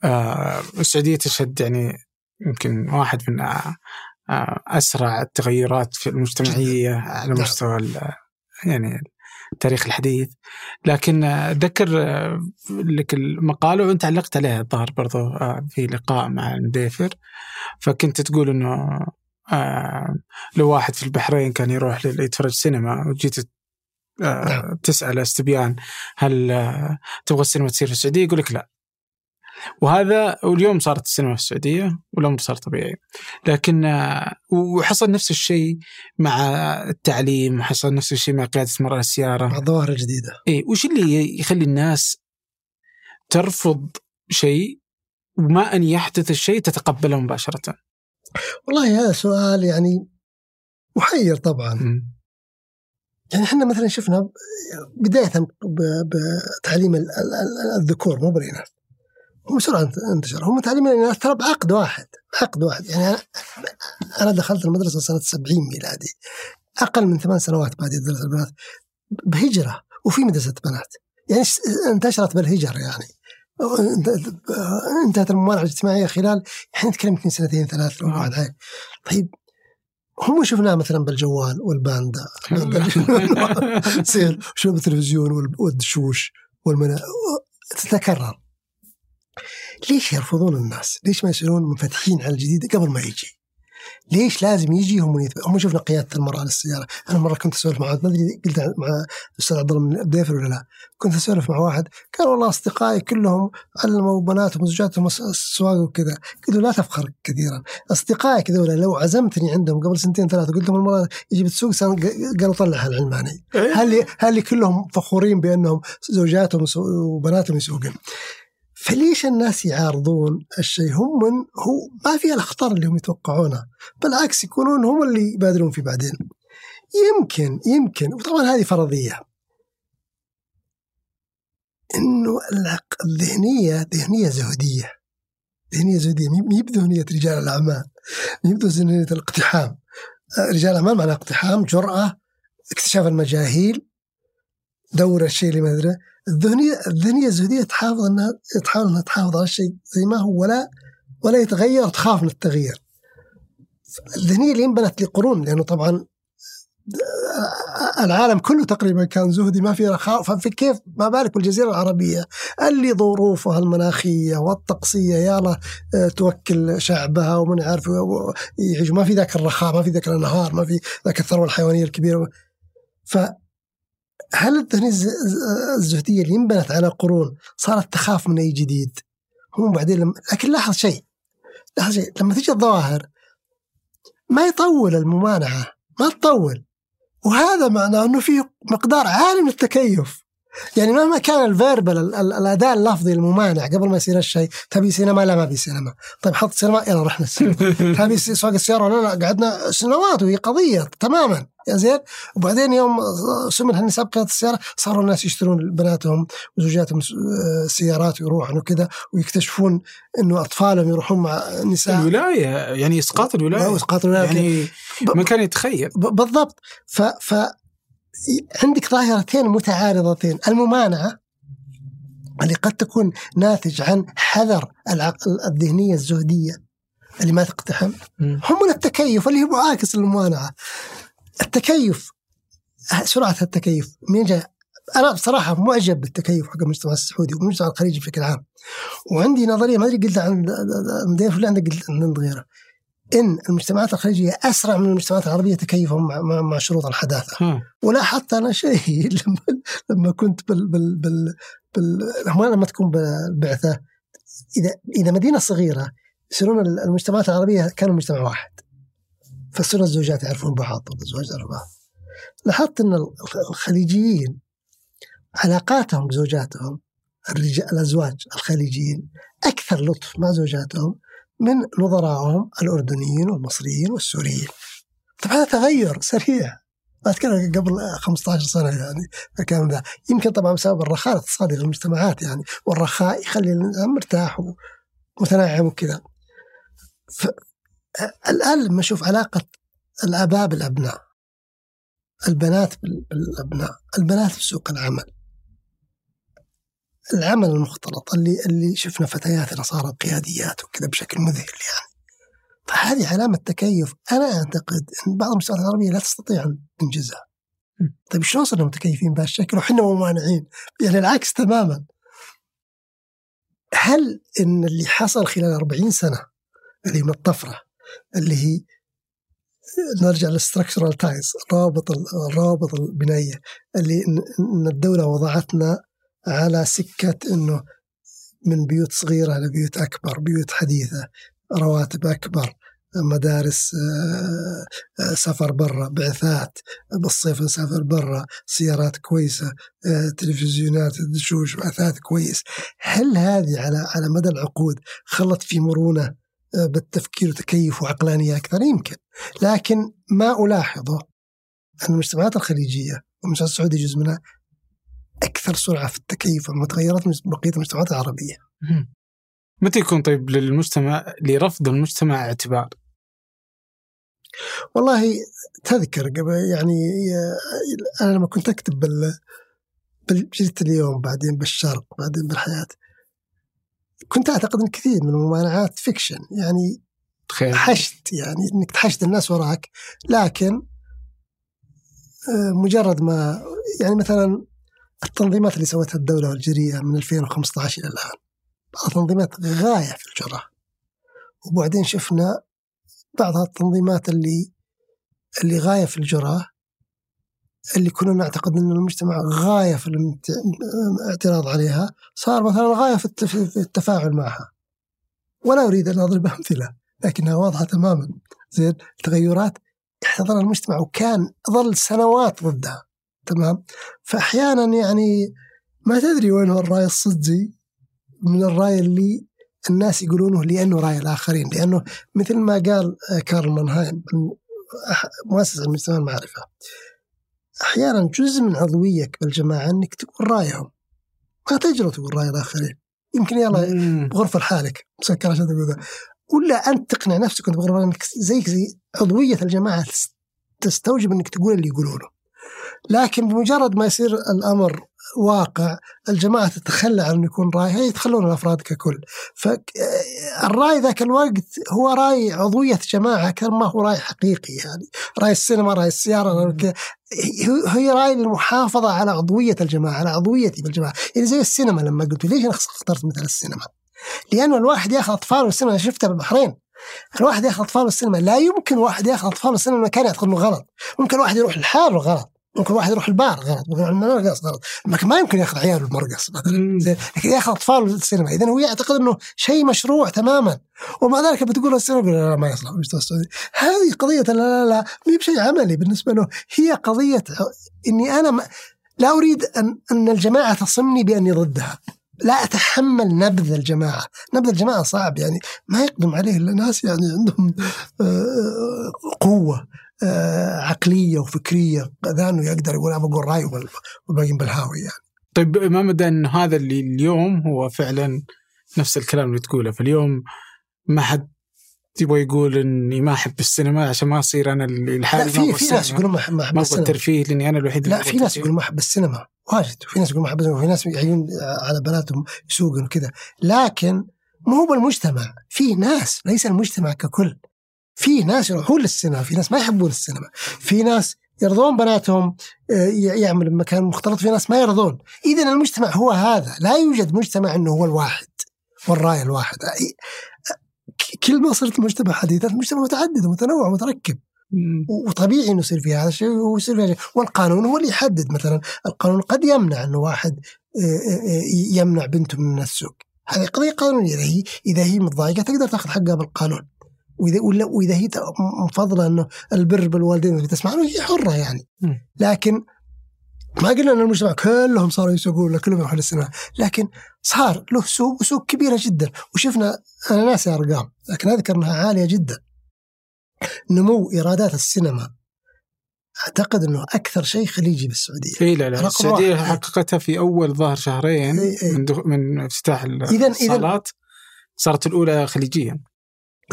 آه، السعودية تشهد يعني يمكن واحد من آه، أسرع التغيرات في المجتمعية على نعم. مستوى يعني التاريخ الحديث. لكن أتذكر لك المقالة وانت علقت عليها الظاهر برضو آه، في لقاء مع المديفر فكنت تقول إنه آه، لو واحد في البحرين كان يروح يتفرج سينما وجيت آه، نعم. تسال استبيان هل تبغى السينما تصير في السعودية؟ يقول لك لا. وهذا واليوم صارت السينما في السعودية والامر صار طبيعي. لكن وحصل نفس الشيء مع التعليم وحصل نفس الشيء مع قيادة المراه السيارة. مع الظواهر الجديده إي وش اللي يخلي الناس ترفض شيء وما أن يحدث الشيء تتقبله مباشرة؟ والله هذا سؤال يعني محير طبعا. م. يعني إحنا مثلا شفنا بداية بتعليم الذكور مو بالإناث. بسرعة انتشر هم تعليم الناس ترى بعقد واحد عقد واحد. يعني أنا دخلت المدرسة سنة 70 ميلادي. أقل من ثمان سنوات بعد درس البنات. بهجرة. وفي مدرسة بنات. يعني انتشرت بالهجر يعني. انتهت الممارسه الاجتماعية خلال إحنا نتكلم يمكن سنتين ثلاث واحد طيب هم شفناه مثلا بالجوال والباندا؟ سير شوف التلفزيون والدشوش والمنا تتكرر. ليش يرفضون الناس؟ ليش ما يصيرون منفتحين على الجديد قبل ما يجي؟ ليش لازم يجي هم يثبت هم شفنا قيادة المرأة للسيارة، أنا مرة كنت أسولف مع ما أدري قلت مع الاستاذ عبد الله من الديفر ولا لا، كنت أسولف مع واحد قال والله أصدقائي كلهم علموا بناتهم وزوجاتهم السواقة وكذا، قلت له لا تفخر كثيرا، أصدقائك ذولا لو عزمتني عندهم قبل سنتين ثلاثة قلت لهم المرأة يجي بتسوق قالوا طلعها العلماني، إيه. هل هل كلهم فخورين بأنهم زوجاتهم وبناتهم يسوقون؟ فليش الناس يعارضون الشيء؟ هم من هو ما فيها الأخطار اللي هم يتوقعونها بالعكس يكونون هم اللي يبادرون فيه بعدين. يمكن يمكن وطبعا هذه فرضية. إنه الذهنيه ذهنية زهديه ذهنية زهديه مي بذهنيه رجال الأعمال. مي بذهنيه الاقتحام. رجال الأعمال معناه اقتحام جرأة اكتشاف المجاهيل دور الشيء اللي ما أدري. الذهنيه الذهنية الزهدية تحافظ انها تحاول إنها تحافظ على الشيء زي ما هو ولا ولا يتغير تخاف من التغيير. الذهنية اللي انبنت لقرون لأنه طبعا العالم كله تقريبا كان زهدي ما في رخاء. ففي كيف؟ ما بالك بالجزيرة العربية اللي ظروفها المناخية والطقسية يلا آه، توكل شعبها ومن عارف ما في ذاك الرخاء ما في ذاك الانهار ما في ذاك الثروة الحيوانية الكبيرة. ف هل التهنئة الزهدية اللي انبنت على قرون صارت تخاف من أي جديد؟ هم بعدين لم... لكن لاحظ شيء. لاحظ شيء. لما تيجي الظواهر ما يطول الممانعة ما تطول. وهذا معناه أنه في مقدار عالي من التكيف. يعني مهما كان ال verbal الأداء اللفظي الممانع قبل ما يصير الشيء تبي سينما؟ لا ما بي سينما. طيب حط سينما يلا رحنا السينما. تبي سواق السيارة لا لا؟ قعدنا سنوات وهي قضية تماما. يا زين. وبعدين يوم سمح النساء قياده السيارة صاروا الناس يشترون بناتهم وزوجاتهم سيارات ويروحون وكذا ويكتشفون إنه أطفالهم يروحون مع نساء. الولاية يعني إسقاط الولاية. إسقاط الولاية يعني ما كان يتخيل. بالضبط. ف, ف عندك ظاهرتين متعارضتين. الممانعة اللي قد تكون ناتج عن حذر الذهنية الزهدية اللي ما تقتحم هم من التكيف اللي هو معاكس للممانعة التكيف سرعة التكيف. من جاء أنا بصراحة معجب بالتكيف حق المجتمع السعودي والمجتمع الخليجي بشكل عام. وعندي نظرية ما أدري قلتها عن ولا عندك قلت عن غيره إن المجتمعات الخليجية أسرع من المجتمعات العربيه تكيفا مع, مع شروط الحداثة. ولاحظت أنا شيء. لما لما كنت بال بال بال, بال لما تكون بالبعثه اذا إذا مدينة صغيرة يصيرون المجتمعات العربيه كانوا مجتمع واحد. فصرنا الزوجات يعرفون بعض والازواج يعرفون بعض. لاحظت إن الخليجيين علاقاتهم بزوجاتهم الرجال الأزواج الخليجيين أكثر لطف مع زوجاتهم من نظرائهم الأردنيين والمصريين والسوريين. طبعا هذا تغير سريع. أتكلم قبل 15 سنة يعني الكلام ذا. يمكن طبعا بسبب الرخاء الاقتصادي للمجتمعات يعني والرخاء يخلي الإنسان مرتاح ومتنعم وكذا. الآن لما أشوف علاقة الآباء بالأبناء البنات بالأبناء البنات في سوق العمل العمل المختلط اللي اللي شفنا فتياتنا صارت قياديات وكذا بشكل مذهل يعني. فهذه علامة تكيف. أنا أعتقد أن بعض المجتمعات العربية لا تستطيع أن تنجزها طيب شلون صرنا متكيفين بهالشكل وحنا ممانعين يعني العكس تماما. هل إن اللي حصل خلال 40 سنة اللي من الطفرة اللي هي نرجع لل structural ties الروابط الروابط البنائية اللي إن الدولة وضعتنا على سكة أنه من بيوت صغيرة لبيوت أكبر بيوت حديثة رواتب أكبر مدارس آه، آه، سفر برا بعثات بالصيف نسافر برا سيارات كويسة آه، تلفزيونات دشوش بعثات كويس. هل هذه على على مدى العقود خلت في مرونة بالتفكير وتكيف وعقلانية أكثر؟ يمكن. لكن ما ألاحظه أن المجتمعات الخليجية والمجتمع السعودي جزء منها أكثر سرعة في التكيف مع متغيرات بقية المجتمعات العربية. متى يكون طيب للمجتمع لرفض المجتمع اعتبار؟ والله تذكر قبل يعني أنا لما كنت أكتب بال بجريدة اليوم بعدين بالشرق بعدين بالحياة كنت أعتقد أن كثير من الممانعات فيكشن يعني خير. حشد يعني أنك تحشد الناس وراك لكن آه، مجرد ما يعني مثلا التنظيمات اللي سوتها الدولة والجريئة من 2015 إلى الآن. بعض التنظيمات غاية في الجرأة وبعدين شفنا بعض التنظيمات اللي اللي غاية في الجرأة اللي كنا نعتقد أن المجتمع غاية في الاعتراض عليها صار مثلا غاية في التفاعل معها. ولا أريد أن أضرب أمثلة لكنها واضحة تماما. زين التغيرات احتضر المجتمع وكان ظل سنوات ضدها. تمام. فأحيانا يعني ما تدري وين هو الرأي الصدقي من الرأي اللي الناس يقولونه لأنه رأي الآخرين لأنه مثل ما قال كارل مانهايم مؤسس المجتمع المعرفة أحيانا جزء من عضويك بالجماعة إنك تقول رأيهم. ما تجرؤ تقول رأي الآخرين. يمكن يلا بغرفة لحالك مسكر عشان تقول ولا أنت تقنع نفسك وأنت بغرفة إنك زيك زي عضوية الجماعة تستوجب إنك تقول اللي يقولونه. لكن بمجرد ما يصير الأمر واقع الجماعة تتخلى عن يكون راي هي يتخلون الأفراد ككل. فالراي ذاك الوقت هو راي عضوية جماعة أكثر ما هو راي حقيقي يعني. راي السينما راي السيارة هي راي المحافظه على عضوية الجماعة على عضويتي بالجماعه يعني زي السينما لما قلت ليش أنا اخترت مثل السينما؟ لأنه الواحد يأخذ اطفاله السينما شفتها بالبحرين. الواحد يأخذ اطفاله السينما لا يمكن واحد يأخذ اطفاله السينما مكان يعتقد إنه غلط. ممكن واحد يروح لحاله غلط ممكن واحد يروح البار غلط ممكن المرقص غلط. لكن ما يمكن ياخذ عياله المرقص مثلا لكن ياخذ أطفال السينما اذا هو يعتقد إنه شيء مشروع تماما. ومع ذلك بتقول السينما يقول لا ما يصلح. هذه قضية لا لا لا ما هي بشيء عملي بالنسبة له. هي قضية إني أنا لا أريد ان أن الجماعة تصمني بأني ضدها. لا أتحمل نبذ الجماعة، نبذ الجماعة صعب يعني. ما يقدم عليه إلا ناس يعني عندهم آه، قوة. آه، عقلية وفكرية إنه يقدر يقول أنا بقول راي والباقيين بالهاوي يعني. طيب ما مدى ان هذا اللي اليوم هو فعلا نفس الكلام اللي تقوله. فاليوم ما حد يبغى يقول إني ما أحب السينما عشان ما أصير أنا اللي لا في في ناس يقولون ما ما أحب ما السينما. الترفيه لأني أنا الوحيد لا في ناس. يقولون ما أحب السينما واجد. وفي ناس يقولون ما أحب السينما وفي ناس يعيون على بناتهم يسوقون وكذا. لكن مو هو بالمجتمع في ناس ليس المجتمع ككل. في ناس يروحون للسينما في ناس ما يحبون السينما في ناس يرضون بناتهم آه، يعمل بمكان مختلط في ناس ما يرضون. اذا المجتمع هو هذا لا يوجد مجتمع إنه هو الواحد والرأي الواحد. كل ما صرت مجتمع حديث المجتمع متعدد ومتنوع ومتركب. وطبيعي إنه يصير فيها هذا الشيء ويصير فيها والقانون هو اللي يحدد. مثلا القانون قد يمنع إنه واحد آه، آه، يمنع بنته من السوق. هذه قضية قانونية إذا هي إذا هي متضايقة تقدر تأخذ حقها بالقانون. وإذا ولا وإذا هي مفضلة إنه البر بالوالدين تسمع عنه هي حرة يعني. لكن ما قلنا إن المجتمع كلهم صاروا يسوقون ولا كلهم يروحون للسينما. لكن صار له سوق وسوق كبيرة جدا. وشفنا أنا ناسي ارقام لكن اذكر انها عالية جدا. نمو إيرادات السينما. أعتقد إنه أكثر شيء خليجي بالسعودية. إي لا لا السعودية. حققتها في أول ظهر شهرين إي إي. من دخ... من افتتاح إذن- الصالات. صارت الأولى خليجيا.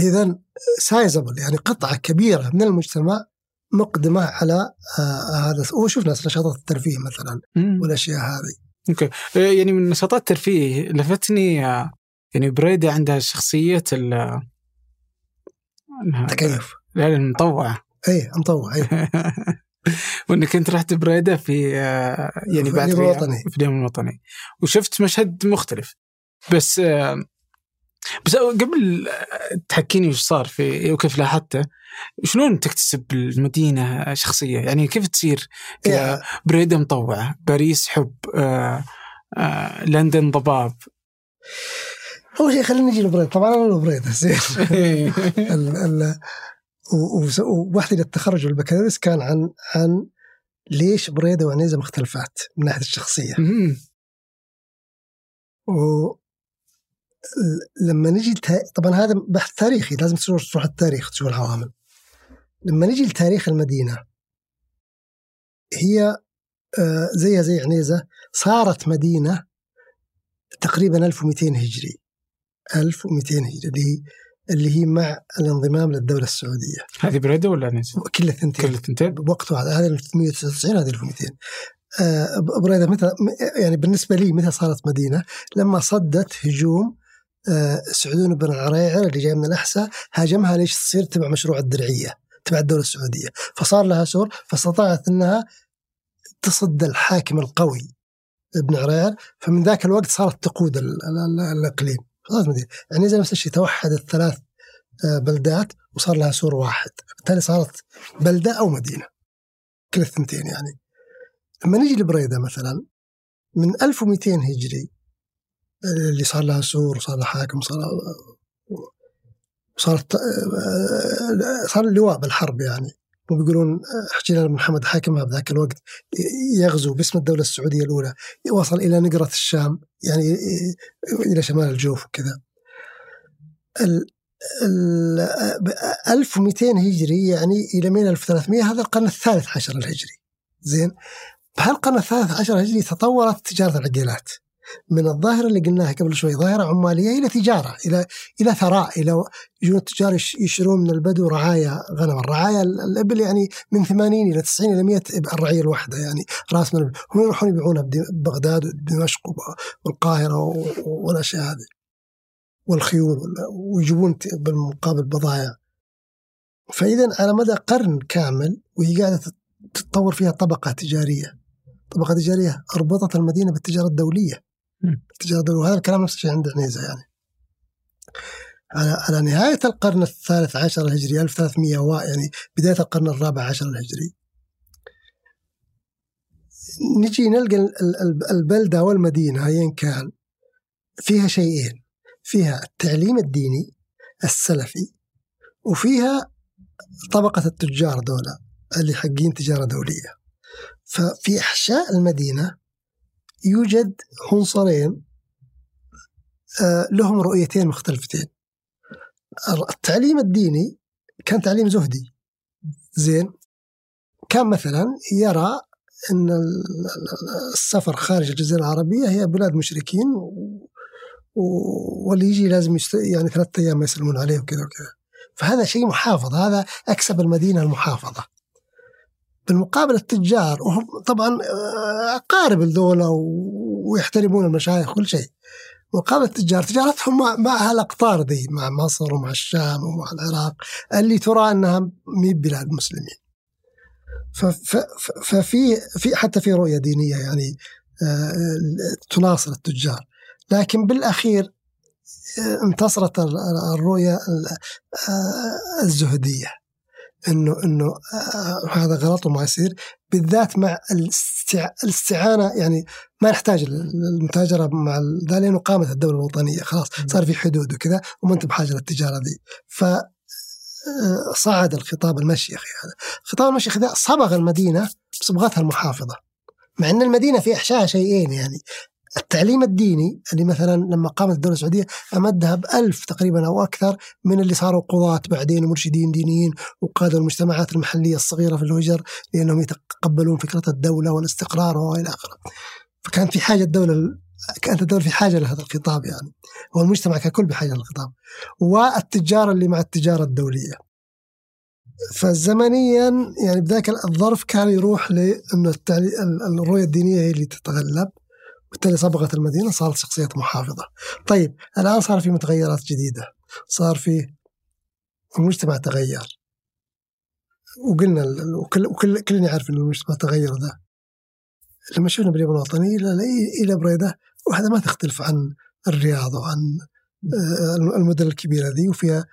اذا sizable يعني قطعة كبيرة من المجتمع مقدمة على آه هذا وشفنا نشاطات الترفيه مثلا مم. والأشياء هذه. okay. إيه، يعني من نشاطات الترفيه لفتني آه، يعني بريدة عندها شخصية ال تكيف. لا المطوعة. اي مطوع اي وإنك أنت رحت بريدة في آه، يعني في بعد اليوم الوطني. في اليوم الوطني. وشفت مشهد مختلف. بس آه، بس قبل تحكيني وش صار في وكيف لاحظته شلون تكتسب المدينة شخصية؟ يعني كيف تصير بريدة مطوعة باريس حب آه آه لندن ضباب؟ أول شيء خلينا نجي لبريد. طبعا أنا بريد زين. ال- ال- و- وس- وواحدة التخرج والبكالوريوس كان عن عن ليش بريده وعنيزه مختلفات من ناحية الشخصية. و لما نجي لتا- طبعا هذا بحث تاريخي لازم تروح تروح التاريخ تشوف العوامل لما نجي لتاريخ المدينة هي آه، زيها زي عنيزة صارت مدينة تقريبا 1200 هجري 1200 هجري اللي هي اللي هي مع الانضمام للدولة السعودية هذه بريدة ولا نيس؟ كل الثنتين كل الثنتين؟ بوقت واحد هذه 1399 هذه 1200 آه، ب- بريده متى يعني بالنسبة لي متى صارت مدينة؟ لما صدت هجوم آه، سعدون بن العريعر اللي جاي من الأحساء هاجمها ليش تصير تبع مشروع الدرعية تبع الدولة السعودية. فصار لها سور فاستطاعت إنها تصد الحاكم القوي ابن عريعر فمن ذاك الوقت صارت تقود ال- ال- ال- الإقليم. صارت مدينه يعني زي نفس الشيء توحد الثلاث آه، بلدات وصار لها سور واحد. بالتالي صارت بلدة أو مدينة. كل الثنتين يعني. لما نجي لبريدة مثلا من 1200 هجري اللي صار لها سور وصار لها حاكم وصار صارت صار اللواء بالحرب يعني. وبيقولون حجينا بن محمد حاكمها بذاك الوقت يغزو باسم الدولة السعودية الأولى وصل إلى نقرة الشام يعني إلى شمال الجوف وكذا. ال ال 1200 هجري يعني إلى من 1300 هذا القرن الثالث عشر الهجري. زين؟ بهالقرن الثالث عشر الهجري تطورت تجارة العقيلات. من الظاهرة اللي قلناها قبل شوي ظاهرة عمالية إلى تجارة إلى إلى ثراء إلى يجون التجار يش- يشترون من البدو رعايا غنم. الرعايا ال- الإبل يعني من 80 إلى 90 إلى 100 إب- الرعية الواحدة يعني راس من هم يروحون يبيعونها ببغداد ودمشق وب- والقاهرة و- والأشياء هذه والخيول وال- ويجيبون بالمقابل بضائع فإذا على مدى قرن كامل وهي قاعدة تت- تتطور فيها طبقة تجارية. طبقة تجارية أربطت المدينة بالتجارة الدولية. مم. التجارة الدولية وهذا الكلام نفس الشيء عند عنيزة يعني. على على نهاية القرن الثالث عشر الهجري 1300 و يعني بداية القرن الرابع عشر الهجري. نجي نلقى ال- ال- البلدة والمدينة أيا كان فيها شيئين. فيها التعليم الديني السلفي وفيها طبقة التجار دولة اللي حقين تجارة دولية. ففي أحشاء المدينة يوجد عنصرين آه، لهم رؤيتين مختلفتين. التعليم الديني كان تعليم زهدي. زين. كان مثلا يرى إن السفر خارج الجزيرة العربية هي بلاد مشركين واللي يجي لازم يست... يعني ثلاثة أيام ما يسلمون عليه وكذا وكذا. فهذا شيء محافظ هذا أكسب المدينة المحافظة. بالمقابل التجار وهم طبعا آه، أقارب الدولة ويحترمون المشايخ كل شيء. مقابل التجار تجارتهم مع, هالاقطار دي مع مصر ومع الشام ومع العراق اللي ترى أنها مي بلاد مسلمين. ففي في حتى في رؤية دينية يعني آه، تناصر التجار. لكن بالأخير آه، انتصرت الرؤية الزهدية. إنه إنه هذا غلط وما يصير. بالذات مع الاستعانة يعني ما نحتاج المتاجرة مع ذا لأنه قامت الدولة الوطنية خلاص صار في حدود وكذا وما أنت بحاجة للتجارة دي ف صعد الخطاب المشيخي هذا. الخطاب المشيخي ذا صبغ المدينة بصبغتها المحافظة. مع أن المدينة في إحشاء شيئين يعني. التعليم الديني اللي مثلا لما قامت الدولة السعودية أمدها بألف تقريبا أو أكثر من اللي صاروا قضاة بعدين ومرشدين دينيين وقادوا المجتمعات المحلية الصغيرة في الهجر لأنهم يتقبلون فكرة الدولة والاستقرار وإلى آخره. فكان في حاجة الدولة كانت الدولة في حاجة لهذا الخطاب يعني. هو المجتمع ككل بحاجة للخطاب. والتجارة اللي مع التجارة الدولية. فزمنيا يعني بذاك الظرف كان يروح لأنه الرؤية الدينية هي اللي تتغلب. وبالتالي صبغت المدينة صارت شخصية محافظة. طيب الآن صار في متغيرات جديدة. صار في المجتمع تغير. وقلنا وكل وكل كلنا يعرف إن المجتمع تغير ذا لما شفنا باليوم الوطني إلى إلى بريده وهذا ما تختلف عن الرياض وعن آه، المدن الكبيرة ذي. وفيها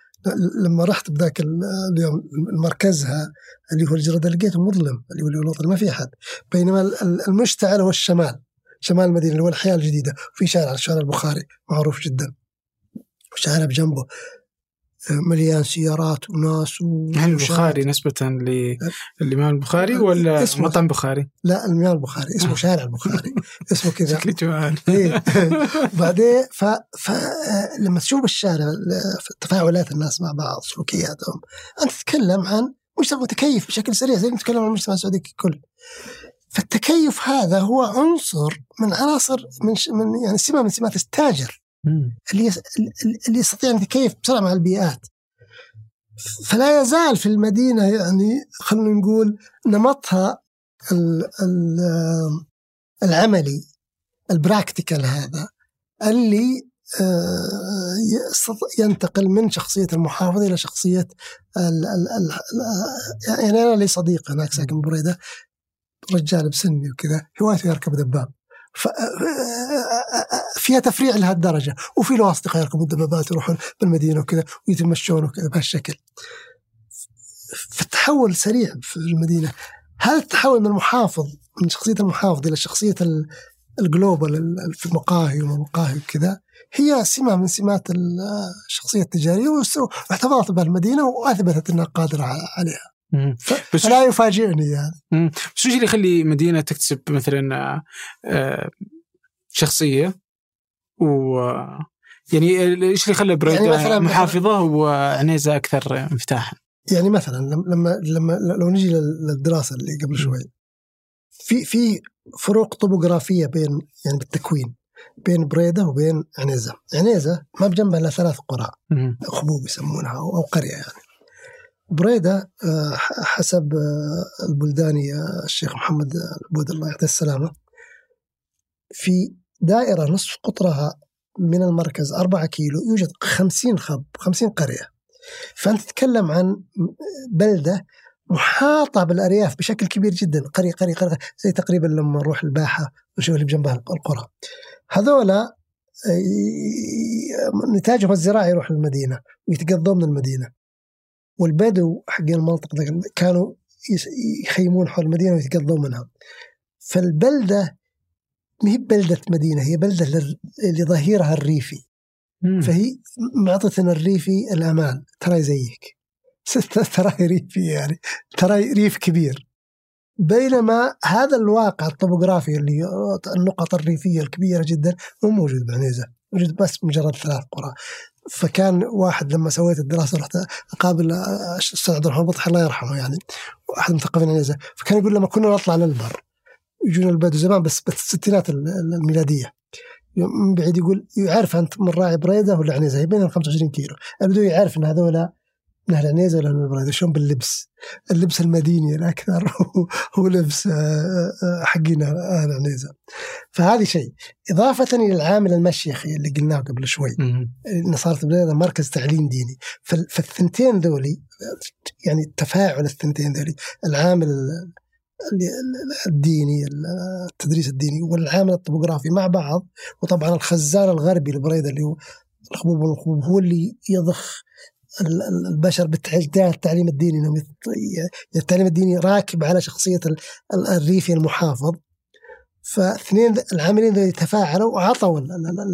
لما رحت بذاك اليوم مركزها اللي هو الجرده لقيته مظلم اللي هو الوطني ما في أحد. بينما المشتعل هو الشمال. شمال المدينة اللي هو الحياة الجديدة في شارع الشارع البخاري معروف جدا. وشارع بجنبه مليان سيارات وناس هل البخاري نسبة للإمام البخاري ولا اسمه مطعم بخاري؟ لا الإمام البخاري اسمه شارع البخاري. اسمه كذا. شكلي جوعان. إيه. بعدين ف... فلما تشوف الشارع تفاعلات الناس مع بعض سلوكياتهم أنت تتكلم عن مجتمع متكيف بشكل سريع زي ما تتكلم عن المجتمع السعودي ككل. فالتكيف هذا هو عنصر من عناصر من, من يعني سمة من سمات التاجر. اللي اللي يستطيع أن يتكيف بسرعة مع البيئات. فلا يزال في المدينة يعني خلينا نقول نمطها العملي البراكتيكال هذا اللي آه، ينتقل من شخصية المحافظ إلى شخصية ال ال ال يعني أنا لي صديق هناك ساكن بريدة. رجال بسني وكذا هوايته يركب دباب. فيها تفريع لهالدرجة وفي له أصدقاء يركبون الدبابات يروحون بالمدينة وكذا ويتمشون وكذا بهالشكل. فالتحول سريع في المدينة. هذا التحول من المحافظ من شخصية المحافظ إلى شخصية الجلوبال في المقاهي ومقاهي وكذا هي سمة من سمات الشخصية التجارية واحتفظت بها المدينة وأثبتت أنها قادرة عليها. بس لا يفاجئني يعني. بس إيش اللي يخلي مدينة تكتسب مثلا آه، شخصية؟ و يعني إيش اللي خلى بريدة يعني مثلاً محافظة وعنيزة أكثر انفتاحا؟ يعني مثلا لما لما لو نجي للدراسة اللي قبل شوي في في فروق طبوغرافية بين يعني بالتكوين بين بريدة وبين عنيزة، عنيزة ما بجنبها إلا ثلاث قرى خبوب يسمونها أو قرية يعني. بريدة آه، حسب آه، البلداني آه، الشيخ محمد البود الله يعطيه السلامة. في دائرة نصف قطرها من المركز أربعة كيلو يوجد خمسين خب خمسين قرية. فأنت تتكلم عن بلدة محاطة بالأرياف بشكل كبير جدا قرية قرية قرية زي تقريبا لما نروح الباحة ونشوف اللي بجنبها القرى. هذولا نتاجهم الزراعي يروح للمدينة ويتقضون من المدينة. والبدو حقين المنطقة كانوا يخيمون حول المدينة ويتقضون منها. فالبلدة ما هي بلدة مدينة هي بلدة لظهيرها الريفي. فهي معطية الريفي الأمان. ترى زيك. ترى ريفي يعني. ترى ريف كبير. بينما هذا الواقع الطبوغرافي اللي النقط الريفية الكبيرة جدا مو موجود بعنيزة. موجود بس مجرد ثلاث قرى. فكان واحد لما سويت الدراسة رحت أقابل الاستاذ عبد الرحمن الله يرحمه يعني واحد مثقفين عنيزه فكان يقول لما كنا نطلع للبر يجون البدو زمان بس بس الستينات الميلادية من بعيد يقول يعرف أنت من راعي بريدة ولا عنيزة؟ هي بين 25 كيلو البدو يعرف إن هذولا من البريده شلون باللبس؟ اللبس المديني الاكثر هو لبس حقنا أهل عنيزه فهذه شيء. إضافة إلى العامل المشيخي اللي قلناه قبل شوي. ان صارت مركز تعليم ديني. فالثنتين ذولي يعني تفاعل الثنتين ذولي العامل الديني التدريس الديني والعامل الطبوغرافي مع بعض. وطبعا الخزان الغربي لبريدة اللي هو الخبوب والخبوب هو اللي يضخ البشر بالتعليم الديني إنهم التعليم الديني راكب على شخصية الريفي المحافظ. فاثنين العاملين يتفاعلوا وعطوا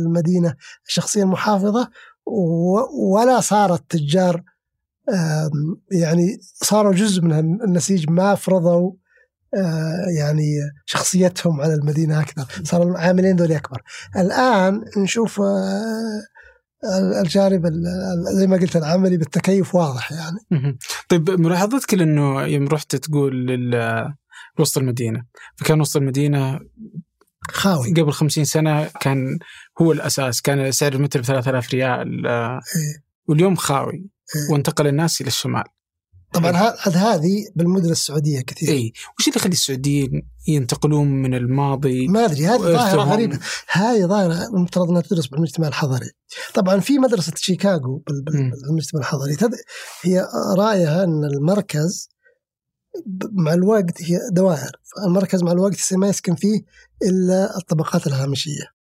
المدينة الشخصية المحافظة ولا صارت تجار يعني صاروا جزء من النسيج ما فرضوا يعني شخصيتهم على المدينة أكثر. صاروا العاملين ذولي أكبر. الآن نشوف الجانب زي ما قلت العملي بالتكيف واضح يعني. طيب ملاحظتك لأنه يوم رحت تقول وسط المدينة فكان وسط المدينة خاوي قبل خمسين سنة كان هو الأساس كان سعر المتر ب 3000 ريال إيه؟ واليوم خاوي إيه؟ وانتقل الناس إلى الشمال طبعا إيه؟ هذه بالمدن السعودية كثير. اي وش اللي يخلي السعوديين ينتقلون من الماضي ما أدري هذه ظاهرة غريبة. هذه ظاهرة المفترض إنها تدرس بالمجتمع الحضري. طبعا في مدرسة شيكاغو بالمجتمع الحضري. هي رأيها إن المركز مع الوقت هي دوائر. المركز مع الوقت ما يسكن فيه إلا الطبقات الهامشية.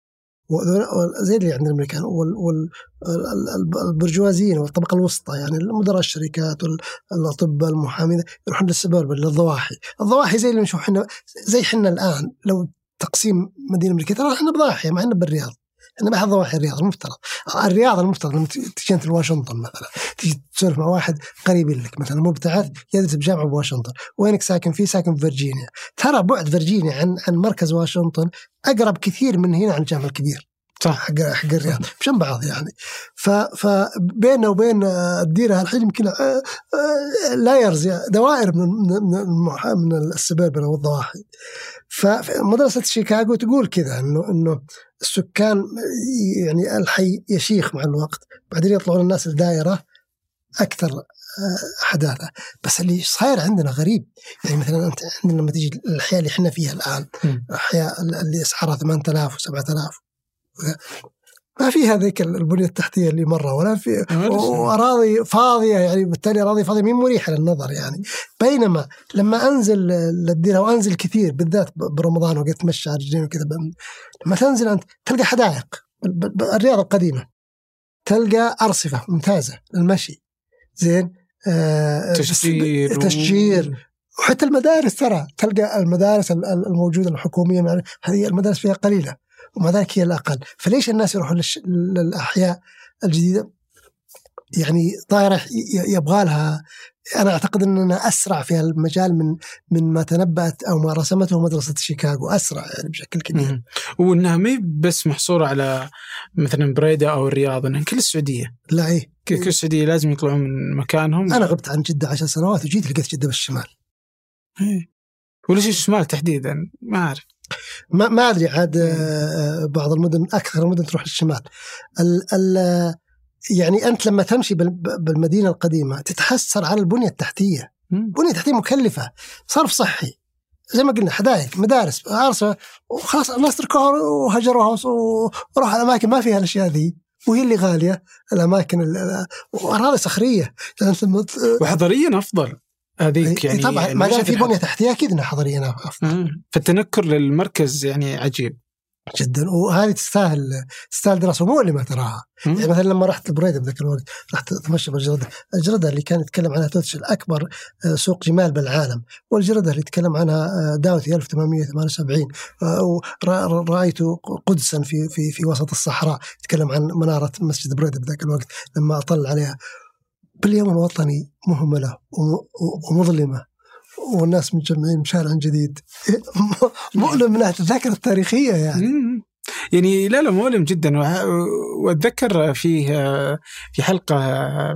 زي اللي عند الامريكان والبرجوازيين والطبقة الوسطى يعني مدراء الشركات والاطباء المحامين يروحون للسبرب للضواحي، الضواحي زي اللي نشوف إحنا زي إحنا الآن لو تقسيم مدينة أمريكية ترى إحنا بضاحية ما إحنا بالرياض. إحنا ما ضواحي الرياض المفترض. الرياض المفترض لما تجي أنت لواشنطن مثلا. تجي تسولف مع واحد قريب لك مثلا مبتعث يدرس بجامعة بواشنطن. وينك ساكن فيه؟ ساكن في فيرجينيا. ترى بعد فيرجينيا عن عن مركز واشنطن أقرب كثير من هنا عن الجامعة الكبير. حق حق الرياض. بجنب بعض يعني. فبيننا وبين الديره الحين يمكن layers دوائر من من من ال suburban والضواحي فمدرسه شيكاغو تقول كذا انه إنه السكان يعني الحي يشيخ مع الوقت بعدين يطلعون الناس الدائره أكثر حداثة. بس اللي صاير عندنا غريب. يعني مثلا أنت عندنا لما تجي الاحياء اللي إحنا فيها الآن الاحياء اللي أسعارها 8000 و7000 ما في هذيك البنية التحتية اللي مرة ولا في وأراضي فاضية يعني بالتالي أراضي فاضية مين مريحة للنظر يعني. بينما لما أنزل للديره وانزل كثير بالذات برمضان وقت اتمشى على رجلين وكذا لما تنزل أنت تلقى حدائق الرياض القديمة تلقى أرصفة ممتازة للمشي. زين؟ آه تشجير تشجير. وحتى المدارس ترى تلقى المدارس الموجودة الحكومية هذه المدارس فيها قليلة. ومع ذلك هي الأقل. فليش الناس يروحون للأحياء الجديدة؟ يعني طائرة يبغى لها. أنا أعتقد أننا أسرع في المجال من من ما تنبأت أو ما رسمته مدرسة شيكاغو. أسرع يعني بشكل كبير. وأنها ما بس محصورة على مثلا بريدة أو الرياض أنها كل السعودية. لا إيه. كل السعودية لازم يطلعون من مكانهم. أنا غبت عن جدة عشر سنوات وجيت لقيت جدة بالشمال. إيه. وليش الشمال تحديدا؟ ما أعرف. ما ما أدري عاد آه، بعض المدن أكثر المدن تروح للشمال. ال ال يعني أنت لما تمشي بالمدينة القديمة تتحسر على البنية التحتية. البنيه التحتيه مكلفة صرف صحي. زي ما قلنا حدائق مدارس عرسه وخلاص الناس تركوها وهجروها وراحوا الأماكن. ما فيها الأشياء ذي وهي اللي غالية الأماكن وأراضي صخرية. وحضريا أفضل. هذيك يعني طبعا ما دام في بنية تحتية أكيد إنها حضريا افضل فالتنكر للمركز يعني عجيب. جدا. وهذه تستاهل تستاهل دراسة مؤلمه تراها. يعني مثلا لما رحت البريده بذاك الوقت رحت اتمشى بالجرده الجرده اللي كان يتكلم عنها توتش اكبر آه، سوق جمال بالعالم. والجرده اللي يتكلم عنها آه، داوتي 1878 رأيت قدسا في في في وسط الصحراء. يتكلم عن منارة مسجد بريده بذاك الوقت لما أطل عليها. باليوم الوطني مهملة ومظلمة والناس متجمعين بشارع جديد. مؤلم من الذاكرة التاريخية يعني. يعني لا لا مؤلم جدا. وأتذكر فيه في حلقة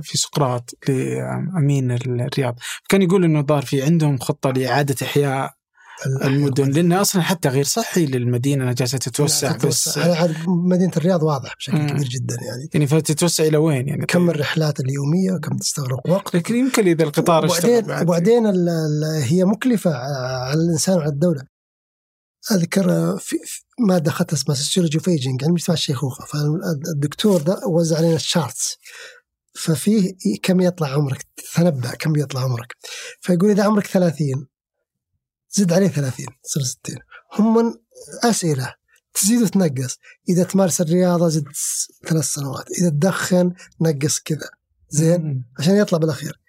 في سقراط لأمين الرياض. كان يقول إنه ظهر في عندهم خطة لإعادة إحياء المدن لأنه أصلا حتى غير صحي للمدينة انها جالسة تتوسع بس مدينة الرياض واضح بشكل مم. كبير جدا يعني. يعني فتتوسع إلى وين يعني؟ كم الرحلات اليومية؟ وكم تستغرق وقت؟ لكن يمكن إذا القطار اشتغل وبعدين بعد. وبعدين هي مكلفة على الإنسان وعلى الدولة. أذكر في ماده اخذتها اسمها sociology of aging علم اجتماع الشيخوخة. فالدكتور ده وزع علينا ال charts ففيه كم يطلع عمرك؟ تنبأ كم يطلع عمرك. فيقول إذا عمرك 30 زد عليه 30 تصير 60 هم أسئلة تزيد وتنقص. إذا تمارس الرياضة زد ثلاث سنوات إذا تدخن نقص كذا. زين. عشان يطلع بالأخير.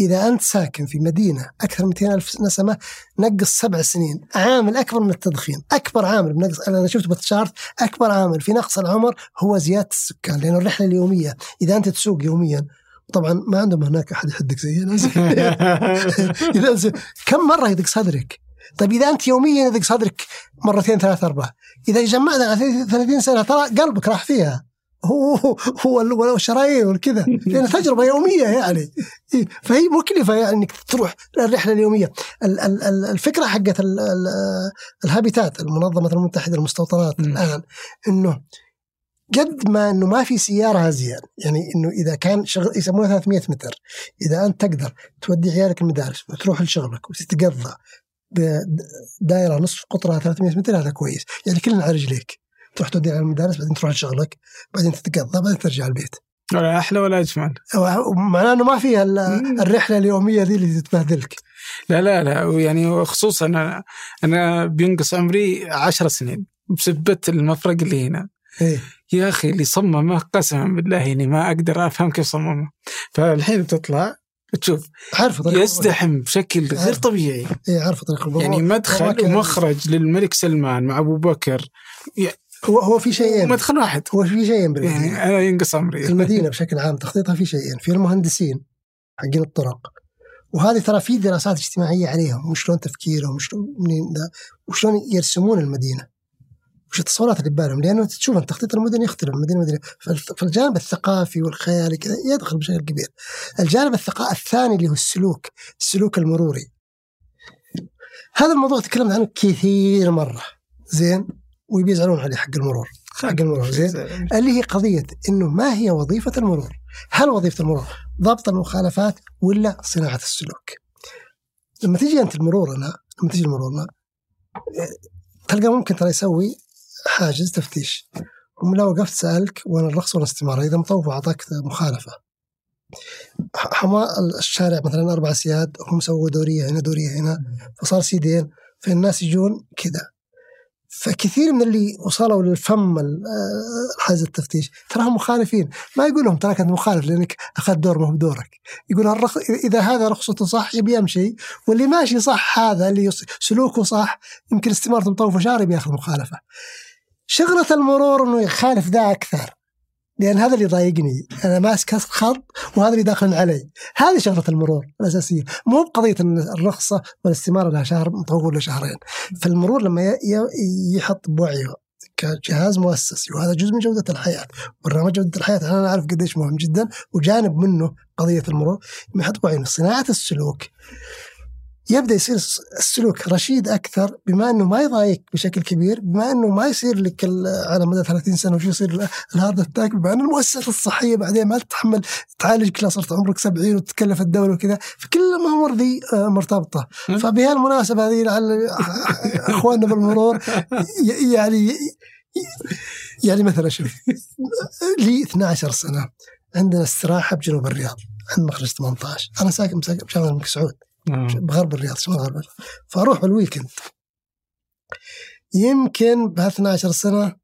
إذا أنت ساكن في مدينة أكثر من 200 ألف نسمة نقص سبع سنين. عامل أكبر من التدخين. أكبر عامل بنقص. أنا شفت بالشارت أكبر عامل في نقص العمر هو زيادة السكان لأنه الرحلة اليومية. إذا أنت تسوق يوميا طبعا ما عندهم هناك أحد يحدك زي إذا أنت- كم مرة يدق صدرك؟ طيب إذا أنت يوميا يدق صدرك مرتين ثلاثة أربعة إذا جمعنا على 30 سنة ترى قلبك راح فيها. هو هو ال- والشرايين والكذا لأن تجربة يومية يعني. إيه، فهي مكلفة يعني إنك تروح الرحلة اليومية. ال- ال- ال- الفكرة حقت ال- ال- الهابيتات المنظمة المتحدة المستوطنات مم. الآن إنه قد ما إنه ما في سيارة ازين يعني إنه إذا كان شغل يسمونها 300 متر. إذا أنت تقدر تودي عيالك المدارس وتروح لشغلك وتتقضى بدائره نصف قطرها 300 متر هذا كويس. يعني كلنا على رجليك تروح تودي على المدارس بعدين تروح لشغلك بعدين تتقضى بعدين ترجع البيت. ولا أحلى ولا أجمل. معناه إنه ما فيها. الرحلة اليومية ذي اللي تبهدلك لا لا لا. ويعني خصوصا أنا أنا بينقص عمري عشر سنين بسبة المفرق اللي هنا. إيه. يا أخي اللي صممه قسما بالله يعني ما أقدر أفهم كيف صممه. فالحين بتطلع تشوف عارف طريق يزدحم بشكل غير. طبيعي. اي عارف طريق المرور يعني مدخل ومخرج للملك سلمان مع أبو بكر. هو هو في شيئين. مدخل واحد. هو في شيئين بالمدينة. يعني أنا ينقص عمري المدينة بشكل عام تخطيطها في شيئين في المهندسين حقين الطرق. وهذه ترى في دراسات اجتماعية عليهم وشلون تفكيرهم وشلون منين وشلون يرسمون المدينة. وش التصورات اللي ببالهم لأنه تشوف أنت تخطيط المدن يختلف من مدينة. لمدينه فالف- فالجانب الثقافي والخيالي كذا يدخل بشكل كبير. الجانب الثقافي الثاني اللي هو السلوك السلوك المروري. هذا الموضوع تكلمت عنه كثير مرة. زين؟ ويزعلون عليه حق المرور. حق المرور زين؟ اللي هي قضية أنه ما هي وظيفة المرور؟ هل وظيفة المرور ضبط المخالفات ولا صناعة السلوك؟ لما تيجي أنت المرورنا لما تيجي المرورنا إيه، تلقى ممكن ترى يسوي حاجز تفتيش. ومن وقفت سألك وين الرخص وين الاستمارة؟ إذا مطوف أعطاك مخالفة. ح- حماء الشارع مثلا أربع سياد هم سووا دورية هنا دورية هنا. فصار سيدين فالناس يجون كذا فكثير من اللي وصلوا للفم ال- آه، حاجز التفتيش تراهم مخالفين. ما يقول لهم تراك أنت مخالف لأنك أخذت دور ما هو بدورك. يقول الرخ... إذا هذا رخصته صح يبي يمشي واللي ماشي صح هذا اللي. سلوكه صح يمكن استمارته مطوفه شارب ياخذ مخالفة. شغلة المرور إنه يخالف ذا أكثر. لأن هذا اللي يضايقني أنا ماسك خط وهذا اللي داخل علي. هذه شغلة المرور الأساسية. مو بقضية الرخصة والاستماره لها شهر مطول ولا شهرين. فالمرور لما يحط بوعيه كجهاز مؤسسي وهذا جزء من جودة الحياة. برنامج جودة الحياة أنا نعرف قديش مهم جدا وجانب منه قضية المرور. يحط بوعيه صناعة السلوك يبدأ يصير السلوك رشيد أكثر بما إنه ما يضايق بشكل كبير بما إنه ما يصير لك على مدى 30 سنة وشو يصير ال- ال heart attack بما ان المؤسسات الصحية بعدين ما تتحمل تعالجك لا صرت عمرك 70 وتتكلف الدولة وكذا فكل الأمور ذي مرتبطة. فبهالمناسبة هذه لعل أخواننا بالمرور يعني يعني مثلا شوف لي 12 سنة عندنا استراحة بجنوب الرياض عند مخرج 18 أنا ساكن بشمال الملك سعود. بغرب الرياض شمال غرب الرياض؟ فاروح بال weekend. يمكن ب 12 سنة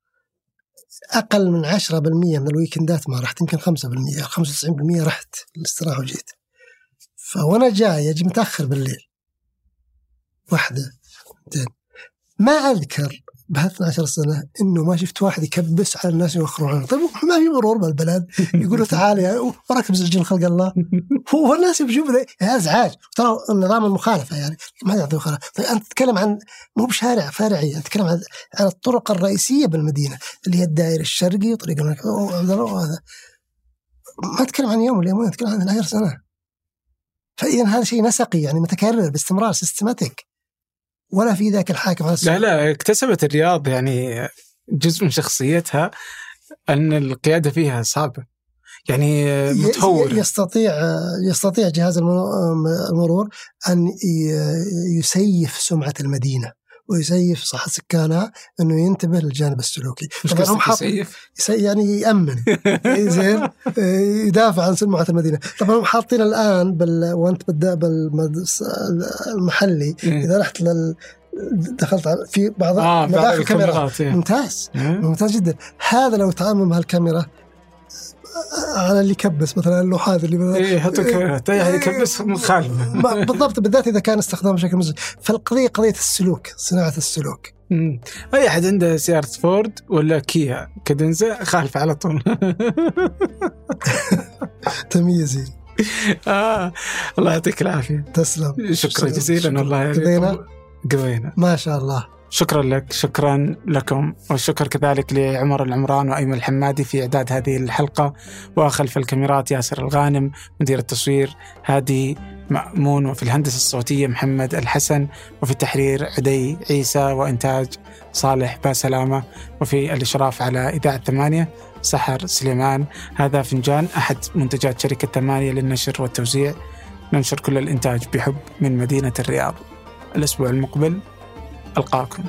أقل من 10% من الويكندات ما رحت يمكن 5% 95% رحت الاستراحه وجيت. فوانا جاي أجي متأخر بالليل. واحدة اثنتين ما أذكر بها 12 سنة إنه ما شفت واحد يكبس على الناس يوخرون طيب ما في مرور بالبلد يقولوا تعال يا وراك مسجل خلق الله. هو الناس يشوف ذا ازعاج ترى النظام المخالفة يعني ما يعطي مخالفة. طيب أنت تتكلم عن مو بشارع فرعي انت تتكلم عن عن الطرق الرئيسية بالمدينة اللي هي الدائري الشرقي وطريق الملك. عبد الله وهذا ما تتكلم عن يوم ولا يومين تتكلم عن 12 سنة. فإذا هذا شيء نسقي يعني متكرر باستمرار systematic ولا في ذاك الحاكم على لا لا اكتسبت الرياض يعني جزء من شخصيتها أن القيادة فيها صعبة. يعني متهور. يستطيع يستطيع جهاز المرور أن يسيف سمعة المدينة. ويسيف صح سكانها إنه ينتبه للجانب السلوكي. طبعا هم يسيف؟ يعني يأمن. زين. يدافع عن سمعه المدينة. طبعا هم حاطين الآن بال... وأنت المحلي. إذا رحت لل دخلت في بعض آه مداخل الكاميرات إيه. ممتاز. ممتاز جدا. هذا لو تعامل مع الكاميرا على اللي يكبس مثلا اللوحات اللي إيه يحطوا كاميرات اللي يكبس مخالفه بالضبط بالذات إذا كان استخدام بشكل مزج فالقضية قضية السلوك صناعة السلوك. مم. أي أحد عنده سيارة فورد ولا كيا كدنزا خالف على طول. تميزي آه الله يعطيك العافية. تسلم. شكرا جزيلا والله قضينا؟ قضينا. ما شاء الله. شكرا لك شكرا لكم والشكر كذلك لعمر العمران وأيمن الحمادي في إعداد هذه الحلقة. وخلف الكاميرات ياسر الغانم مدير التصوير هادي مأمون وفي الهندسة الصوتية محمد الحسن وفي التحرير عدي عيسى وإنتاج صالح باسلامة وفي الإشراف على إذاعة ثمانية سحر سليمان. هذا فنجان أحد منتجات شركة ثمانية للنشر والتوزيع. ننشر كل الإنتاج بحب من مدينة الرياض. الأسبوع المقبل ألقاكم.